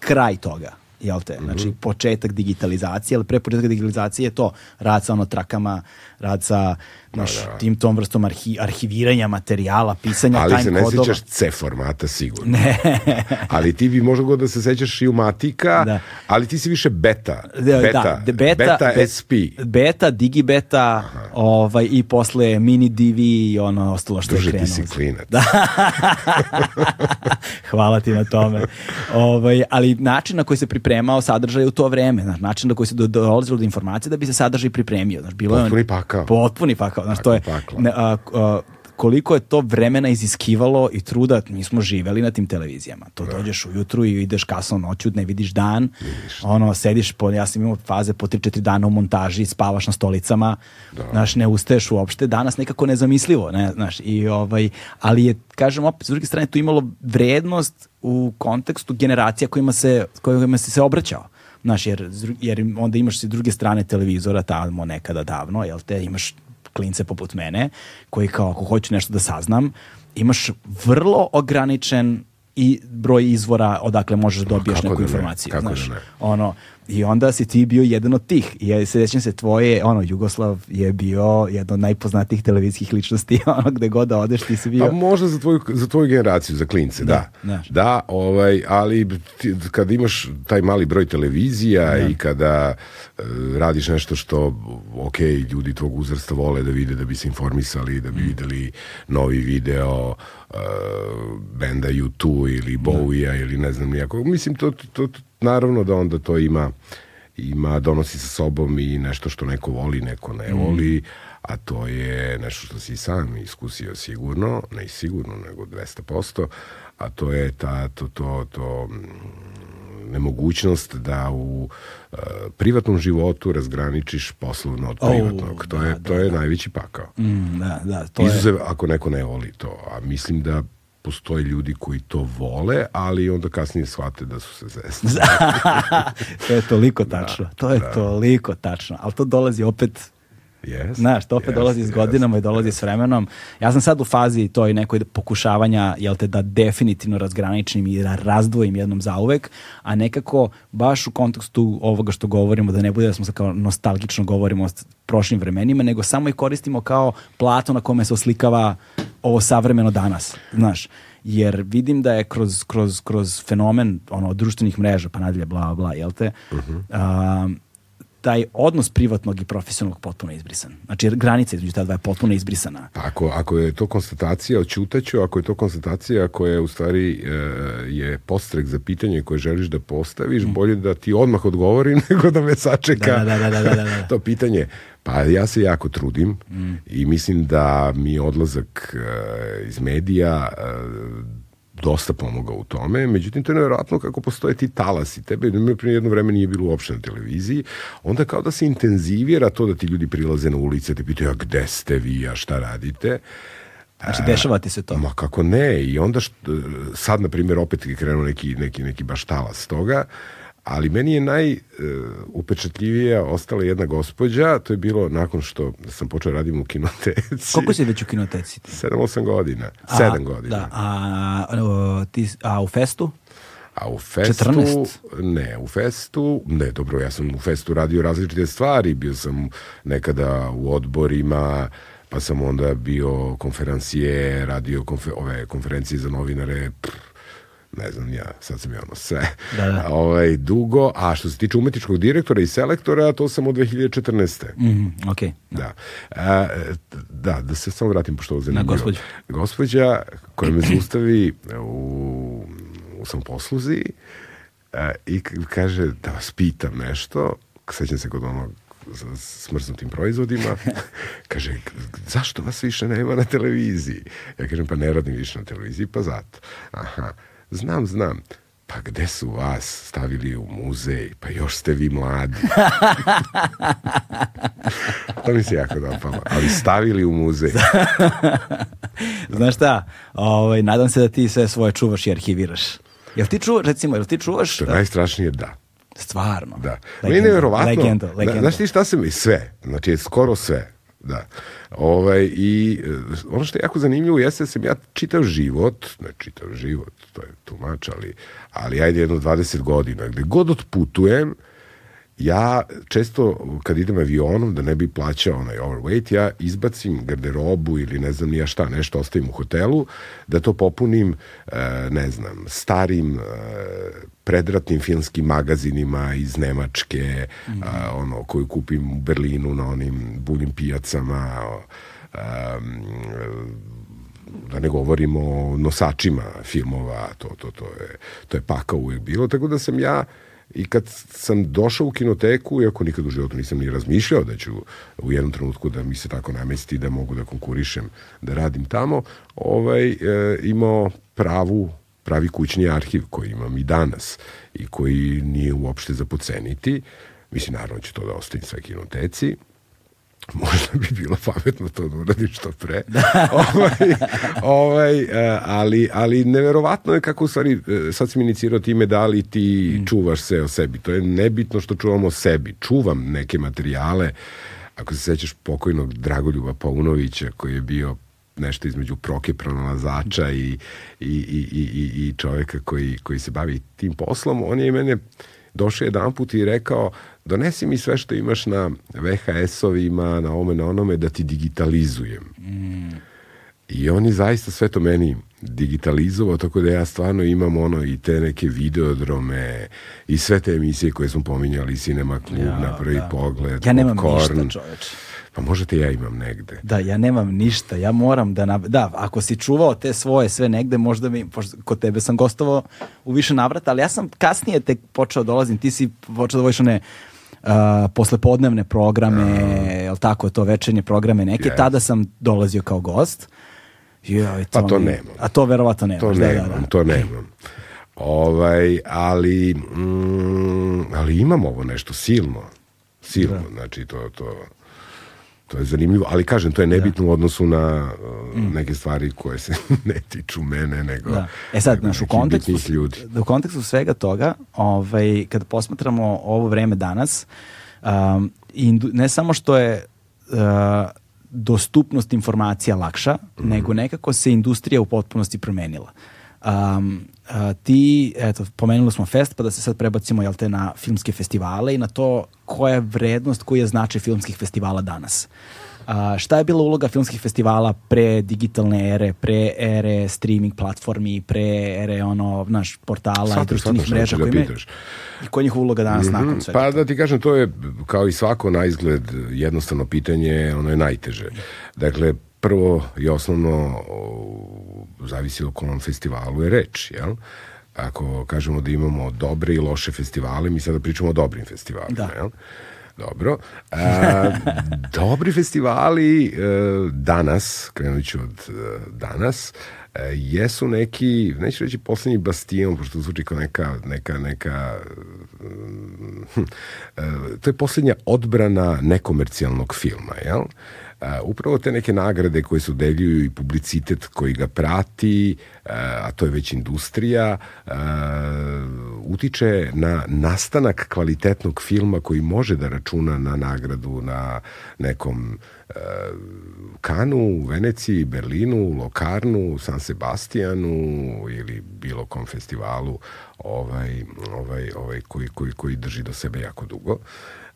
kraj toga jel te? Znači, mm -hmm. početak digitalizacije, ali pre početka digitalizacije je to rad sa ono trakama, rad sa naš, da, da. tim tom vrstom arhi, arhiviranja materijala, pisanja ali time se ne kodova. sećaš C formata sigurno. Ne. ali ti bi možda da se sećaš i u Matika, da. ali ti si više beta. Da, beta, da, beta, beta be, SP. Beta, digibeta, ovaj, i posle mini DV i ono ostalo što Druže, je krenuo. ti si klinac. Da. Hvala ti na tome. Ovaj, ali način na koji se pripremao sadržaj u to vreme, znači, način na koji se do, dolazilo do informacije da bi se sadržaj pripremio. Znači, bilo potpuni pakao. Potpuni pakao. Znači, to je, ne, a, a, koliko je to vremena iziskivalo i truda, mi smo živeli na tim televizijama. To da. dođeš ujutru i ideš kasno noću, ne vidiš dan, vidiš. ono, sediš, po, ja sam imao faze po 3-4 dana u montaži, spavaš na stolicama, da. znaš, ne ustaješ uopšte, danas nekako nezamislivo, ne, znaš, i ovaj, ali je, kažem opet, s druge strane, tu imalo vrednost u kontekstu generacija kojima se, kojima se se obraćao. Znaš, jer, jer onda imaš s druge strane televizora tamo nekada davno, jel te, imaš klince poput mene, koji kao ako hoću nešto da saznam, imaš vrlo ograničen i broj izvora odakle možeš da dobiješ neku da informaciju. Kako znaš, da ne? ono, I onda si ti bio jedan od tih. I ja se se tvoje, ono, Jugoslav je bio jedna od najpoznatijih televizijskih ličnosti, ono, gde god da odeš, ti si bio... Pa možda za tvoju, za tvoju generaciju, za klince, da. Da, Da, da. ovaj, ali ti, kad imaš taj mali broj televizija i kada e, radiš nešto što, ok, ljudi tvog uzrasta vole da vide, da bi se informisali, da bi videli novi video e, benda U2 ili Bowie-a ili ne znam nijako. Mislim, to, to, to, naravno da onda to ima ima, donosi sa sobom i nešto što neko voli, neko ne voli, a to je nešto što si sam iskusio sigurno, ne sigurno, nego 200%, a to je ta, to, to, to mm, nemogućnost da u e, privatnom životu razgraničiš poslovno od privatnog. To da, je, da, to je da. najveći pakao. Mm, da, da, to je... Izuzev ako neko ne voli to, a mislim da postoje ljudi koji to vole, ali onda kasnije shvate da su se zesni. to je toliko tačno. to je toliko tačno. Ali to dolazi opet Yes, Znaš, to opet yes, dolazi s yes, godinama i dolazi s vremenom. Ja sam sad u fazi toj nekoj pokušavanja, jel te, da definitivno razgraničim i da razdvojim jednom zauvek, a nekako baš u kontekstu ovoga što govorimo, da ne bude da smo sad kao nostalgično govorimo o prošlim vremenima, nego samo ih koristimo kao plato na kome se oslikava ovo savremeno danas, znaš. Jer vidim da je kroz, kroz, kroz fenomen ono, društvenih mreža, pa nadalje, bla, bla, jel te, a, taj odnos privatnog i profesionalnog potpuno izbrisan. Znači, granica između ta dva je potpuno izbrisana. Ako, ako je to konstatacija, odćutaću, ako je to konstatacija koja je u stvari e, je postrek za pitanje koje želiš da postaviš, bolje da ti odmah odgovorim nego da me sačeka Mm. Da, da, da, da, da, da. to pitanje. Pa ja se jako trudim Mm. i mislim da mi odlazak e, iz medija e, dosta pomogao u tome, međutim to je nevjerojatno kako postoje ti talasi. Tebe na primjer, jedno vreme nije bilo uopšte na televiziji, onda kao da se intenzivira to da ti ljudi prilaze na ulice, te pitaju, a gde ste vi, a šta radite? Znači, dešava ti se to. Ma kako ne, i onda št, sad, na primjer, opet je krenuo neki, neki, neki baš talas toga, ali meni je najupečatljivija ostala jedna gospođa, to je bilo nakon što sam počeo radim u kinoteci. Koliko si već u kinoteci? ti? 7-8 godina, A, 7 godina. Da, a, o, ti, a u festu? A u festu, 14? ne, u festu, ne, dobro, ja sam u festu radio različite stvari, bio sam nekada u odborima, pa sam onda bio konferencije, radio konfer, ove konferencije za novinare, pff, ne znam ja, sad sam ja ono sve, Da, da. Ovaj, dugo, a što se tiče umetničkog direktora i selektora, to sam od 2014. Mhm, ok. Da. A, da, da se samo vratim pošto ovo zanimljivo. gospođu. Gospođa koja me zaustavi u, u samposluzi a, i k- kaže da vas pitam nešto, sećam se kod onog smrznutim proizvodima, kaže, zašto vas više nema na televiziji? Ja kažem, pa ne radim više na televiziji, pa zato. Aha, znam, znam. Pa gde su vas stavili u muzej? Pa još ste vi mladi. to mi se jako dopalo. Ali stavili u muzej. Znaš šta, ovaj, nadam se da ti sve svoje čuvaš i arhiviraš. Jel ti čuvaš, recimo, jel ti čuvaš? Što je najstrašnije, da. Stvarno. Da. Legenda, Meni je nevjerovatno. Legenda, Da, legenda. znaš ti šta sam i sve, znači skoro sve. Da. Ovaj, I e, ono što je jako zanimljivo jeste da sam ja čitav život, ne čitav život, to je tumač, ali, ali ajde jedno 20 godina, gde god otputujem, ja često kad idem avionom da ne bi plaćao onaj overweight, ja izbacim garderobu ili ne znam ni ja šta, nešto ostavim u hotelu, da to popunim, e, ne znam, starim e, predratnim filmskim magazinima iz Nemačke, a, ono, koju kupim u Berlinu na onim buljim pijacama, em, da ne govorimo o nosačima filmova, to, to, to, je, to je pakao uvijek bilo, tako da sam ja i kad sam došao u kinoteku, iako nikad u životu nisam ni razmišljao da ću u jednom trenutku da mi se tako namesti da mogu da konkurišem, da radim tamo, ovaj, e, imao pravu pravi kućni arhiv koji imam i danas i koji nije uopšte za poceniti. Mislim, naravno ću to da ostavim sve kinoteci, možda bi bilo pametno to da uradim što pre. ovaj, ovaj, e, ali, ali neverovatno je kako u stvari, e, sad sam inicirao time da li ti čuvaš sve o sebi. To je nebitno što čuvam o sebi. Čuvam neke materijale. Ako se sećaš pokojnog Dragoljuba Paunovića koji je bio nešto između proke pronalazača i, i, i, i, i, čoveka koji, koji se bavi tim poslom, on je mene došao jedan put i rekao donesi mi sve što imaš na VHS-ovima, na ovome, na onome, da ti digitalizujem. Mm. I on je zaista sve to meni digitalizovao, tako da ja stvarno imam ono i te neke videodrome i sve te emisije koje smo pominjali, Cinema Klub, ja, na prvi da. pogled, Ja nemam Popcorn. ništa, čoveče. Pa možete ja imam negde. Da, ja nemam ništa. Ja moram da... Nav... Da, ako si čuvao te svoje sve negde, možda mi... Pošto kod tebe sam gostovao u više navrata, ali ja sam kasnije tek počeo da dolazim. Ti si počeo da voliš one uh, poslepodnevne programe, uh, jel tako, to večernje programe neke. Yes. Tada sam dolazio kao gost. Joj, to pa to mi... nemam. A to verovatno nemaš. To da, nemam, da, da. to nemam. Ovaj, ali, mm, ali imam ovo nešto silno. Silno, da. znači to, to, to je zanimljivo, ali kažem, to je nebitno da. u odnosu na uh, mm. neke stvari koje se ne tiču mene, nego da. E sad, naš, u kontekstu, ljudi. Da, u kontekstu svega toga, ovaj, kad posmatramo ovo vreme danas, um, indu, ne samo što je uh, dostupnost informacija lakša, mm. nego nekako se industrija u potpunosti promenila. Um, a, ti, eto, pomenuli smo fest, pa da se sad prebacimo jel te, na filmske festivale i na to koja je vrednost, koji je značaj filmskih festivala danas. A, šta je bila uloga filmskih festivala pre digitalne ere, pre ere streaming platformi, pre ere ono, naš, portala Sata, i društvenih mreža koji da i koja je njihova uloga danas mm -hmm. nakon svega? Pa da ti kažem, to je kao i svako na izgled jednostavno pitanje, ono je najteže. Dakle, prvo i osnovno zavisi o kom festivalu je reč, jel? Ako kažemo da imamo dobre i loše festivale, mi sada pričamo o dobrim festivalima, da. jel? Dobro. A, dobri festivali e, danas, krenut ću od e, danas, e, jesu neki, neću reći poslednji bastion, pošto zvuči kao neka, neka, neka hm, to je poslednja odbrana nekomercijalnog filma, jel? A, upravo te neke nagrade koje se deljuju i publicitet koji ga prati, a to je već industrija, utiče na nastanak kvalitetnog filma koji može da računa na nagradu na nekom Kanu, Veneciji, Berlinu, Lokarnu, San Sebastianu ili bilo kom festivalu ovaj, ovaj, ovaj, koji, koji, koji drži do sebe jako dugo.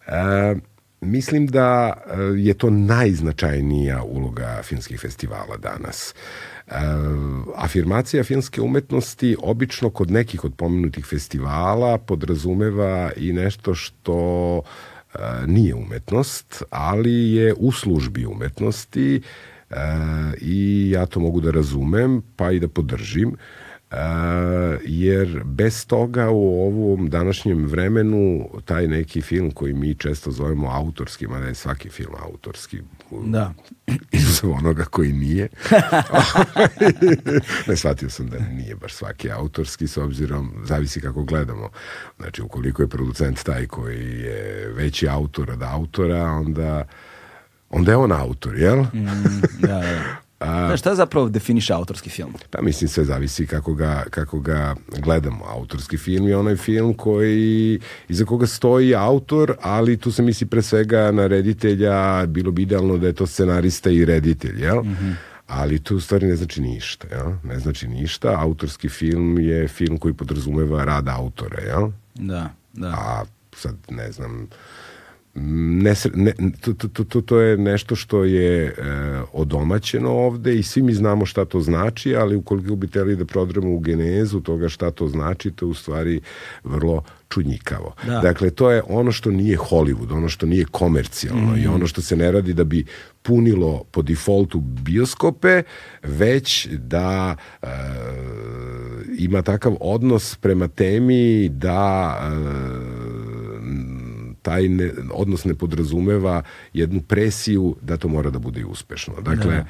E, Mislim da e, je to najznačajnija uloga filmskih festivala danas. E, afirmacija filmske umetnosti obično kod nekih od pomenutih festivala podrazumeva i nešto što e, nije umetnost, ali je u službi umetnosti i ja to mogu da razumem pa i da podržim. Uh, jer bez toga u ovom današnjem vremenu taj neki film koji mi često zovemo autorski, mada je svaki film autorski da. izuzav onoga koji nije ne shvatio sam da nije baš svaki autorski s obzirom, zavisi kako gledamo znači ukoliko je producent taj koji je veći autor od autora onda onda je on autor, jel? Mm, da, da. A, da, šta zapravo definiše autorski film? Pa mislim sve zavisi kako ga, kako ga gledamo. Autorski film je onaj film koji, iza koga stoji autor, ali tu se misli pre svega na reditelja, bilo bi idealno da je to scenarista i reditelj, jel? Mm -hmm. Ali tu u stvari ne znači ništa, jel? Ne znači ništa. Autorski film je film koji podrazumeva rad autora, jel? Da, da. A sad ne znam ne, ne, to, to, to, to je nešto što je e, odomaćeno ovde i svi mi znamo šta to znači, ali ukoliko bi teli da prodremo u genezu toga šta to znači, to je u stvari vrlo čudnjikavo. Da. Dakle, to je ono što nije Hollywood, ono što nije komercijalno mm. i ono što se ne radi da bi punilo po defaultu bioskope, već da e, ima takav odnos prema temi da e, taj ne, odnos ne podrazumeva jednu presiju da to mora da bude i uspešno. Dakle, da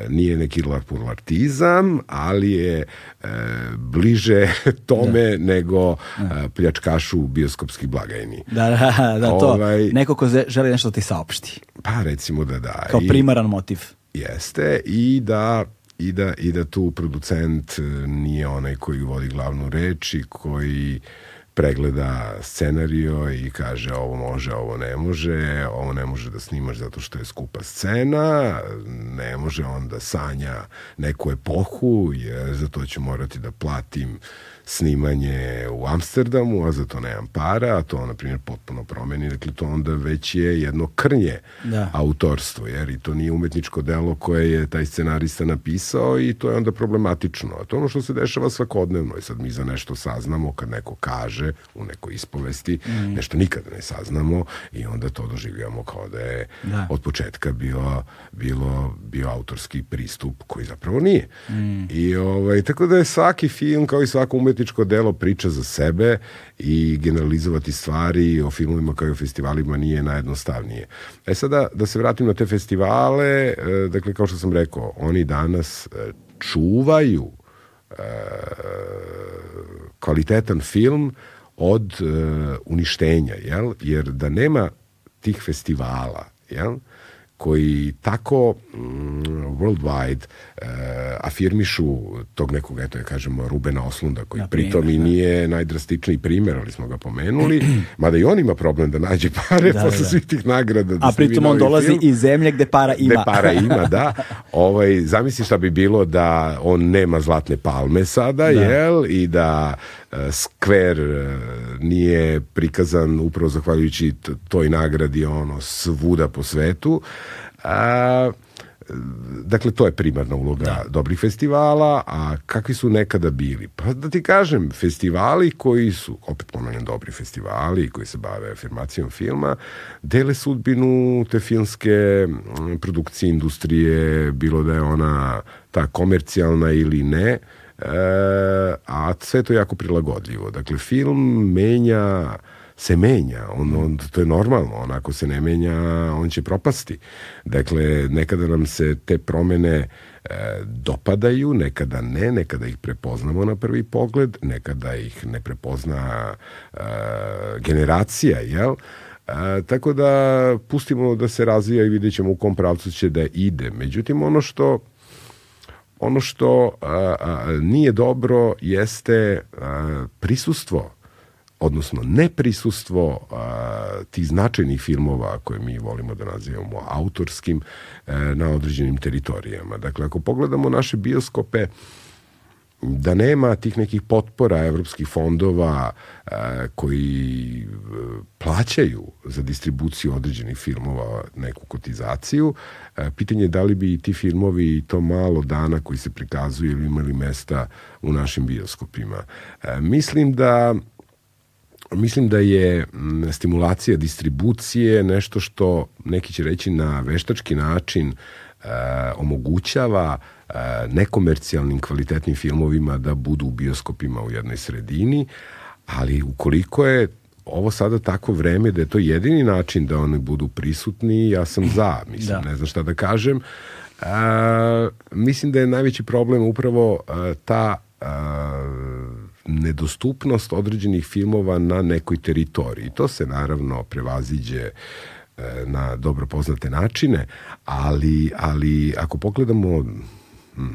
e, nije neki larpurlartizam, ali je e, bliže tome da. nego da. E, pljačkašu bioskopskih blagajni. Da, da, da, to. Ovaj, Neko ko želi nešto da ti saopšti. Pa recimo da da. Kao primaran motiv. Jeste i da i da, i da tu producent nije onaj koji vodi glavnu reč i koji pregleda scenario i kaže ovo može, ovo ne može, ovo ne može da snimaš zato što je skupa scena, ne može on da sanja neku epohu, jer za to ću morati da platim snimanje u Amsterdamu, a za to nemam para, a to, na primjer, potpuno promeni. Dakle, to onda već je jedno krnje da. autorstvo, jer i to nije umetničko delo koje je taj scenarista napisao i to je onda problematično. A to je ono što se dešava svakodnevno. I sad mi za nešto saznamo kad neko kaže u nekoj ispovesti, mm. nešto nikada ne saznamo i onda to doživljamo kao da je da. od početka bio, bilo, bio autorski pristup koji zapravo nije. Mm. I ovaj, tako da je svaki film kao i svako umetničko umetničko delo priča za sebe i generalizovati stvari o filmovima kao i o festivalima nije najjednostavnije. E sada, da se vratim na te festivale, e, dakle, kao što sam rekao, oni danas e, čuvaju e, kvalitetan film od uništenja, jel? jer da nema tih festivala, jel? koji tako mm, worldwide afirmišu tog nekog, eto je kažemo, Rubena Oslunda, koji Na pritom i da. nije najdrastičniji primer, ali smo ga pomenuli, mada i on ima problem da nađe pare da, posle da. svih tih nagrada. Da A pritom on dolazi film. iz zemlje gde para ima. Gde para ima, da. Ovaj, zamisli šta bi bilo da on nema zlatne palme sada, da. jel? I da skver e, nije prikazan upravo zahvaljujući toj nagradi ono svuda po svetu. A, dakle, to je primarna uloga da. dobrih festivala, a kakvi su nekada bili? Pa da ti kažem, festivali koji su, opet pomenem dobri festivali, koji se bave afirmacijom filma, dele sudbinu te filmske produkcije, industrije, bilo da je ona ta komercijalna ili ne, e, a sve to jako prilagodljivo. Dakle, film menja se menja, on, on, to je normalno, on ako se ne menja, on će propasti. Dakle, nekada nam se te promene e, dopadaju, nekada ne, nekada ih prepoznamo na prvi pogled, nekada ih ne prepozna e, generacija, jel? E, tako da pustimo da se razvija i vidjet ćemo u kom pravcu će da ide. Međutim, ono što ono što a, a, nije dobro jeste a, prisustvo odnosno neprisustvo a, tih značajnih filmova koje mi volimo da nazivamo autorskim a, e, na određenim teritorijama. Dakle, ako pogledamo naše bioskope, da nema tih nekih potpora evropskih fondova a, e, koji e, plaćaju za distribuciju određenih filmova neku kotizaciju, a, pitanje je da li bi ti filmovi to malo dana koji se prikazuju imali mesta u našim bioskopima. A, mislim da Mislim da je stimulacija distribucije nešto što neki će reći na veštački način e, omogućava e, nekomercijalnim kvalitetnim filmovima da budu u bioskopima u jednoj sredini, ali ukoliko je ovo sada tako vreme da je to jedini način da oni budu prisutni, ja sam za, mislim, da. ne znam šta da kažem. A, mislim da je najveći problem upravo a, ta a, nedostupnost određenih filmova na nekoj teritoriji. To se naravno prevaziđe e, na dobro poznate načine, ali, ali ako pogledamo hm,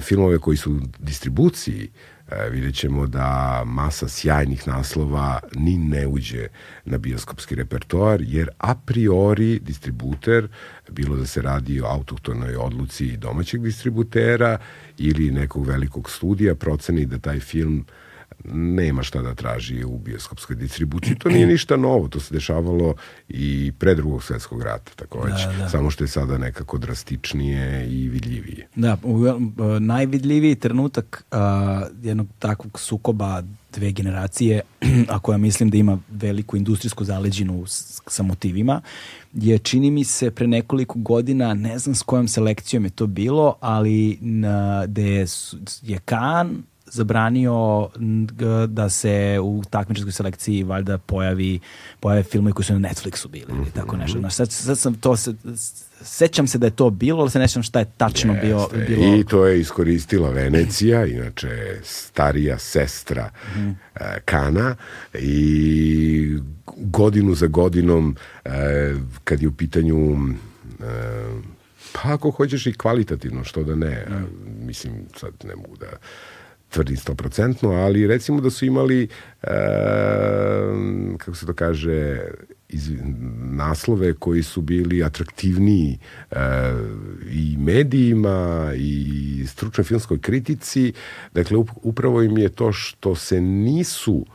filmove koji su u distribuciji, E, vidjet ćemo da masa sjajnih naslova ni ne uđe na bioskopski repertoar, jer a priori distributer, bilo da se radi o autohtonoj odluci domaćeg distributera ili nekog velikog studija, proceni da taj film nema šta da traži u bioskopskoj distribuciji. To nije ništa novo, to se dešavalo i pre drugog svetskog rata, takođe. Da, da. Samo što je sada nekako drastičnije i vidljivije. Da, u, najvidljiviji trenutak uh, jednog takvog sukoba dve generacije, a koja mislim da ima veliku industrijsku zaleđinu sa motivima, je čini mi se pre nekoliko godina, ne znam s kojom selekcijom je to bilo, ali na, gde je Kan zabranio da se u takmičarskoj selekciji valjda pojavi pojave filmovi koji su na Netflixu bili ili tako mhm. nešto. Znaš, sad, sad sam to se, sećam se da je to bilo, ali se ne sećam šta je tačno Jeste. bio, bilo. I to je iskoristila Venecija, inače starija sestra mm -hmm. Kana i godinu za godinom e, kad je u pitanju e, pa ako hoćeš i kvalitativno, što da ne, mm. mislim sad ne mogu da tvrdim 100%, ali recimo da su imali e, kako se to kaže iz, naslove koji su bili atraktivniji e, i medijima i stručnoj filmskoj kritici. Dakle, upravo im je to što se nisu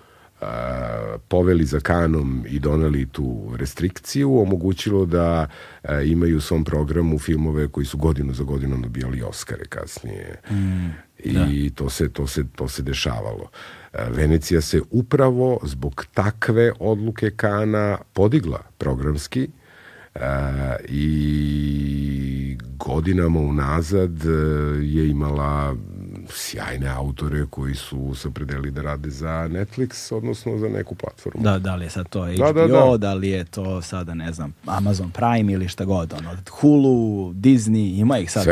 poveli za kanom i doneli tu restrikciju, omogućilo da a, imaju u svom programu filmove koji su godinu za godinom dobijali Oscare kasnije. Mm, I da. to, se, to, se, to se dešavalo. Venecija se upravo zbog takve odluke Kana podigla programski i godinama unazad je imala sjajne autore koji su se predeli da rade za Netflix, odnosno za neku platformu. Da, da li je sad to HBO, da, da, da. da li je to sada, ne znam, Amazon Prime ili šta god, ono, Hulu, Disney, ima ih sad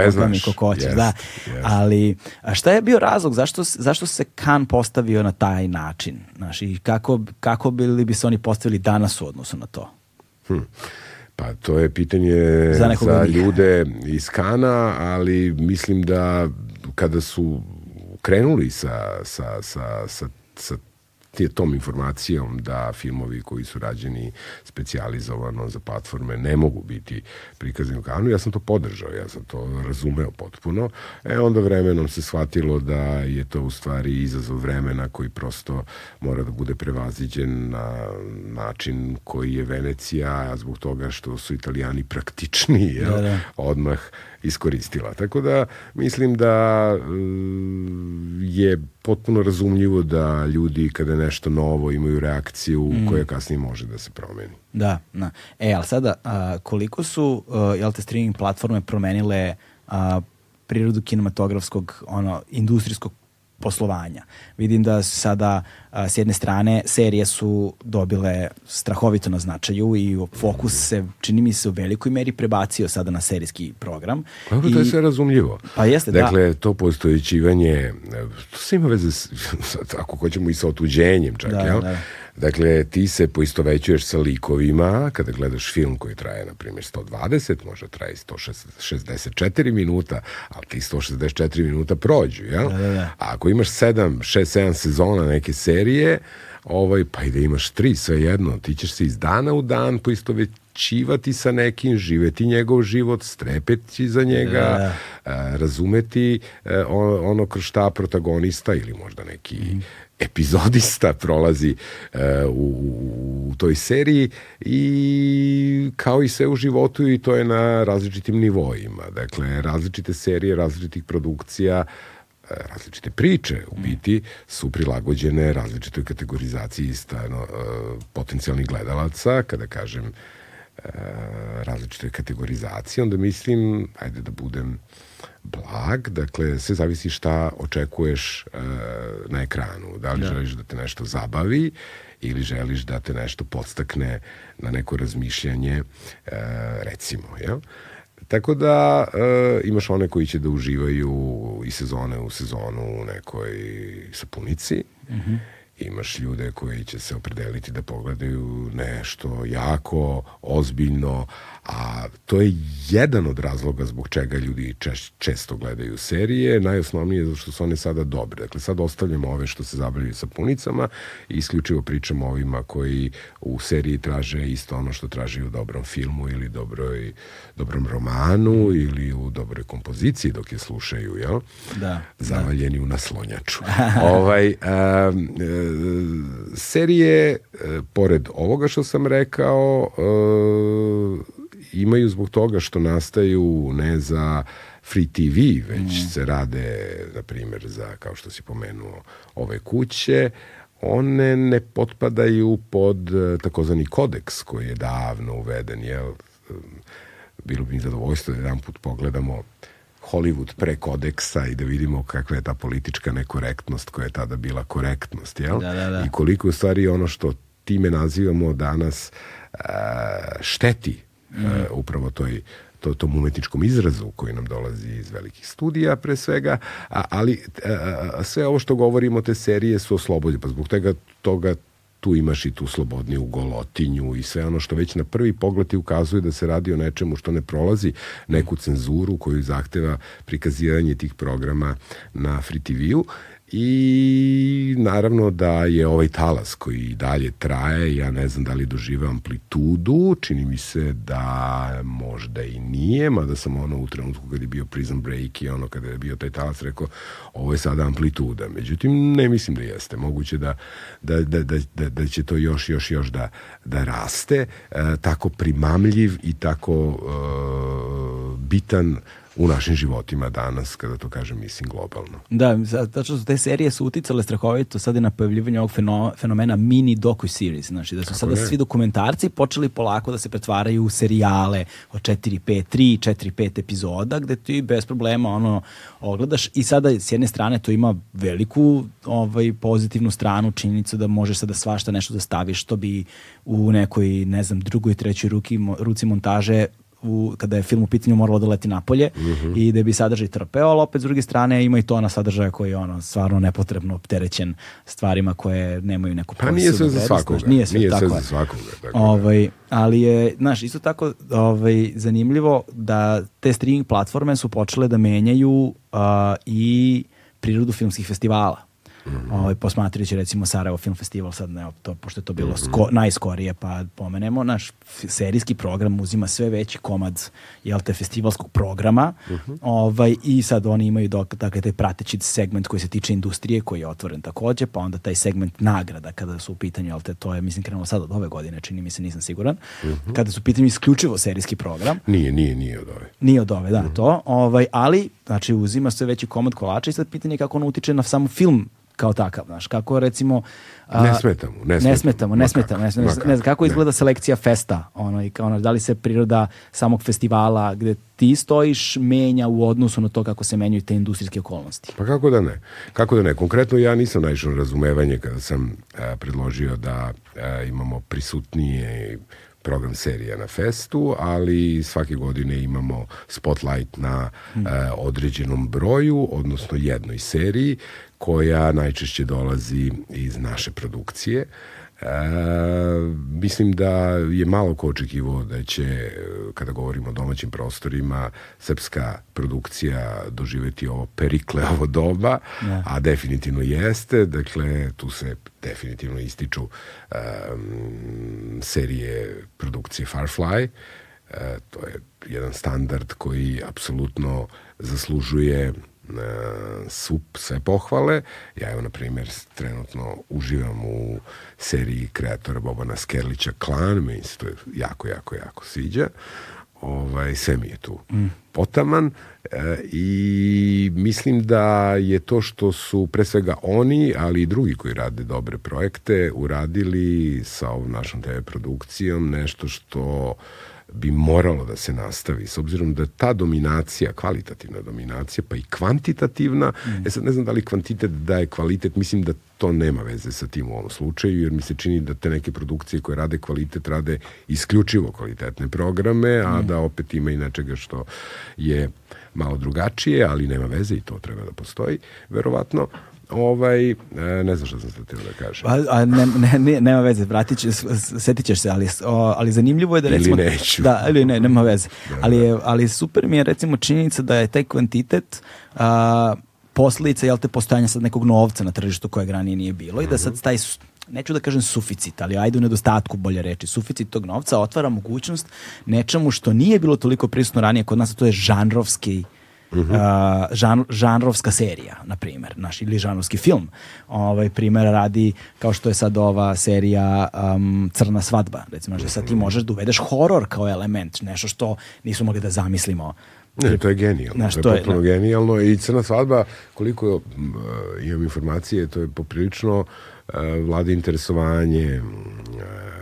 kako hoćeš, yes, da. Yes. Ali, a šta je bio razlog, zašto, zašto se Kan postavio na taj način? Znaš, i kako, kako bili bi se oni postavili danas u odnosu na to? Hm. Pa to je pitanje za, za ljude iz Kana, ali mislim da kada su krenuli sa, sa, sa, sa, sa tom informacijom da filmovi koji su rađeni specijalizovano za platforme ne mogu biti prikazani u kanu, ja sam to podržao, ja sam to razumeo potpuno. E onda vremenom se shvatilo da je to u stvari izazov vremena koji prosto mora da bude prevaziđen na način koji je Venecija, zbog toga što su italijani praktični, jel? Da, da. odmah iskoristila. Tako da mislim da je potpuno razumljivo da ljudi kada nešto novo imaju reakciju mm. koja kasnije može da se promeni. Da, da. E, ali sada, a, koliko su, a, jel te, streaming platforme promenile a, prirodu kinematografskog, ono, industrijskog poslovanja. Vidim da sada a, s jedne strane serije su dobile strahovito na značaju i fokus se, čini mi se, u velikoj meri prebacio sada na serijski program. Dobro, I, to je sve razumljivo. Pa jeste, dakle, da. to postojićivanje, to sve ima veze, s, ako hoćemo i sa otuđenjem čak, da, jel? Da. Dakle, ti se poistovećuješ sa likovima kada gledaš film koji traje, na primjer, 120, možda traje 164 minuta, ali ti 164 minuta prođu, jel? Da, da, da. A ako imaš 7, 6, 7 sezona neke serije, ovaj, pa i da imaš tri, sve jedno, ti ćeš se iz dana u dan poistovećivati sa nekim, živeti njegov život, strepeti za njega, da, da. A, razumeti a, e, ono kroz šta protagonista ili možda neki mm epizodista prolazi uh, u, u toj seriji i kao i sve u životu i to je na različitim nivoima. Dakle, različite serije, različitih produkcija, e, različite priče u biti su prilagođene različitoj kategorizaciji stano, uh, potencijalnih gledalaca, kada kažem uh, različitoj kategorizaciji, onda mislim, ajde da budem blag, dakle sve zavisi šta očekuješ uh, na ekranu. Da li da. želiš da te nešto zabavi ili želiš da te nešto podstakne na neko razmišljanje, uh, recimo, jel? Tako da uh, imaš one koji će da uživaju i sezone u sezonu u nekoj sapunici. Mm -hmm imaš ljude koji će se opredeliti da pogledaju nešto jako ozbiljno, a to je jedan od razloga zbog čega ljudi češ, često gledaju serije, najosnovnije je zato što su one sada dobre. Dakle, sad ostavljamo ove što se zabavljaju sa punicama i isključivo pričamo ovima koji u seriji traže isto ono što traže u dobrom filmu ili dobroj, dobrom romanu ili u dobroj kompoziciji dok je slušaju, jel? Da. Zavaljeni da. u naslonjaču. ovaj, a, serije, pored ovoga što sam rekao, imaju zbog toga što nastaju ne za free TV, već mm. se rade, na primjer, za, kao što si pomenuo, ove kuće, one ne potpadaju pod eh, takozvani kodeks koji je davno uveden, jel? Bilo bi mi zadovoljstvo da jedan put pogledamo Hollywood pre kodeksa i da vidimo kakva je ta politička nekorektnost koja je tada bila korektnost, jel? Da, da, da. I koliko u stvari ono što time nazivamo danas uh, šteti mm. uh, upravo toj to, tom umetničkom izrazu koji nam dolazi iz velikih studija pre svega, a, ali a, a, sve ovo što govorimo te serije su oslobođene, pa zbog toga, toga tu imaš i tu slobodniju golotinju i sve ono što već na prvi pogled ti ukazuje da se radi o nečemu što ne prolazi neku cenzuru koju zahteva prikazivanje tih programa na Free TV-u I naravno da je ovaj talas koji dalje traje, ja ne znam da li dožive amplitudu, čini mi se da možda i nije, mada sam ono u trenutku kad je bio Prison Break i ono kada je bio taj talas rekao ovo je sada amplituda. Međutim, ne mislim da jeste. Moguće da, da, da, da, da, da će to još, još, još da, da raste. E, tako primamljiv i tako e, bitan u našim životima danas, kada to kažem, mislim globalno. Da, zato što te serije su uticale strahovito sada na pojavljivanje ovog fenomena mini docu-series, znači da su sada ne? svi dokumentarci počeli polako da se pretvaraju u serijale od 4, 5, 3, 4, 5 epizoda, gde ti bez problema ono ogledaš i sada s jedne strane to ima veliku ovaj, pozitivnu stranu, činjenicu da možeš sada svašta nešto da staviš, što bi u nekoj, ne znam, drugoj, trećoj ruki, ruci montaže u, kada je film u pitanju moralo da leti napolje mm -hmm. i da bi sadržaj trpeo, ali opet s druge strane ima i to na sadržaja koji je ono stvarno nepotrebno opterećen stvarima koje nemaju neku Pa nije sve za svakoga. Znaš, nije sve, nije sve za svakoga. Tako da. ovaj, ali je, znaš, isto tako ovaj, zanimljivo da te streaming platforme su počele da menjaju uh, i prirodu filmskih festivala. Mm ovaj, posmatrajući recimo Sarajevo Film Festival sad ne, to, pošto je to bilo mm sko, najskorije pa pomenemo, naš serijski program uzima sve veći komad jel te festivalskog programa mm -hmm. ovaj, i sad oni imaju dok, dakle, taj prateći segment koji se tiče industrije koji je otvoren takođe, pa onda taj segment nagrada kada su u pitanju, jel te, to je mislim krenulo sad od ove godine, čini mi se, nisam siguran, mm -hmm. kada su u pitanju isključivo serijski program. Nije, nije, nije od ove. Nije od ove, da, mm -hmm. to, ovaj, ali znači uzima sve veći komad kolača i sad pitanje kako on utiče na sam film kao takav, znaš, kako recimo... A, ne smetamo, ne smetamo. Ne smetamo, ne smetamo, ne, smetamo, ne, ne, kako izgleda ne. selekcija festa, ono, i kao, ono, da li se priroda samog festivala gde ti stojiš menja u odnosu na to kako se menjaju te industrijske okolnosti? Pa kako da ne? Kako da ne? Konkretno ja nisam naišao na razumevanje kada sam a, predložio da a, imamo prisutnije program serija na festu, ali svake godine imamo spotlight na hmm. e, određenom broju, odnosno jednoj seriji koja najčešće dolazi iz naše produkcije. E, mislim da je malo ko očekivo da će, kada govorimo o domaćim prostorima, srpska produkcija doživeti ovo perikle, ovo doba, ja. A definitivno jeste. Dakle, tu se definitivno ističu um, serije produkcije Farfly. E, to je jedan standard koji apsolutno zaslužuje sup sve pohvale. Ja evo, na primjer, trenutno uživam u seriji kreatora Bobana Skerlića Klan, meni se to jako, jako, jako sviđa. Ovaj, sve mi je tu mm. potaman e, i mislim da je to što su pre svega oni, ali i drugi koji rade dobre projekte, uradili sa ovom našom TV produkcijom nešto što bi moralo da se nastavi, s obzirom da ta dominacija, kvalitativna dominacija, pa i kvantitativna, mm. e sad ne znam da li kvantitet daje kvalitet, mislim da to nema veze sa tim u ovom slučaju, jer mi se čini da te neke produkcije koje rade kvalitet, rade isključivo kvalitetne programe, a mm. da opet ima i nečega što je malo drugačije, ali nema veze i to treba da postoji, verovatno ovaj, e, ne znam što sam sad da kažem. A, a ne, ne, ne, nema veze, vratit će, setit ćeš se, ali, o, ali zanimljivo je da recimo... Ili neću. Da, ili ne, nema veze. Da, ali, je, ali super mi je recimo činjenica da je taj kvantitet a, posledica, jel te, postojanja sad nekog novca na tržištu kojeg ranije nije bilo i da sad mhm. taj neću da kažem suficit, ali ajde u nedostatku bolje reči, suficit tog novca otvara mogućnost nečemu što nije bilo toliko prisutno ranije kod nas, a to je žanrovski Uh -huh. uh, žan, žanrovska serija, na primjer, naš, ili žanrovski film. Ovaj primjer radi kao što je sad ova serija um, Crna svadba, recimo, što sad ti možeš da uvedeš horor kao element, nešto što nisu mogli da zamislimo Ne, to je genijalno. Znaš, to je potpuno je, genijalno i Crna svadba, koliko uh, imam informacije, to je poprilično uh, vlada interesovanje uh,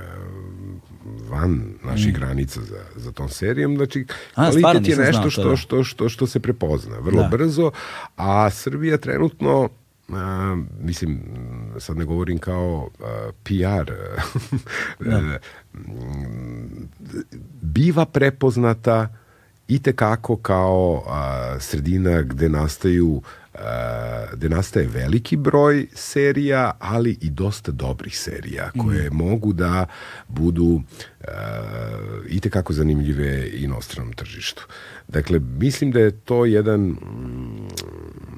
van naših mm. granica za, za tom serijom. Znači, a, kvalitet je nešto što, da. što, što, što se prepozna vrlo da. brzo, a Srbija trenutno Uh, mislim, sad ne govorim kao uh, PR, da. biva prepoznata i tekako kao uh, sredina gde nastaju gde nastaje veliki broj serija, ali i dosta dobrih serija koje mm. mogu da budu uh, i tekako zanimljive inostranom tržištu. Dakle, mislim da je to jedan mm,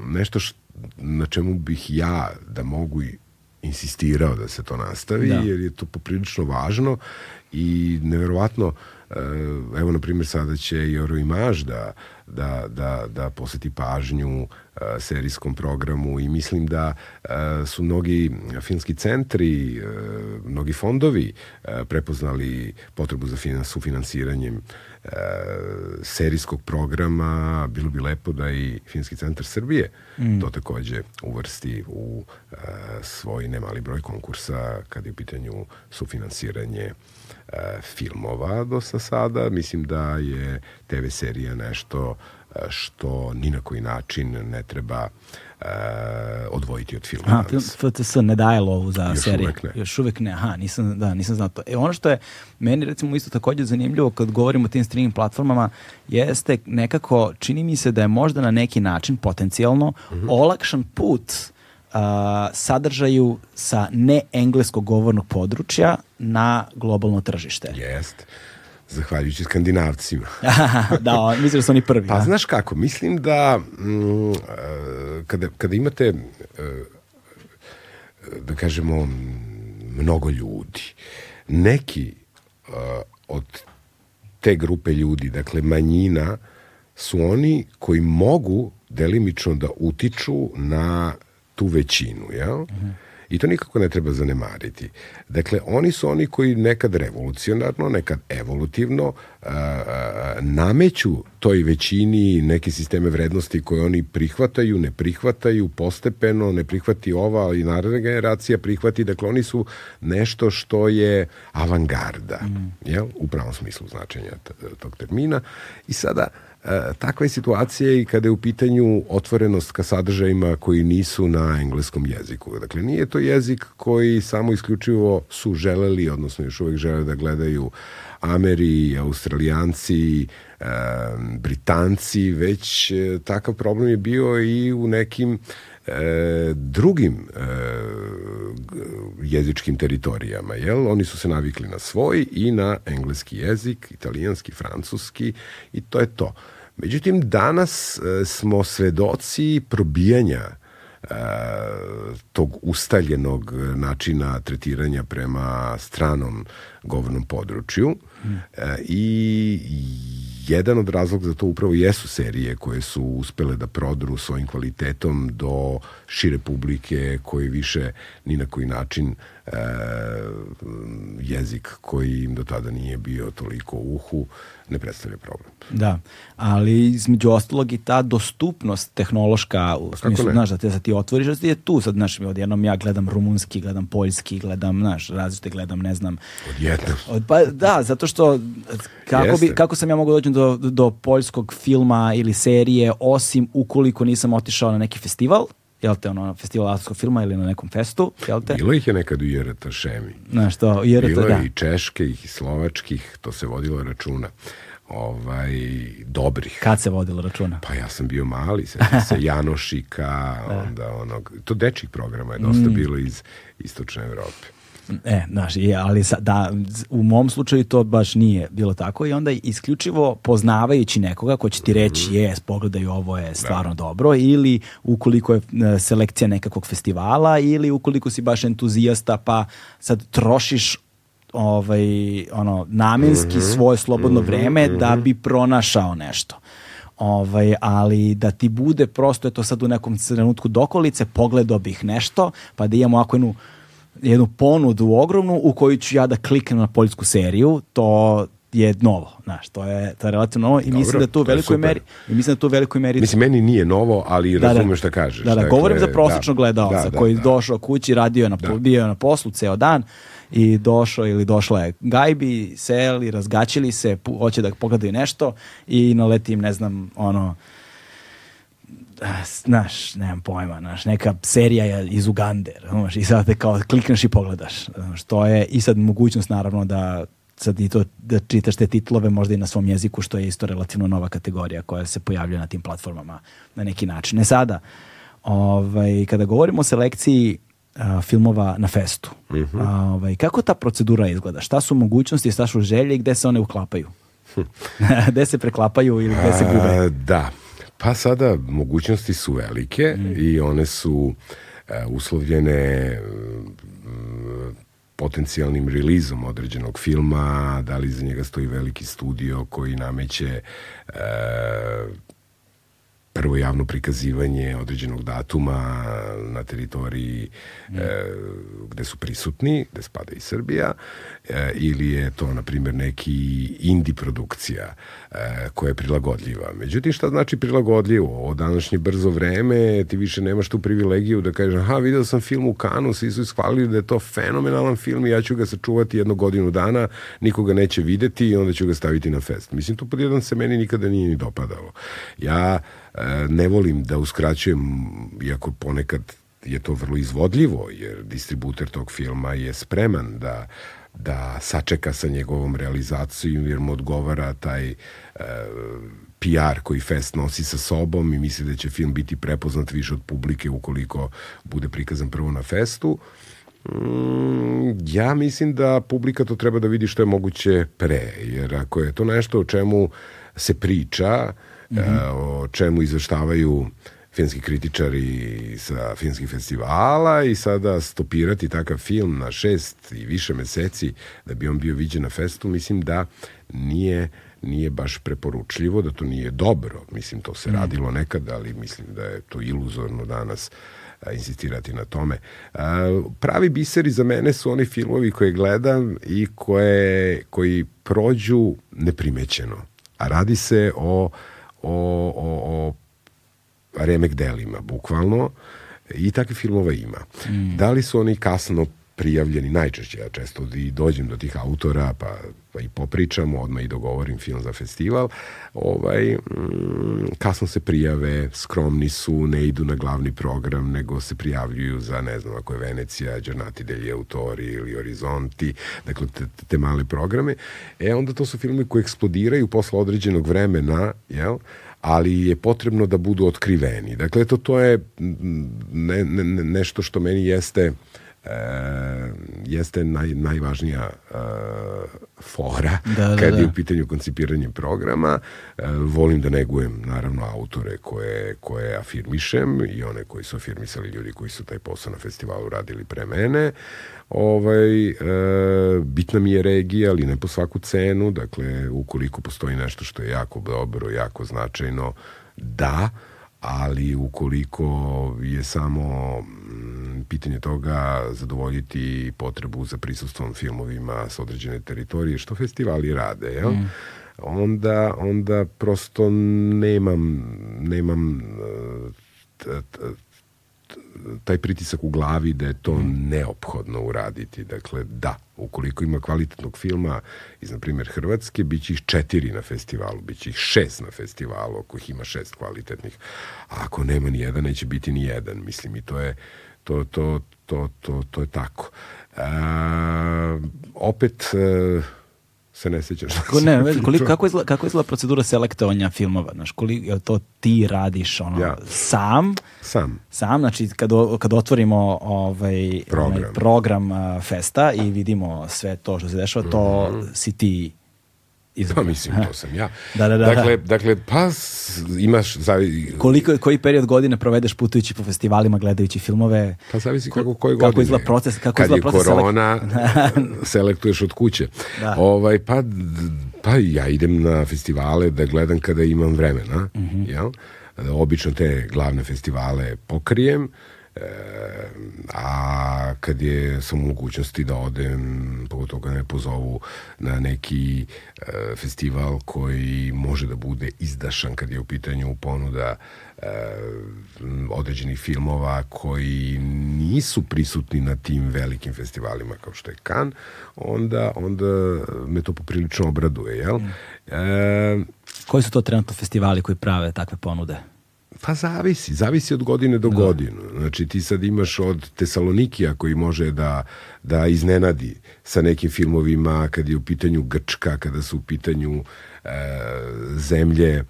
nešto što na čemu bih ja da mogu i insistirao da se to nastavi, Da. jer je to poprilično važno i neverovatno e, evo na primjer sada će i Euroimage da, da, da, da poseti pažnju e, serijskom programu i mislim da e, su mnogi filmski centri, e, mnogi fondovi prepoznali potrebu za finan, sufinansiranjem serijskog programa. Bilo bi lepo da i Filmski centar Srbije to takođe uvrsti u e, svoj nemali broj konkursa kad je u pitanju sufinansiranje filmova do sa sada. Mislim da je TV serija nešto e, što ni na koji način ne treba e, odvojiti od filma. Aha. FTS ne daje lovu za Još serije. uvek ne. Još uvek ne. Aha, nisam, da, nisam znao to. E, ono što je meni recimo isto takođe zanimljivo kad govorimo o tim streaming platformama jeste nekako, čini mi se da je možda na neki način potencijalno Mhm. olakšan put a, sadržaju sa ne engleskog govornog područja na globalno tržište. Jest. Zahvaljujući skandinavcima. da, mislim da su oni prvi. Pa da. znaš kako, mislim da mm, kada, kada imate e, da kažemo mnogo ljudi, neki od te grupe ljudi, dakle manjina, su oni koji mogu delimično da utiču na tu većinu, jel? I to nikako ne treba zanemariti. Dakle, oni su oni koji nekad revolucionarno, nekad evolutivno a, a, nameću toj većini neke sisteme vrednosti koje oni prihvataju, ne prihvataju, postepeno, ne prihvati ova, ali naredna generacija prihvati. Dakle, oni su nešto što je avangarda, jel? U pravom smislu značenja tog termina. I sada, E, takva je situacija i kada je u pitanju otvorenost ka sadržajima koji nisu na engleskom jeziku. Dakle, nije to jezik koji samo isključivo su želeli, odnosno još uvek žele da gledaju Ameri, Australijanci, e, Britanci, već e, takav problem je bio i u nekim e, drugim e, jezičkim teritorijama, jel? Oni su se navikli na svoj i na engleski jezik, italijanski, francuski i to je to. Međutim, danas e, smo svedoci probijanja e, tog ustaljenog načina tretiranja prema stranom govornom području e, i jedan od razloga za to upravo jesu serije koje su uspele da prodru svojim kvalitetom do šire publike koji više ni na koji način e, jezik koji im do tada nije bio toliko uhu ne predstavlja problem. Da, ali između ostalog i ta dostupnost tehnološka u smislu, znaš, da te sad ti otvoriš, da je tu sad, znaš, odjednom ja gledam rumunski, gledam poljski, gledam, znaš, različite gledam, ne znam, Odjednom. Od- Pa da, zato što kako, bi, kako sam ja mogao doći do, do poljskog filma ili serije osim ukoliko nisam otišao na neki festival, jel te, ono, festival autorskog filma ili na nekom festu, jel te? Bilo ih je nekad u IRT šemi. Znaš to, jer Bilo da. i čeških i slovačkih, to se vodilo računa. Ovaj, dobrih. Kad se vodilo računa? Pa ja sam bio mali, sećam se Janošika, onda onog, to dečih programa je dosta Mm. bilo iz istočne Evrope. E, znaš, je, ali sa, da, u mom slučaju to baš nije bilo tako i onda isključivo poznavajući nekoga ko će ti reći Mhm. jes, pogledaj ovo je stvarno dobro ili ukoliko je e, selekcija nekakvog festivala ili ukoliko si baš entuzijasta pa sad trošiš ovaj ono namenski Mhm. svoje slobodno vreme da bi pronašao nešto. Ovaj, ali da ti bude prosto je to sad u nekom trenutku dokolice, pogledao bih nešto, pa da imamo ovako jednu, jednu ponudu ogromnu u koju ću ja da kliknem na poljsku seriju, to je novo, znaš, to je, to je relativno novo i Dobro, mislim da tu u to je velikoj meri, i mislim da tu u velikoj meri Mislim, meni nije novo, ali da, razumeš šta kažeš. Da, da, Dakle, govorim za prosječnog da, gledalca da, da, koji da. došao kući, radio je na, Da. bio je na poslu ceo dan i došao ili došla je gajbi, seli, razgaćili se, hoće da pogledaju nešto i naletim, ne znam, ono, znaš, nemam pojma, znaš, neka serija je iz Ugande, znaš, i sad te kao klikneš i pogledaš, znaš, to je i sad mogućnost naravno da sad i to da čitaš te titlove možda i na svom jeziku što je isto relativno nova kategorija koja se pojavljuje na tim platformama na neki način. Ne sada, ovaj, kada govorimo o selekciji a, filmova na festu, a, ovaj, kako ta procedura izgleda? Šta su mogućnosti, šta su želje i gde se one uklapaju? gde se preklapaju ili gde se gube? A, da. Pa sada mogućnosti su velike mm. i one su uh, uslovljene uh, potencijalnim relizom određenog filma, da li za njega stoji veliki studio koji nameće uh, prvo javno prikazivanje određenog datuma na teritoriji mm. e, gde su prisutni, gde spada i Srbija, e, ili je to, na primjer, neki indie produkcija e, koja je prilagodljiva. Međutim, šta znači prilagodljivo? O današnje brzo vreme ti više nemaš tu privilegiju da kažeš, aha, video sam film u Kanu, svi su ishvalili da je to fenomenalan film i ja ću ga sačuvati jednu godinu dana, nikoga neće videti i onda ću ga staviti na fest. Mislim, to pod jedan se meni nikada nije ni dopadalo. Ja ne volim da uskraćujem, iako ponekad je to vrlo izvodljivo, jer distributer tog filma je spreman da da sačeka sa njegovom realizacijom jer mu odgovara taj e, PR koji Fest nosi sa sobom i misli da će film biti prepoznat više od publike ukoliko bude prikazan prvo na Festu. Mm, ja mislim da publika to treba da vidi što je moguće pre, jer ako je to nešto o čemu se priča, mm -hmm. o čemu izveštavaju filmski kritičari sa filmskih festivala i sada stopirati takav film na šest i više meseci da bi on bio viđen na festu, mislim da nije nije baš preporučljivo, da to nije dobro. Mislim, to se mm. radilo nekad, ali mislim da je to iluzorno danas a, insistirati na tome. A, pravi biseri za mene su oni filmovi koje gledam i koje, koji prođu neprimećeno. A radi se o o, o, o remek delima, bukvalno, i takvih filmova ima. Mm. Da li su oni kasno prijavljeni, najčešće ja često i dođem do tih autora pa, pa i popričam, odmah i dogovorim film za festival, ovaj, mm, kasno se prijave, skromni su, ne idu na glavni program, nego se prijavljuju za, ne znam, ako je Venecija, Giornati degli Autori ili Horizonti, dakle, te, te male programe. E, onda to su filmi koji eksplodiraju posle određenog vremena, jel? ali je potrebno da budu otkriveni. Dakle, to, to je ne, ne, nešto što meni jeste e, jeste naj, najvažnija e, fora da, da, kad da. je u pitanju koncipiranje programa. E, volim da negujem naravno autore koje, koje afirmišem i one koji su afirmisali ljudi koji su taj posao na festivalu radili pre mene. Ovaj, e, bitna mi je regija, ali ne po svaku cenu. Dakle, ukoliko postoji nešto što je jako dobro, jako značajno, da, ali ukoliko je samo mm, pitanje toga zadovoljiti potrebu za prisustvom filmovima sa određene teritorije, što festivali rade, jel? Mm. onda, onda prosto nemam, nemam taj pritisak u glavi da je to neophodno uraditi. Dakle, da, ukoliko ima kvalitetnog filma iz, na primjer, Hrvatske, bit će ih četiri na festivalu, bit će ih šest na festivalu, ako ih ima šest kvalitetnih. A ako nema ni jedan, neće biti ni jedan. Mislim, i to je, to, to, to, to, to je tako. A, opet... A, se ne sjećam šta Ko, ne, koliko, kako, izgleda, kako izgleda procedura selektovanja filmova? Znaš, koliko, je to ti radiš ono, ja. sam? Sam. Sam, znači kad, kad otvorimo ovaj program, ovaj, program uh, festa i vidimo sve to što se dešava, to mm -hmm. si ti. Pa mislim, to sam ja. da, da, da, dakle, da. dakle, pa imaš... Zavi... Koliko, koji period godine provedeš putujući po festivalima, gledajući filmove? Pa zavisi kako, koje godine. Kako izgleda proces, kako Kad izgleda proces je korona, selektuješ od kuće. Da. Ovaj, pa, pa ja idem na festivale da gledam kada imam vremena, mm -hmm. jel? Obično te glavne festivale pokrijem, E, a kad je sam u mogućnosti da odem, pogotovo kad me pozovu na neki e, festival koji može da bude izdašan kad je u pitanju ponuda e, određenih filmova koji nisu prisutni na tim velikim festivalima kao što je Kan, onda, onda me to poprilično obraduje. Jel? E, Koji su to trenutno festivali koji prave takve ponude? Pa zavisi, zavisi od godine do da. godinu. Znači ti sad imaš od Tesalonikija koji može da, da iznenadi sa nekim filmovima kad je u pitanju Grčka, kada su u pitanju zemlje e,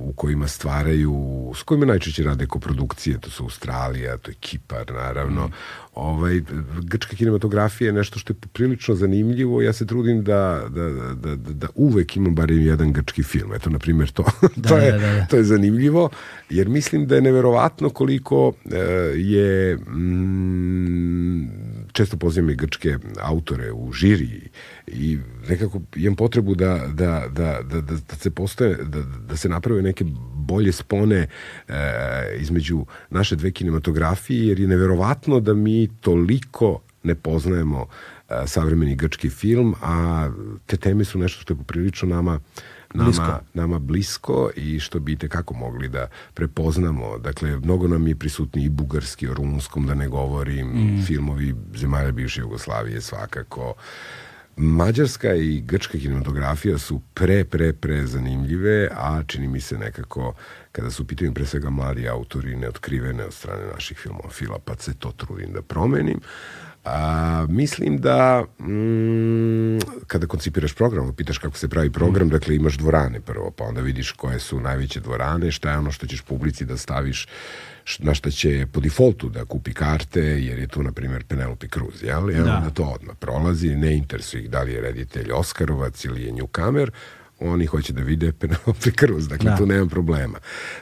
u kojima stvaraju, s kojima najčešće rade koprodukcije, to su Australija, to je Kipar, naravno. Mm. Ovaj, grčka kinematografija je nešto što je prilično zanimljivo. Ja se trudim da, da, da, da, da uvek imam barem jedan grčki film. Eto, na primjer, to. Da, to, je, da, da, da. to je zanimljivo, jer mislim da je neverovatno koliko e, je mm, često pozivam i grčke autore u žiri i nekako imam potrebu da, da, da, da, da, da se postoje, da, da se naprave neke bolje spone e, između naše dve kinematografije, jer je neverovatno da mi toliko ne poznajemo e, savremeni grčki film, a te teme su nešto što je poprilično nama nama blisko. nama blisko i što bi kako mogli da prepoznamo. Dakle, mnogo nam je prisutni i bugarski, o rumunskom da ne govorim, mm. filmovi zemalja bivše Jugoslavije svakako. Mađarska i grčka kinematografija su pre, pre, pre zanimljive, a čini mi se nekako, kada su pitanju pre svega mladi autori neotkrivene od strane naših filmofila, pa se to trudim da promenim. A, mislim da mm, kada koncipiraš program, pitaš kako se pravi program, mm. dakle imaš dvorane prvo, pa onda vidiš koje su najveće dvorane, šta je ono što ćeš publici da staviš na šta će po defaultu da kupi karte, jer je tu, na primjer, Penelope Cruz, jel? I da. onda to odmah prolazi, ne interesuje ih da li je reditelj Oskarovac ili je Newcomer, oni hoće da vide Penelope Cruz, dakle da. tu nemam problema.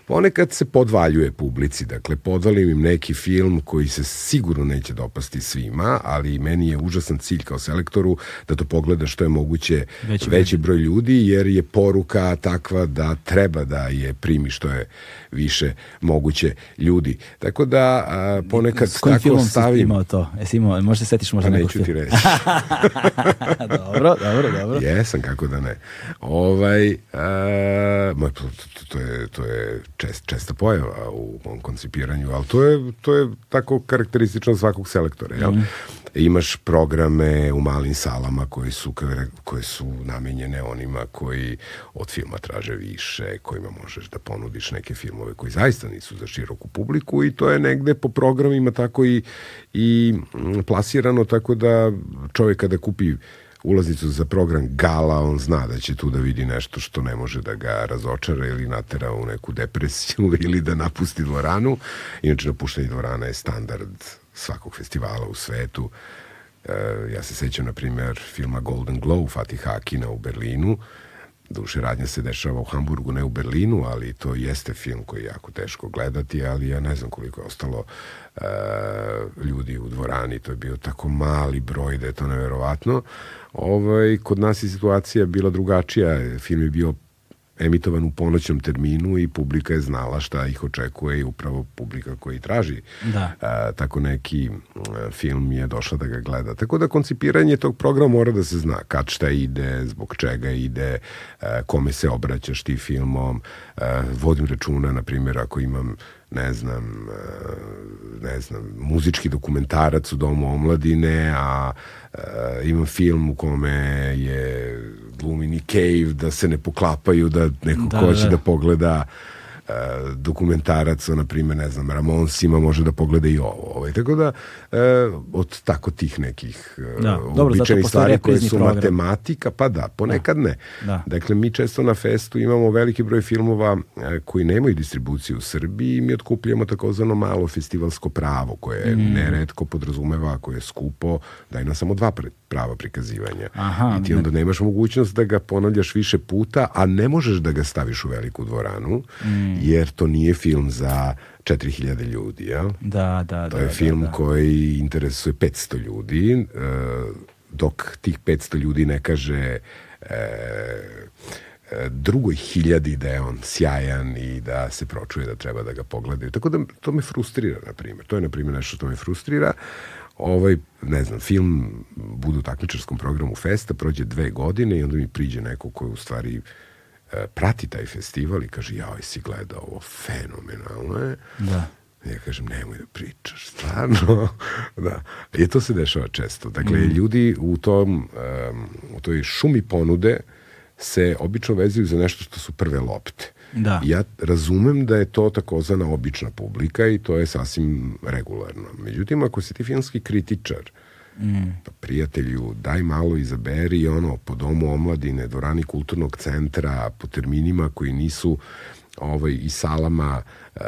Ponekad se podvaljuje publici, dakle podvalim im neki film koji se sigurno neće dopasti svima, ali meni je užasan cilj kao selektoru da to pogleda što je moguće veći, veći broj ljudi, jer je poruka takva da treba da je primi što je više moguće ljudi. Tako da a, ponekad S kojim tako stavim... imao to? Jesi imao, možda se setiš možda pa neću ti reći. dobro, dobro, dobro. Jesam, kako da ne. Ovaj, a, to, to, je, to je čest, česta pojava u mom koncipiranju, ali to je, to je tako karakteristično svakog selektora. Jel? Mm imaš programe u malim salama koji su, koje su namenjene onima koji od filma traže više, kojima možeš da ponudiš neke filmove koji zaista nisu za široku publiku i to je negde po programima tako i, i plasirano tako da čovjek kada kupi ulaznicu za program Gala, on zna da će tu da vidi nešto što ne može da ga razočara ili natera u neku depresiju ili da napusti dvoranu. Inače, napuštanje dvorana je standard svakog festivala u svetu. E, ja se sećam, na primjer, filma Golden Glow Fatih Hakina u Berlinu. Duše radnja se dešava u Hamburgu, ne u Berlinu, ali to jeste film koji je jako teško gledati, ali ja ne znam koliko je ostalo e, ljudi u dvorani. To je bio tako mali broj da je to neverovatno. Ovaj, kod nas je situacija bila drugačija. Film je bio emitovan u ponoćnom terminu i publika je znala šta ih očekuje i upravo publika koji traži da. a, tako neki a, film je došla da ga gleda. Tako da koncipiranje tog programa mora da se zna kad šta ide, zbog čega ide, a, kome se obraćaš ti filmom. A, vodim računa, na primjer, ako imam ne znam, ne znam, muzički dokumentarac u Domu omladine, a, a imam film u kome je glumini Cave, da se ne poklapaju, da neko da, ko će da, da pogleda uh, dokumentarac, na primjer, ne znam, Ramonsima može da pogleda i ovo. Ovaj. Tako da, uh, od tako tih nekih uh, da. običajnih stvari koje su program. matematika, pa da, ponekad da. ne. Da. Dakle, mi često na festu imamo veliki broj filmova koji nemaju distribuciju u Srbiji i mi otkupljamo takozvano malo festivalsko pravo, koje mm. neretko podrazumeva, koje je skupo, da ima samo dva pre prava prikazivanja. Aha, I ti onda nemaš mogućnost da ga ponavljaš više puta, a ne možeš da ga staviš u veliku dvoranu, mm. jer to nije film za 4000 ljudi, jel? Da, da, to da. je film da, da. koji interesuje 500 ljudi, e, dok tih 500 ljudi ne kaže e, e, drugoj hiljadi da je on sjajan i da se pročuje da treba da ga pogledaju. Tako da to me frustrira, na primjer. To je, na primjer, nešto što me frustrira ovaj, ne znam, film budu u takmičarskom programu Festa, prođe dve godine i onda mi priđe neko ko u stvari e, prati taj festival i kaže, jao, si gledao ovo, fenomenalno je. Da. Ja kažem, nemoj da pričaš, stvarno. da. I to se dešava često. Dakle, mm. ljudi u, tom, um, u toj šumi ponude se obično vezuju za nešto što su prve lopte. Da. Ja razumem da je to takozvana obična publika i to je sasvim regularno. Međutim, ako si ti filmski kritičar Mm. Pa prijatelju, daj malo izaberi ono, po domu omladine, dvorani kulturnog centra, po terminima koji nisu ovaj, i salama e,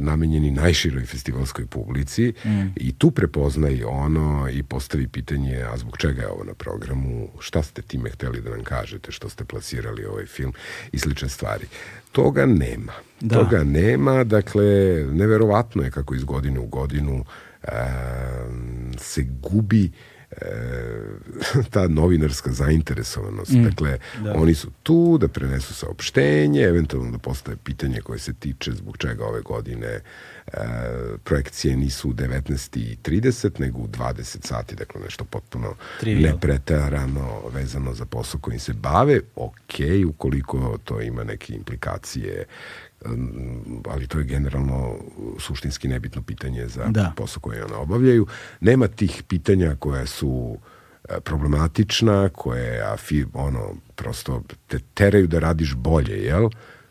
namenjeni najširoj festivalskoj publici mm. i tu prepoznaj ono i postavi pitanje a zbog čega je ovo na programu, šta ste time hteli da nam kažete, što ste plasirali ovaj film i slične stvari. Toga nema. Da. Toga nema, dakle, neverovatno je kako iz godine u godinu e, se gubi e, ta novinarska zainteresovanost. Mm, dakle, da. oni su tu da prenesu saopštenje, eventualno da postave pitanje koje se tiče zbog čega ove godine e, projekcije nisu u 19.30, nego u 20 sati, dakle nešto potpuno Trivial. nepretarano vezano za posao kojim se bave. Ok, ukoliko to ima neke implikacije ali to je generalno suštinski nebitno pitanje za da. posao koje one obavljaju. Nema tih pitanja koja su e, problematična, koje afi, ono, prosto te teraju da radiš bolje, jel?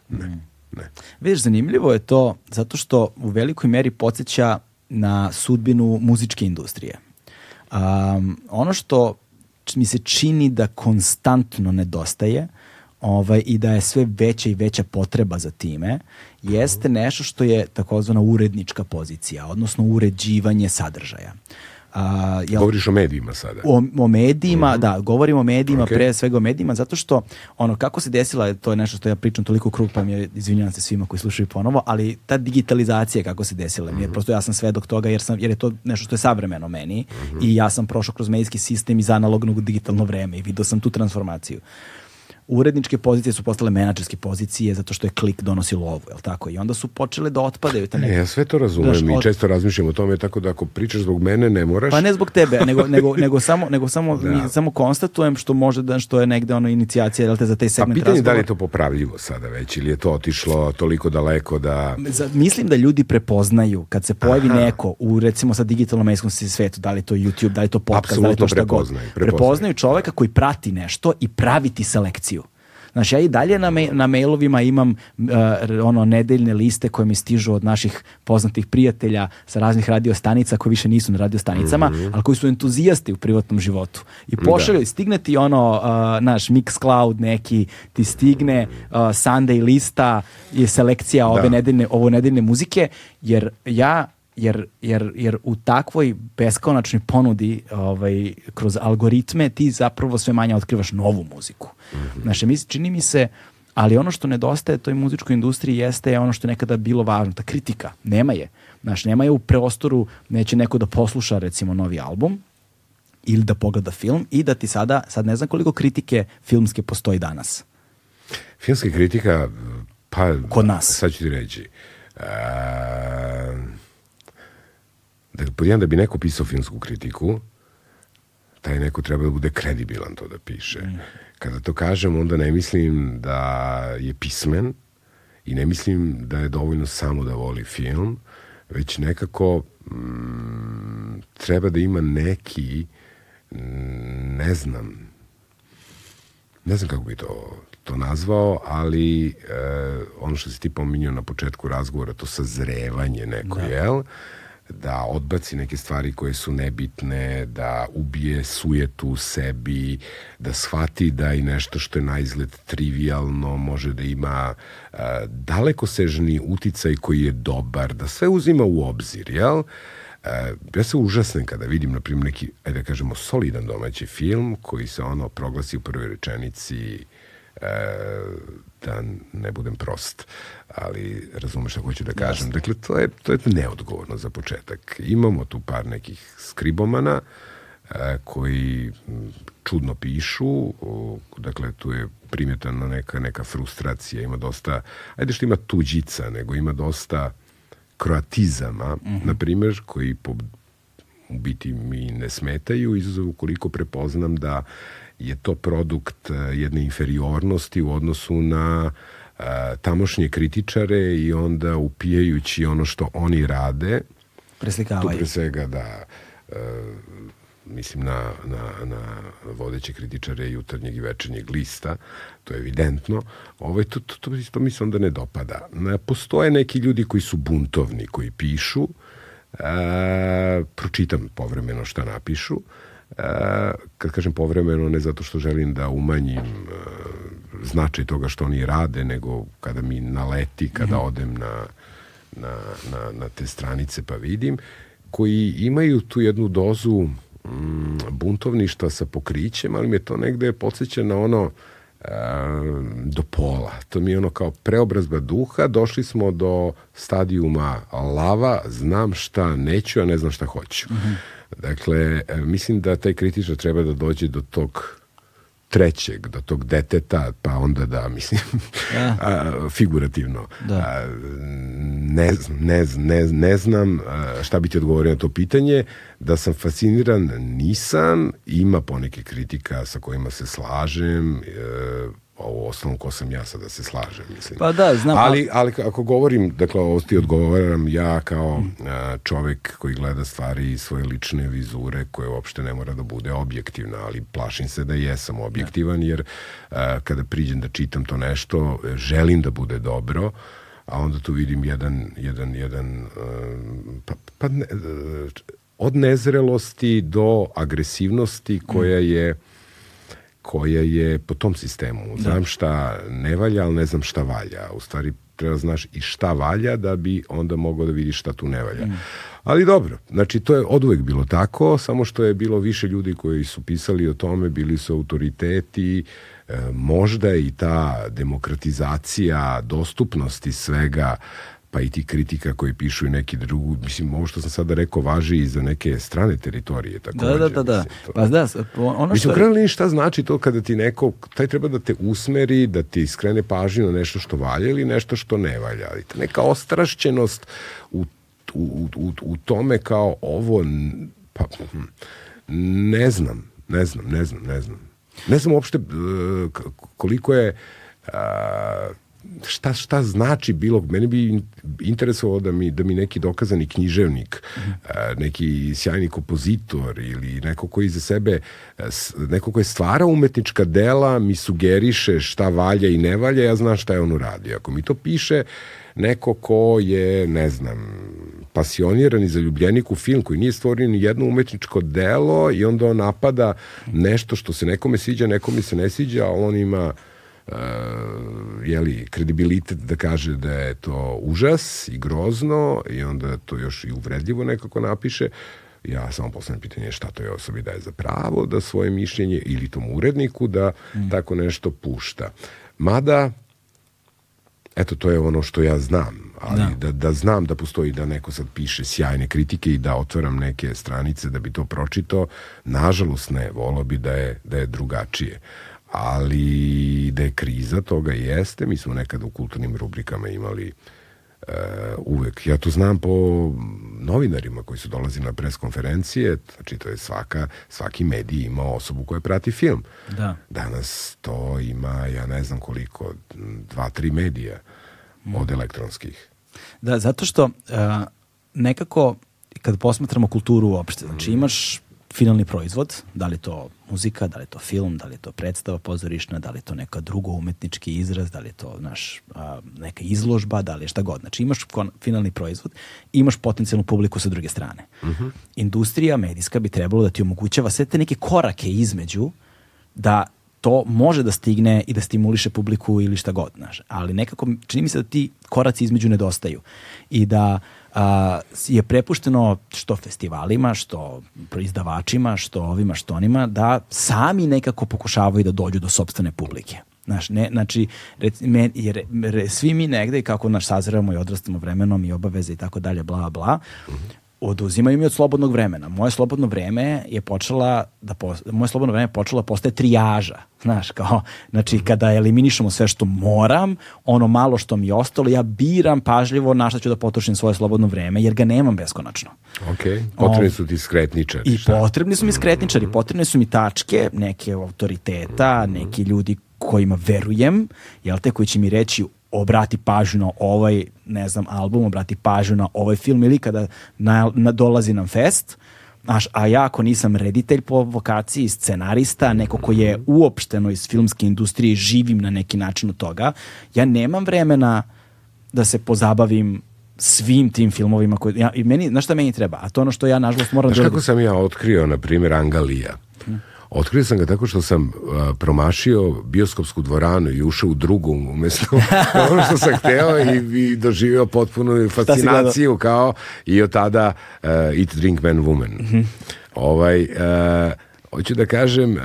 Ne, mm. ne. Vidiš, zanimljivo je to zato što u velikoj meri podsjeća na sudbinu muzičke industrije. Um, ono što mi se čini da konstantno nedostaje ovaj, i da je sve veća i veća potreba za time, jeste nešto što je takozvana urednička pozicija, odnosno uređivanje sadržaja. A, jel, Govoriš o medijima sada? O, o medijima, mm -hmm. da, govorimo o medijima, okay. pre svega o medijima, zato što ono, kako se desila, to je nešto što ja pričam toliko krug, pa mi je, izvinjavam se svima koji slušaju ponovo, ali ta digitalizacija kako se desila, mm -hmm. jer prosto ja sam svedok toga, jer, sam, jer je to nešto što je savremeno meni mm -hmm. i ja sam prošao kroz medijski sistem iz analognog u digitalno vreme i vidio sam tu transformaciju uredničke pozicije su postale menadžerske pozicije zato što je klik donosi lovu, je tako? I onda su počele da otpadaju. Te neke, ne, ja sve to razumem i od... često razmišljam o tome, tako da ako pričaš zbog mene ne moraš. Pa ne zbog tebe, nego, nego, nego samo, nego samo, da. mi, samo konstatujem što može da, što je negde ono inicijacija jel te, za taj segment Pa pitanje razgovor. da li je to popravljivo sada već ili je to otišlo toliko daleko da... Za, mislim da ljudi prepoznaju kad se pojavi Aha. neko u recimo sa digitalnom medijskom svetu, da li to YouTube, da li to podcast, Absolutno da li to šta prepoznaju, god. Prepoznaju, prepoznaju čoveka koji prati nešto i pravi ti selekciju. Znaš, ja i dalje na, me, na mailovima imam uh, ono nedeljne liste koje mi stižu od naših poznatih prijatelja sa raznih radio stanica koji više nisu na radio stanicama, mm -hmm. ali koji su entuzijasti u privatnom životu. I pošalju, da. stigne ti ono, uh, naš Mixcloud neki, ti stigne uh, Sunday lista, je selekcija ove da. nedeljne, ovo nedeljne muzike, jer ja jer, jer, jer u takvoj beskonačnoj ponudi ovaj, kroz algoritme ti zapravo sve manje otkrivaš novu muziku. Mm -hmm. Znaš, čini mi se, ali ono što nedostaje toj muzičkoj industriji jeste ono što je nekada bilo važno, ta kritika. Nema je. Znaš, nema je u prostoru, neće neko da posluša recimo novi album ili da pogleda film i da ti sada, sad ne znam koliko kritike filmske postoji danas. Filmska kritika, pa... Kod nas. Sad ću ti reći. Uh, da, pod jedan da bi neko pisao filmsku kritiku, taj neko treba da bude kredibilan to da piše. Mm. Kada to kažem, onda ne mislim da je pismen i ne mislim da je dovoljno samo da voli film, već nekako mm, treba da ima neki mm, ne znam ne znam kako bi to to nazvao, ali e, ono što si ti pominjao na početku razgovora, to sazrevanje neko, da. jel? Da odbaci neke stvari koje su nebitne, da ubije sujetu u sebi, da shvati da i nešto što je na izgled trivialno može da ima uh, dalekosežni uticaj koji je dobar, da sve uzima u obzir, jel? Uh, ja se užasnem kada vidim, na primjer, neki, ajde da kažemo, solidan domaći film koji se ono proglasi u prvoj rečenici da ne budem prost, ali razumeš šta hoću da kažem. Jasne. Dakle, to je, to je neodgovorno za početak. Imamo tu par nekih skribomana a, koji čudno pišu, o, dakle, tu je primjetana neka, neka frustracija, ima dosta, ajde što ima tuđica, nego ima dosta kroatizama, mm -hmm. na primjer, koji po, u biti mi ne smetaju, izuzav ukoliko prepoznam da je to produkt e, jedne inferiornosti u odnosu na e, tamošnje kritičare i onda upijajući ono što oni rade preslikavaju. Tu pre svega da e, mislim na, na, na vodeće kritičare jutarnjeg i večernjeg lista, to je evidentno, ovaj, to, to, to, to mi se onda ne dopada. Postoje neki ljudi koji su buntovni, koji pišu, a, pročitam povremeno šta napišu, kad kažem povremeno, ne zato što želim da umanjim značaj toga što oni rade, nego kada mi naleti, kada mhm. odem na, na, na, na te stranice pa vidim, koji imaju tu jednu dozu mm, buntovništva sa pokrićem, ali mi je to negde podsjeća na ono e, do pola. To mi je ono kao preobrazba duha, došli smo do stadijuma lava, znam šta neću, a ne znam šta hoću. Mm -hmm. Dakle, e, mislim da taj kritičar treba da dođe do tog trećeg, do tog deteta, pa onda da, mislim, ja. a, figurativno. Da. A, ne, ne, ne, ne znam šta bi ti odgovorio na to pitanje. Da sam fasciniran, nisam. Ima poneke kritika sa kojima se slažem. E, ovo osnovom ko sam ja sad da se slažem, mislim. Pa da, znam. Ali, ali ako govorim, dakle, ovo ti odgovaram ja kao mm. čovek koji gleda stvari iz svoje lične vizure koje uopšte ne mora da bude objektivna, ali plašim se da jesam objektivan, da. jer a, kada priđem da čitam to nešto, želim da bude dobro, a onda tu vidim jedan, jedan, jedan pa, pa ne, od nezrelosti do agresivnosti koja mm. Koja je po tom sistemu. Da. Znam šta ne valja, ali ne znam šta valja. U stvari treba znaš i šta valja da bi onda mogao da vidiš šta tu ne valja. Mm. Ali dobro, znači to je od uvek bilo tako, samo što je bilo više ljudi koji su pisali o tome, bili su autoriteti, e, možda i ta demokratizacija dostupnosti svega pa i ti kritika koji pišu i neki drugu, mislim, ovo što sam sada rekao važi i za neke strane teritorije. Tako da, da, da, da. Pa da, ono što... Mislim, šta znači to kada ti neko, taj treba da te usmeri, da ti skrene pažnju na nešto što valja ili nešto što ne valja. Neka ostrašćenost u, u, u, u tome kao ovo, pa, hm, ne znam, ne znam, ne znam, ne znam. Ne znam uopšte uh, koliko je uh, šta, šta znači bilo, mene bi interesovalo da mi, da mi neki dokazani književnik, mm. neki sjajni kompozitor ili neko koji za sebe, neko koji stvara umetnička dela, mi sugeriše šta valja i ne valja, ja znam šta je on uradio. Ako mi to piše neko ko je, ne znam, pasioniran i zaljubljenik u film koji nije stvorio ni jedno umetničko delo i onda on napada nešto što se nekome sviđa, nekome se ne sviđa, on ima uh, jeli, kredibilitet da kaže da je to užas i grozno i onda to još i uvredljivo nekako napiše, ja samo postavljam pitanje šta to je osobi daje za pravo da svoje mišljenje ili tom uredniku da mm. tako nešto pušta. Mada, eto, to je ono što ja znam, ali da. da. Da, znam da postoji da neko sad piše sjajne kritike i da otvaram neke stranice da bi to pročito, nažalost ne, volao bi da je, da je drugačije ali da je kriza toga jeste, mi smo nekada u kulturnim rubrikama imali uh, uvek, ja to znam po novinarima koji su dolazili na preskonferencije, znači to je svaka, svaki medij ima osobu koja prati film. Da. Danas to ima, ja ne znam koliko, dva, tri medija mm. od elektronskih. Da, zato što uh, nekako kad posmatramo kulturu uopšte, znači mm. imaš finalni proizvod, da li to muzika, da li to film, da li to predstava pozorišna, da li to neka drugo umetnički izraz, da li to naš, a, neka izložba, da li je šta god. Znači imaš kon, finalni proizvod, imaš potencijalnu publiku sa druge strane. Uh mhm. -huh. Industrija medijska bi trebalo da ti omogućava sve te neke korake između da to može da stigne i da stimuliše publiku ili šta god, znaš. Ali nekako čini mi se da ti koraci između nedostaju i da a, je prepušteno što festivalima, što proizdavačima, što ovima, što onima, da sami nekako pokušavaju da dođu do sobstvene publike. Znaš, ne, znači, rec, me, jer, re, svi mi negde, kako naš saziramo i odrastamo vremenom i obaveze i tako dalje, bla, bla, oduzimaju mi od slobodnog vremena. Moje slobodno vreme je počela da po, moje slobodno vreme je počela da postaje trijaža. Znaš, kao, znači kada eliminišemo sve što moram, ono malo što mi je ostalo, ja biram pažljivo na šta ću da potrošim svoje slobodno vreme, jer ga nemam beskonačno. Ok, potrebni su ti skretničari. I šta? potrebni su mi skretničari, potrebne su mi tačke, neke autoriteta, neki ljudi kojima verujem, jel te, koji će mi reći obrati pažnju na ovaj, ne znam, album, obrati pažnju na ovaj film ili kada na, na, dolazi nam fest, Znaš, a ja ako nisam reditelj po vokaciji, scenarista, neko ko je uopšteno iz filmske industrije, živim na neki način od toga, ja nemam vremena da se pozabavim svim tim filmovima koji ja, i meni znaš šta meni treba? A to ono što ja nažalost moram Znaš da kako sam ja otkrio, na primjer, Angalija? Otkrio sam ga tako što sam uh, promašio bioskopsku dvoranu i ušao u drugu umjesto ono što sam hteo i, i doživio potpunu fascinaciju kao i od tada uh, Eat, Drink, Man, Woman. Ovaj, uh, hoću da kažem, e,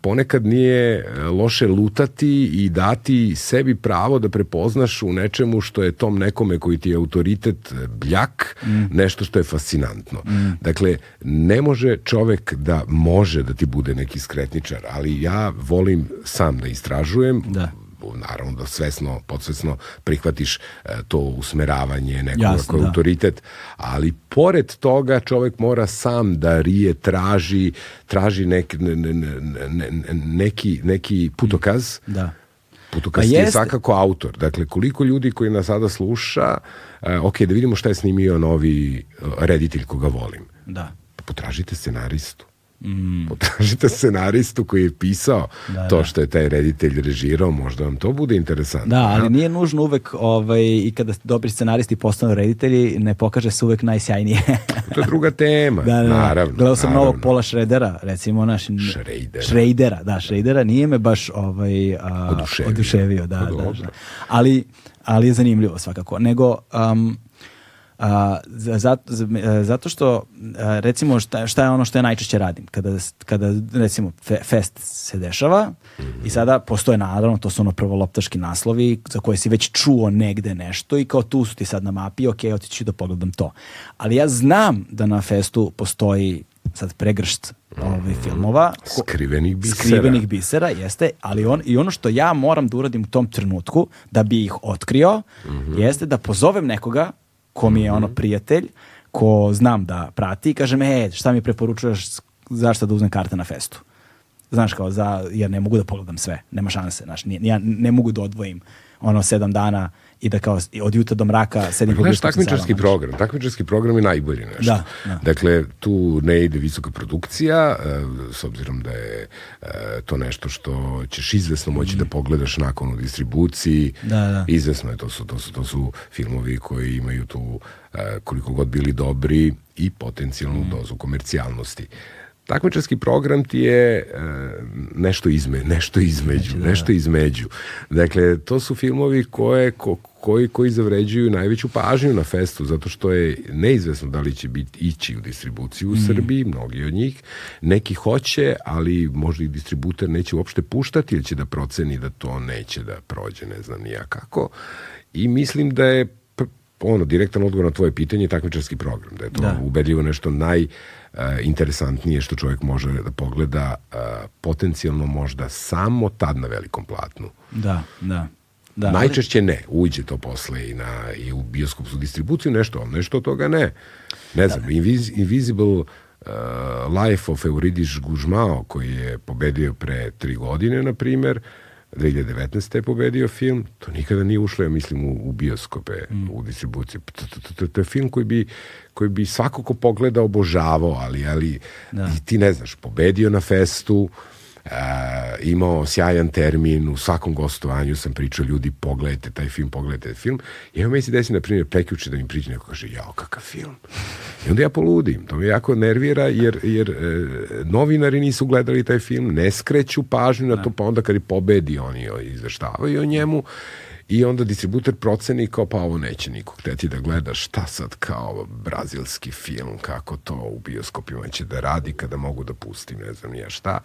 ponekad nije e, loše lutati i dati sebi pravo da prepoznaš u nečemu što je tom nekome koji ti je autoritet e, bljak, nešto što je fascinantno. Dakle, ne može čovek da može da ti bude neki skretničar, ali ja volim sam da istražujem, Da. Naravno da svesno, podsvesno prihvatiš e, to usmeravanje je da. autoritet, ali pored toga čovek mora sam da rije, traži, traži nek, ne- ne- ne- ne- neki, neki putokaz, da Putokaz Pa je svakako autor. Dakle, koliko ljudi koji nas sada sluša, e, ok, da vidimo šta je snimio novi e, reditelj koga volim. da Pa potražite scenaristu. Potražite scenaristu koji je pisao Mm. Da, to da. što je taj reditelj režirao, možda vam to bude interesantno. Da, ali nije nužno uvek ovaj, i kada dobri scenaristi postanu reditelji, ne pokaže se uvek najsjajnije. To je druga tema, da, da, da. naravno. Gledao sam naravno. novog Pola Šredera, recimo naš... Schradera. Šrejdera, da, Šrejdera. Nije me baš ovaj, a, Oduševio. oduševio. da, Pa da, dobro. da. Ali, ali je zanimljivo svakako. Nego, um, a, za- zato, za- e, zato što a, recimo šta, šta je ono što ja najčešće radim? Kada, kada recimo fe- fest se dešava i sada postoje naravno to su ono prvoloptaški naslovi za koje si već čuo negde nešto i kao tu su ti sad na mapi ok, otiću da pogledam to. Ali ja znam da na festu postoji sad pregršt ovih filmova ko- Skrivenih bisera. skrivenih bisera, jeste, ali on, i ono što ja moram da uradim u tom trenutku, da bi ih otkrio, jeste da pozovem nekoga ko mi je ono prijatelj, ko znam da prati i kažem, e, šta mi preporučuješ, zašto da uzmem karte na festu? Znaš, kao, za, jer ne mogu da pogledam sve, nema šanse, znaš, ja ne mogu da odvojim ono sedam dana i da kao od jutra do mraka sedim po Znaš, takmičarski program. Takmičarski program je najbolji nešto. Da, da. Dakle, tu ne ide visoka produkcija, e, s obzirom da je e, to nešto što ćeš izvesno moći da pogledaš nakon u distribuciji. Mm. Da, da. Izvesno je, to su, to su, to su filmovi koji imaju tu, e, koliko god bili dobri, i potencijalnu Mm. dozu komercijalnosti. Takmičarski program ti je e, nešto izme, nešto između, nešto između. Dakle, to su filmovi koje, ko, koji, koji zavređuju najveću pažnju na festu, zato što je neizvesno da li će biti ići u distribuciju u Srbiji, mnogi od njih. Neki hoće, ali možda i distributer neće uopšte puštati ili će da proceni da to neće da prođe, ne znam ni ja kako. I mislim da je ono, direktan odgovor na tvoje pitanje je takmičarski program, da je to Da. ubedljivo nešto naj interesantnije što čovjek može da pogleda e, potencijalno možda samo tad na velikom platnu. Da, da. da. Najčešće ne, uđe to posle i, na, i u bioskopsku distribuciju, nešto, ali nešto toga ne. Ne znam, Invis- Invisible uh, Life of Euridice Gužmao, koji je pobedio pre tri godine, na primer, 2019. je pobedio film, to nikada nije ušlo, ja mislim, u, u bioskope, u distribuciju. To, to, to, to, je film koji bi, koji bi svako ko pogleda obožavao, ali, ali i ti ne znaš, pobedio na festu, e, imao sjajan termin, u svakom gostovanju sam pričao ljudi, pogledajte taj film, pogledajte taj film. I evo meni se desi, na primjer, prekjuče da mi priđe neko kaže, jao, kakav film. I onda ja poludim. To me jako nervira, jer, jer e, novinari nisu gledali taj film, ne skreću pažnju na to, pa onda kad je pobedi, oni izveštavaju o njemu. I onda distributer proceni kao pa ovo neće niko hteti da gleda šta sad kao brazilski film, kako to u bioskopima će da radi kada mogu da pustim ne znam ni ja šta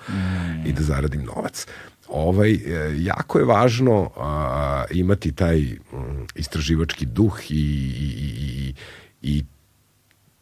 i da zaradim novac. Ovaj, e, jako je važno a, imati taj mm, istraživački duh i, i, i, i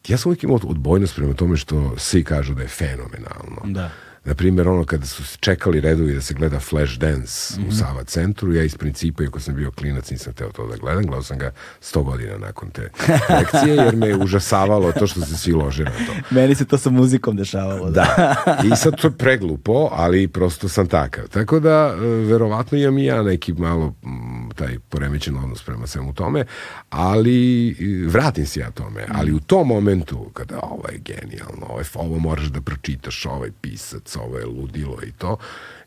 ja sam uvijek imao odbojnost prema tome što svi kažu da je fenomenalno. Da. Na primjer, ono kada su se čekali redovi da se gleda Flash Dance u Sava centru, ja iz principa, iako sam bio klinac, nisam teo to da gledam, gledao sam ga 100 godina nakon te lekcije, jer me je užasavalo to što se svi lože na to. Meni se to sa muzikom dešavalo. Da. Da, i sad to je preglupo, ali prosto sam takav. Tako da, e, verovatno imam i ja neki malo mm, taj poremećen odnos prema svemu tome, ali vratim se ja tome. Ali u tom momentu, kada ovo je genijalno, ovo, je- ovo moraš da pročitaš, ovaj pisac, oca, ovo je ludilo i to.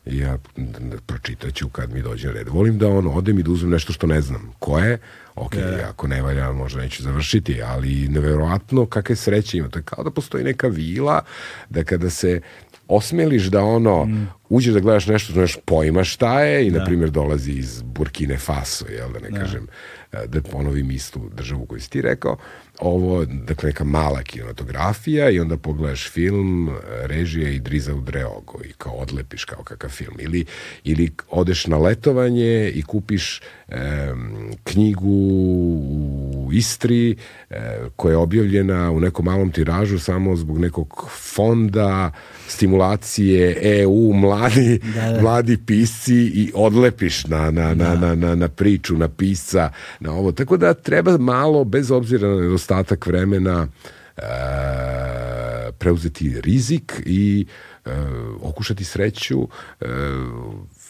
I ja pročitat ću kad mi dođe red. Volim da ono, odem i da uzmem nešto što ne znam. Ko je? Ok, yeah. ako ne valja, možda neću završiti, ali neverovatno kakve sreće ima. To je kao da postoji neka vila, da kada se osmeliš da ono, mm. uđeš da gledaš nešto, znaš pojma šta je i, da. na primjer, dolazi iz Burkine Faso, jel da ne da. kažem, da ponovim istu državu koju si ti rekao, ovo, dakle, neka mala kinematografija i onda pogledaš film režije i Driza u Dreogo i kao odlepiš kao kakav film. Ili, ili odeš na letovanje i kupiš e, knjigu u Istri e, koja je objavljena u nekom malom tiražu samo zbog nekog fonda stimulacije EU mladi, da, da. mladi pisci i odlepiš na, na, da. na, na, na, priču, na pisca, na ovo. Tako da treba malo, bez obzira na nedostatak vremena, e, preuzeti rizik i e, okušati sreću e,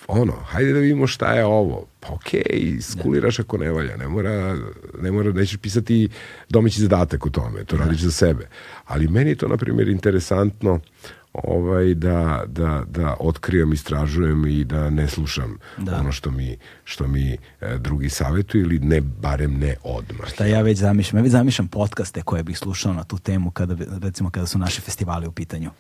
ono, hajde da vidimo šta je ovo. Pa okej, okay, skuliraš ako ne valja, ne mora, ne mora, nećeš pisati domaći zadatak u tome, to radiš za sebe. Ali meni je to, na primjer, interesantno ovaj, da, da, da otkrijem, istražujem i da ne slušam da. ono što mi, što mi e, drugi savjetuju ili ne, barem ne odmah. Šta ja već zamišljam? Ja već zamišljam podcaste koje bih slušao na tu temu kada, recimo, kada su naši festivali u pitanju.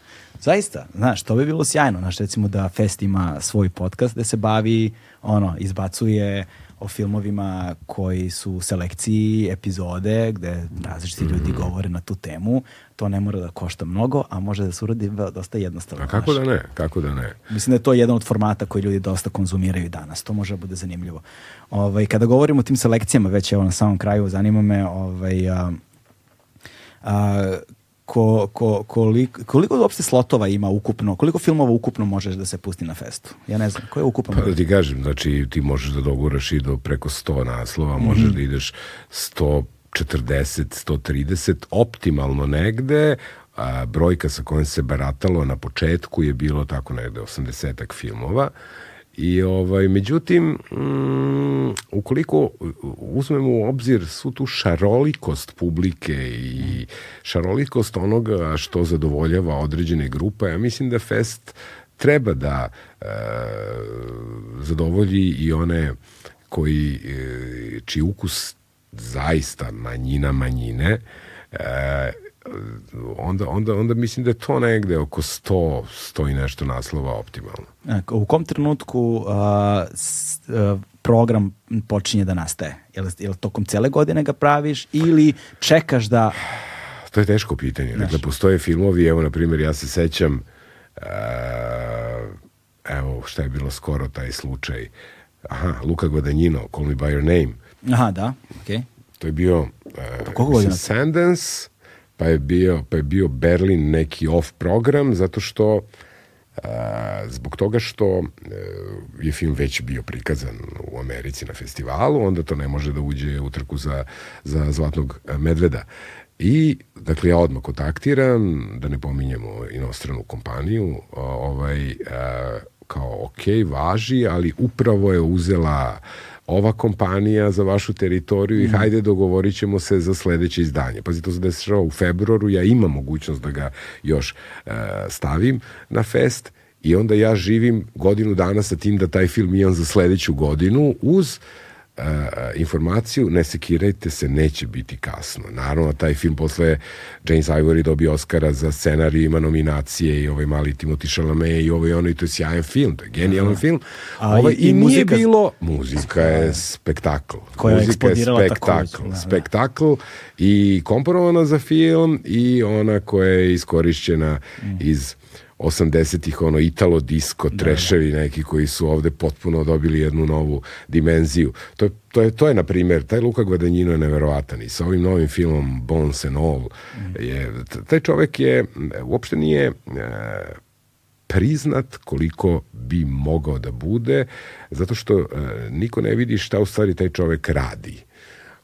Zaista, znaš, to bi bilo sjajno. Znaš, recimo da Fest ima svoj podcast gde se bavi, ono, izbacuje o filmovima koji su u selekciji epizode gde različiti mm ljudi govore na tu temu. To ne mora da košta mnogo, a može da se uradi dosta jednostavno. A kako da ne? Kako da ne? Mislim da je to jedan od formata koji ljudi dosta konzumiraju danas. To može da bude zanimljivo. Ovaj, kada govorimo o tim selekcijama, već evo na samom kraju, zanima me ovaj, a, a, ko, ko, koliko, koliko uopšte slotova ima ukupno, koliko filmova ukupno možeš da se pusti na festu? Ja ne znam, ko je ukupno? Pa da ti kažem, znači ti možeš da doguraš i do preko 100 naslova, možeš mm -hmm. da ideš 140, 130, optimalno negde, a, brojka sa kojom se baratalo na početku je bilo tako negde 80 filmova, I ovaj, međutim, mm, ukoliko uzmemo u obzir svu tu šarolikost publike i šarolikost onoga što zadovoljava određene grupe, ja mislim da Fest treba da e, zadovolji i one koji, e, čiji ukus zaista manjina manjine, e, onda, onda, onda mislim da je to negde oko 100, 100 i nešto naslova optimalno. E, u kom trenutku a, s, a, program počinje da nastaje? Je li, je li tokom cele godine ga praviš ili čekaš da... To je teško pitanje. Znaš. Dakle, postoje filmovi, evo, na primjer, ja se sećam a, evo, šta je bilo skoro taj slučaj. Aha, Luka Guadagnino, Call Me By Your Name. Aha, da, okej. Okay. To je bio uh, Sundance, pa je bio, pa je bio Berlin neki off program, zato što a, zbog toga što e, je film već bio prikazan u Americi na festivalu, onda to ne može da uđe u trku za, za Zlatnog medveda. I, dakle, ja odmah kontaktiram, da ne pominjemo inostranu kompaniju, ovaj, a, kao, ok, važi, ali upravo je uzela ova kompanija za vašu teritoriju i mm. hajde dogovorit ćemo se za sledeće izdanje. Pazi, to se dešava u februaru, ja imam mogućnost da ga još uh, stavim na fest i onda ja živim godinu dana sa tim da taj film imam za sledeću godinu uz uh, uh, informaciju, ne sekirajte se, neće biti kasno. Naravno, taj film posle James Ivory dobio Oscara za scenarij, ima nominacije i ovaj mali Timothy Chalamet i ovaj ono i to je sjajan film, to je genijalan mm. film. A ovaj, i, i, nije muzika, bilo, muzika je spektakl. Koja muzika je, je spektakl. Da, da. spektakl i komponovana za film i ona koja je iskorišćena mm. iz 80-ih ono italo disco da, treševi da. neki koji su ovde potpuno dobili jednu novu dimenziju. To je, to je, to je na primjer, taj Luka Guadagnino je neverovatan i sa ovim novim filmom Bones and All mm. je, taj čovek je, uopšte nije e, priznat koliko bi mogao da bude, zato što e, niko ne vidi šta u stvari taj čovek radi.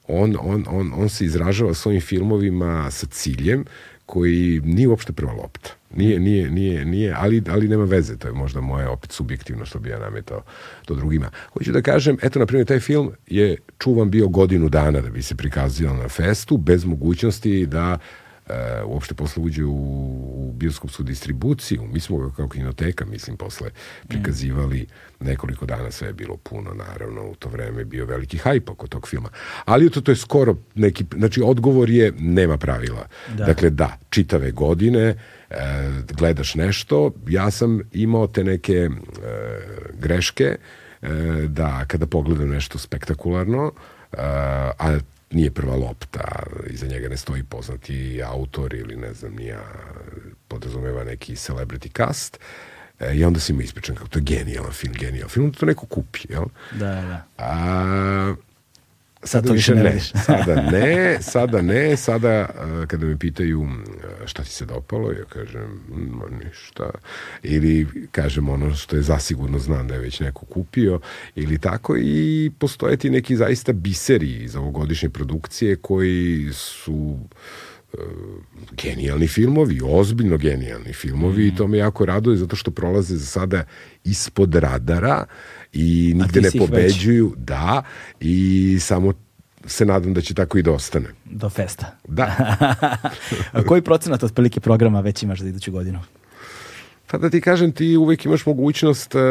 On, on, on, on se izražava svojim filmovima sa ciljem koji nije uopšte prva lopta. Nije, nije, nije, nije, ali, ali nema veze, to je možda moje opet subjektivno što bi ja nametao to drugima. Hoću da kažem, eto, na primjer, taj film je čuvan bio godinu dana da bi se prikazio na festu, bez mogućnosti da e, uopšte posle uđe u, u bioskopsku distribuciju. Mi smo ga kao kinoteka, mislim, posle prikazivali nekoliko dana, sve je bilo puno, naravno, u to vreme je bio veliki hajp oko tog filma. Ali to, to je skoro neki, znači odgovor je nema pravila. Da. Dakle, da, čitave godine e, gledaš nešto, ja sam imao te neke e, greške e, da kada pogledam nešto spektakularno, e, a nije prva lopta, iza njega ne stoji poznati autor ili ne znam, nija podrazumeva neki celebrity cast, e, i onda si mu ispričan kako to je genijalan film, genijalan film, onda to neko kupi, jel? Da, da. A, sada to više ne ne, sada ne, sada ne, sada uh, kada me pitaju uh, šta ti se dopalo, ja kažem, ma ništa, ili kažem ono što je zasigurno znam da je već neko kupio, ili tako i postoje ti neki zaista biseri iz ovogodišnje produkcije koji su uh, genijalni filmovi, ozbiljno genijalni filmovi i to me jako raduje zato što prolaze za sada ispod radara i nigde ne ih već. pobeđuju, da, i samo se nadam da će tako i da ostane. Do festa. Da, A koji procenat otprilike programa već imaš za iduću godinu? pa da ti kažem, ti uvek imaš mogućnost uh,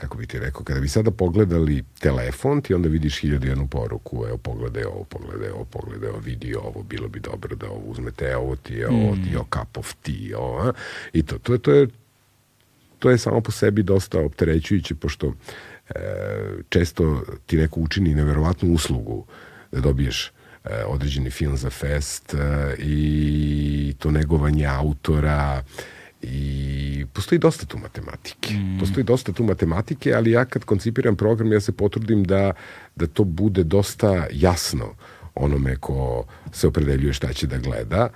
kako bi ti rekao, kada bi sada pogledali telefon, ti onda vidiš hiljadu jednu poruku, evo pogledaj ovo, pogledaj ovo, pogledaj ovo, vidi ovo, bilo bi dobro da ovo uzmete, evo ovo ti je ovo, ti je cup of tea, ovo, a? i to, to, je, to je to je samo po sebi dosta opterećujuće, pošto e, često ti neko učini neverovatnu uslugu da dobiješ e, određeni film za fest e, i to negovanje autora i postoji dosta tu matematike. Postoji dosta tu matematike, ali ja kad koncipiram program, ja se potrudim da, da to bude dosta jasno onome ko se opredeljuje šta će da gleda,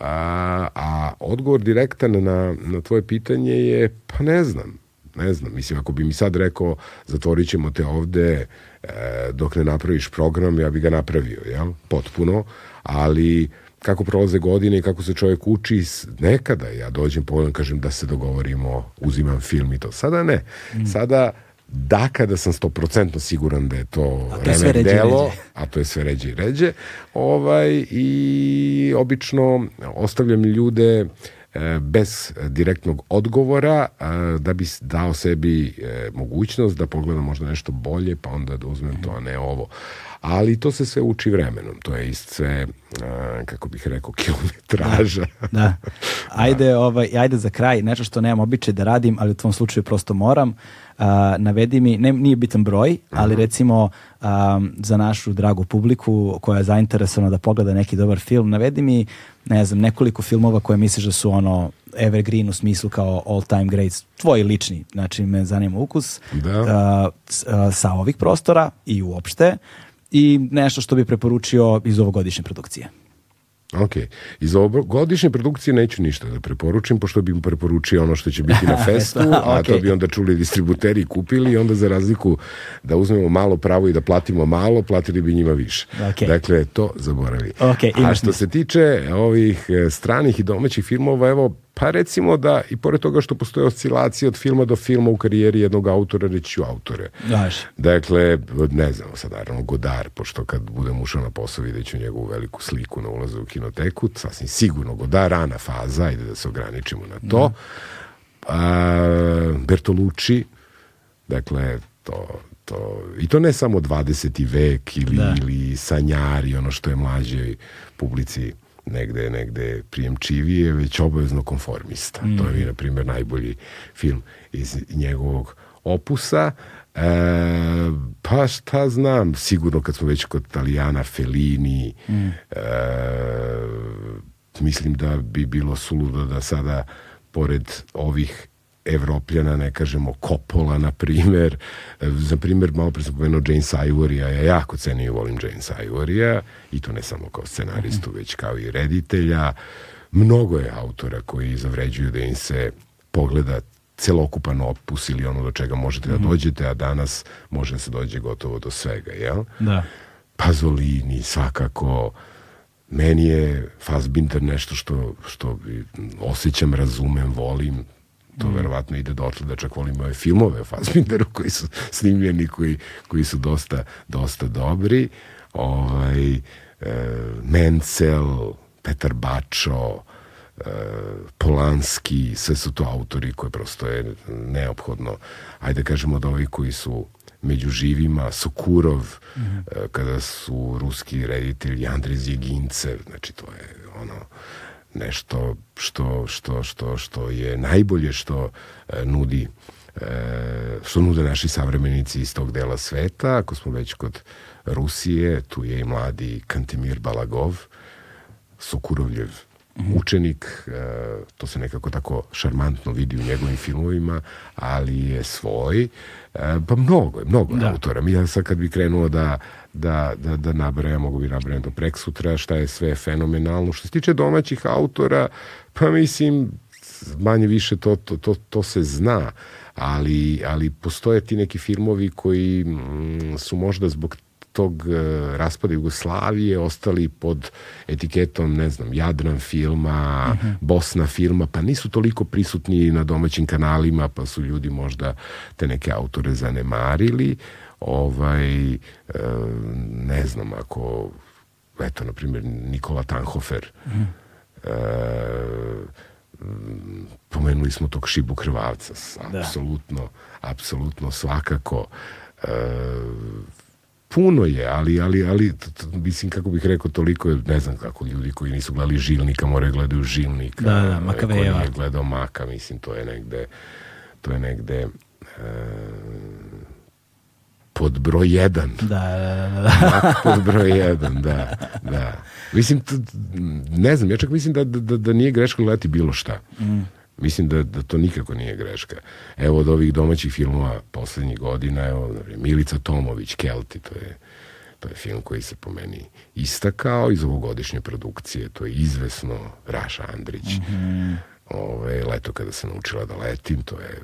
a, a odgovor direktan na, na tvoje pitanje je, pa ne znam, ne znam, mislim, ako bi mi sad rekao zatvorit ćemo te ovde e, dok ne napraviš program, ja bi ga napravio, jel? Potpuno, ali kako prolaze godine i kako se čovjek uči, nekada ja dođem pogledam, kažem da se dogovorimo, uzimam film i to. Sada ne. Sada da kada sam 100% siguran da je to A to ređe i delo, ređe. a to je sve ređe i ređe, ovaj, i obično ostavljam ljude e, bez direktnog odgovora e, da bi dao sebi e, mogućnost da pogledam možda nešto bolje pa onda da uzmem to, a ne ovo. Ali to se sve uči vremenom. To je ist sve, e, kako bih rekao, kilometraža. Da. Ajde, ovaj, ajde za kraj, nešto što nemam običaj da radim, ali u tvom slučaju prosto moram. A, navedi mi, ne, nije bitan broj, ali recimo am, za našu dragu publiku koja je zainteresovana da pogleda neki dobar film, navedi mi, ne znam, nekoliko filmova koje misliš da su ono evergreen u smislu kao all time greats, tvoji lični, znači me zanima ukus, Da. a, a, sa ovih prostora i uopšte i nešto što bi preporučio iz ovogodišnje produkcije. Ok. Iz ovogodišnje produkcije neću ništa da preporučim, pošto bi im preporučio ono što će biti na festu, a to bi onda čuli distributeri kupili i onda za razliku da uzmemo malo pravo i da platimo malo, platili bi njima više. Ok. Dakle, to zaboravi. Ok, a što se tiče ovih e, stranih i domaćih filmova, evo, pa recimo da i pored toga što postoje oscilacije od filma do filma u karijeri jednog autora, reći ću autore. Daš. Dakle, ne znam, sad naravno Godar, pošto kad budem ušao na posao vidjet ću njegovu veliku sliku na ulazu u kinoteku, sasvim sigurno Godar, rana faza, ajde da se ograničimo na to. A, Bertolucci, dakle, to, to, i to ne samo 20. vek ili, Da. ili sanjari, ono što je mlađoj publici negde, negde prijemčivije, već obavezno konformista. To je mi, na primjer, najbolji film iz njegovog opusa. E, pa šta znam, sigurno kad smo već kod Italijana, Fellini, e, mislim da bi bilo suludo da sada, pored ovih Evropljana, ne kažemo Coppola, na primer. Za primer, malo pre sam pomenuo James Ivorija, ja jako cenim i volim James Ivorija, i to ne samo kao scenaristu, već kao i reditelja. Mnogo je autora koji zavređuju da im se pogleda celokupan opus ili ono do čega možete da dođete, a danas može da se dođe gotovo do svega, jel? Da. Pazolini, svakako. Meni je Fassbinder nešto što, što osjećam, razumem, volim. To verovatno ide dotle da čak volim ove filmove o Fassbinderu koji su snimljeni, koji, koji su dosta, dosta dobri. ovaj, e, Mencel, Petar Bačo, e, Polanski, sve su to autori koje prosto je neophodno, ajde kažemo da ovi koji su među živima, Sokurov, mm -hmm. kada su ruski reditelji Andrej Zjegincev, znači to je ono nešto što, što, što, što je najbolje što e, nudi e, što nude naši savremenici iz tog dela sveta. Ako smo već kod Rusije, tu je i mladi Kantemir Balagov, Sokurovljev učenik, e, to se nekako tako šarmantno vidi u njegovim filmovima, ali je svoj. E, pa mnogo je, mnogo da. autora. Mi ja sad kad bi krenuo da, da, da, da nabrajam, mogu bi nabrajam do prek sutra, šta je sve fenomenalno. Što se tiče domaćih autora, pa mislim, manje više to, to, to, to se zna, ali, ali postoje ti neki filmovi koji mm, su možda zbog tog e, raspada Jugoslavije ostali pod etiketom, ne znam, Jadran filma, uh mhm. -huh. Bosna filma, pa nisu toliko prisutni na domaćim kanalima, pa su ljudi možda te neke autore zanemarili. Ovaj, e, ne znam, ako eto, na primjer, Nikola Tanhofer, uh mhm. -huh. e, pomenuli smo tog Šibu Krvavca, da. apsolutno, da. apsolutno svakako. E, puno je, ali, ali, ali mislim, kako bih rekao, toliko je, ne znam kako ljudi koji nisu gledali Žilnika moraju gledaju Žilnika. Da, da, Makaveva. Ko nije gledao Maka, mislim, to je negde, to je negde e, pod broj jedan. Da, da, da. da. Mak pod broj jedan, da, da. Mislim, ne znam, ja čak mislim da, da, da nije greško gledati bilo šta. Mm. Mislim da, da to nikako nije greška. Evo od ovih domaćih filmova poslednjih godina, evo, Milica Tomović, Kelti, to je, to je film koji se po meni istakao iz ovogodišnje produkcije. To je izvesno Raša Andrić. Mm -hmm. Ove, leto kada sam naučila da letim, to je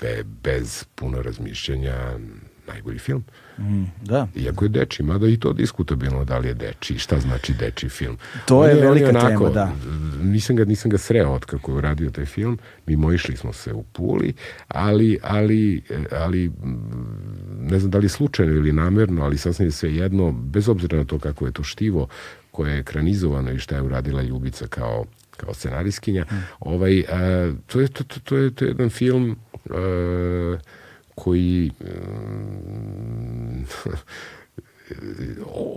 be, bez puno razmišljanja najbolji film. Mm, da. Iako je deči, mada i to diskutabilno da li je deči, šta znači deči film. To je, je velika onako, tema, da. Nisam ga, nisam ga sreo od kako je radio taj film, mimo išli smo se u Puli, ali, ali, ali ne znam da li je slučajno ili namerno, ali sasvim je sve jedno, bez obzira na to kako je to štivo, koje je ekranizovano i šta je uradila Ljubica kao kao scenarijskinja, mm. ovaj, a, to, je, to, to, to, je, to je jedan film a, koji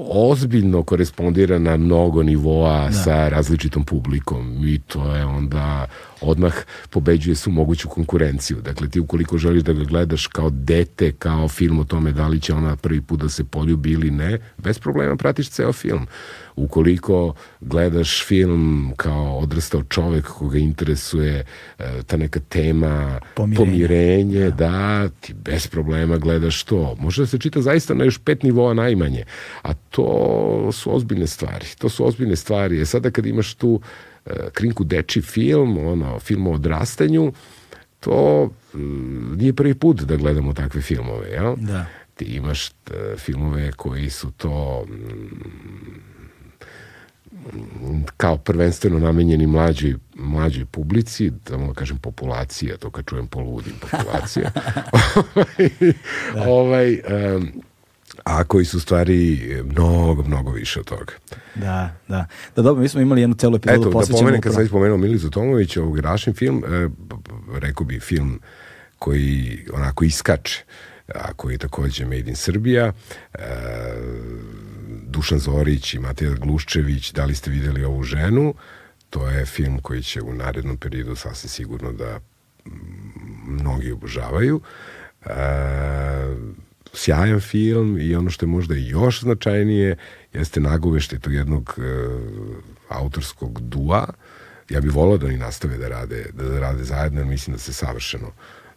ozbiljno korespondira na mnogo nivoa da. sa različitom publikom i to je onda odmah pobeđuje su moguću konkurenciju. Dakle, ti ukoliko želiš da ga gledaš kao dete, kao film o tome da li će ona prvi put da se poljubi ili ne, bez problema pratiš ceo film. Ukoliko gledaš film kao odrastao čovek koga interesuje e, ta neka tema pomirenje, pomirenje da. da, ti bez problema gledaš to. Može da se čita zaista na još pet nivoa najmanje, a to su ozbiljne stvari. To su ozbiljne stvari. E sada kad imaš tu e, krinku deči film, ono, film o odrastanju, to mm, nije prvi put da gledamo takve filmove, jel? Da. Ti imaš e, filmove koji su to mm, kao prvenstveno namenjeni mlađoj, mlađoj publici, da mu kažem populacija, to kad čujem poludim populacija. da. ovaj, um, a koji su stvari mnogo, mnogo više od toga. Da, da. Da, dobro, mi smo imali jednu celu epizodu Eto, da pomenem, kad sam već pomenuo Milicu Tomović, ovog Rašin film, e, rekao bi film koji onako iskače, a koji je takođe Made in Srbija, e, Dušan Zorić i Matija Gluščević, da li ste videli ovu ženu? To je film koji će u narednom periodu sasvim sigurno da mnogi obožavaju. E, sjajan film i ono što je možda još značajnije jeste nagovešte tog jednog e, autorskog dua. Ja bih volao da oni nastave da rade, da rade zajedno, jer mislim da se savršeno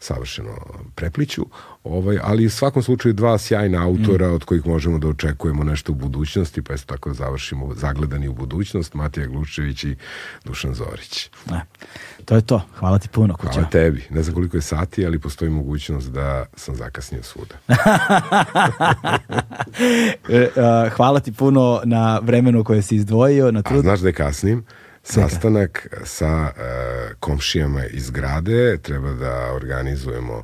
savršeno prepliću, ovaj, ali u svakom slučaju dva sjajna autora mm. od kojih možemo da očekujemo nešto u budućnosti, pa isto tako završimo zagledani u budućnost, Matija Glučević i Dušan Zorić. Ne, to je to. Hvala ti puno. Kuća. Hvala tebi. Ne znam koliko je sati, ali postoji mogućnost da sam zakasnio svuda. E, hvala ti puno na vremenu koje si izdvojio. Na trud... A znaš da je kasnim? Sastanak sa uh, komšijama iz zgrade, treba da organizujemo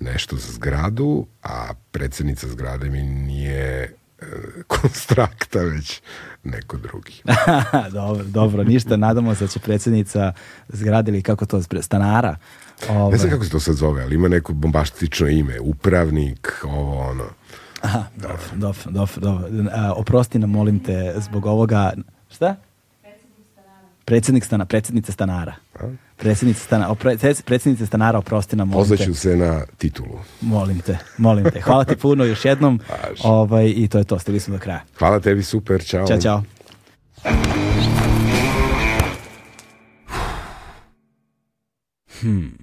nešto za zgradu, a predsednica zgrade mi nije konstrakta, već neko drugi. dobro, dobro, ništa, nadamo se da će predsjednica zgrade ili kako to, stanara. Ove... Ne znam kako se to sad zove, ali ima neko bombastično ime, upravnik, ovo ono. Aha, dobro, dobro, dobro, dobro. Oprosti nam, molim te, zbog ovoga, šta? predsednik stana, predsednica stanara. Predsednica stana, predsednica stanara, oprosti nam, molim Pozvaću te. se na titulu. Molim te, molim te. Hvala ti puno još jednom. Ovaj, I to je to, stigli smo do kraja. Hvala tebi, super, čao. Ćao, čao. Hmm.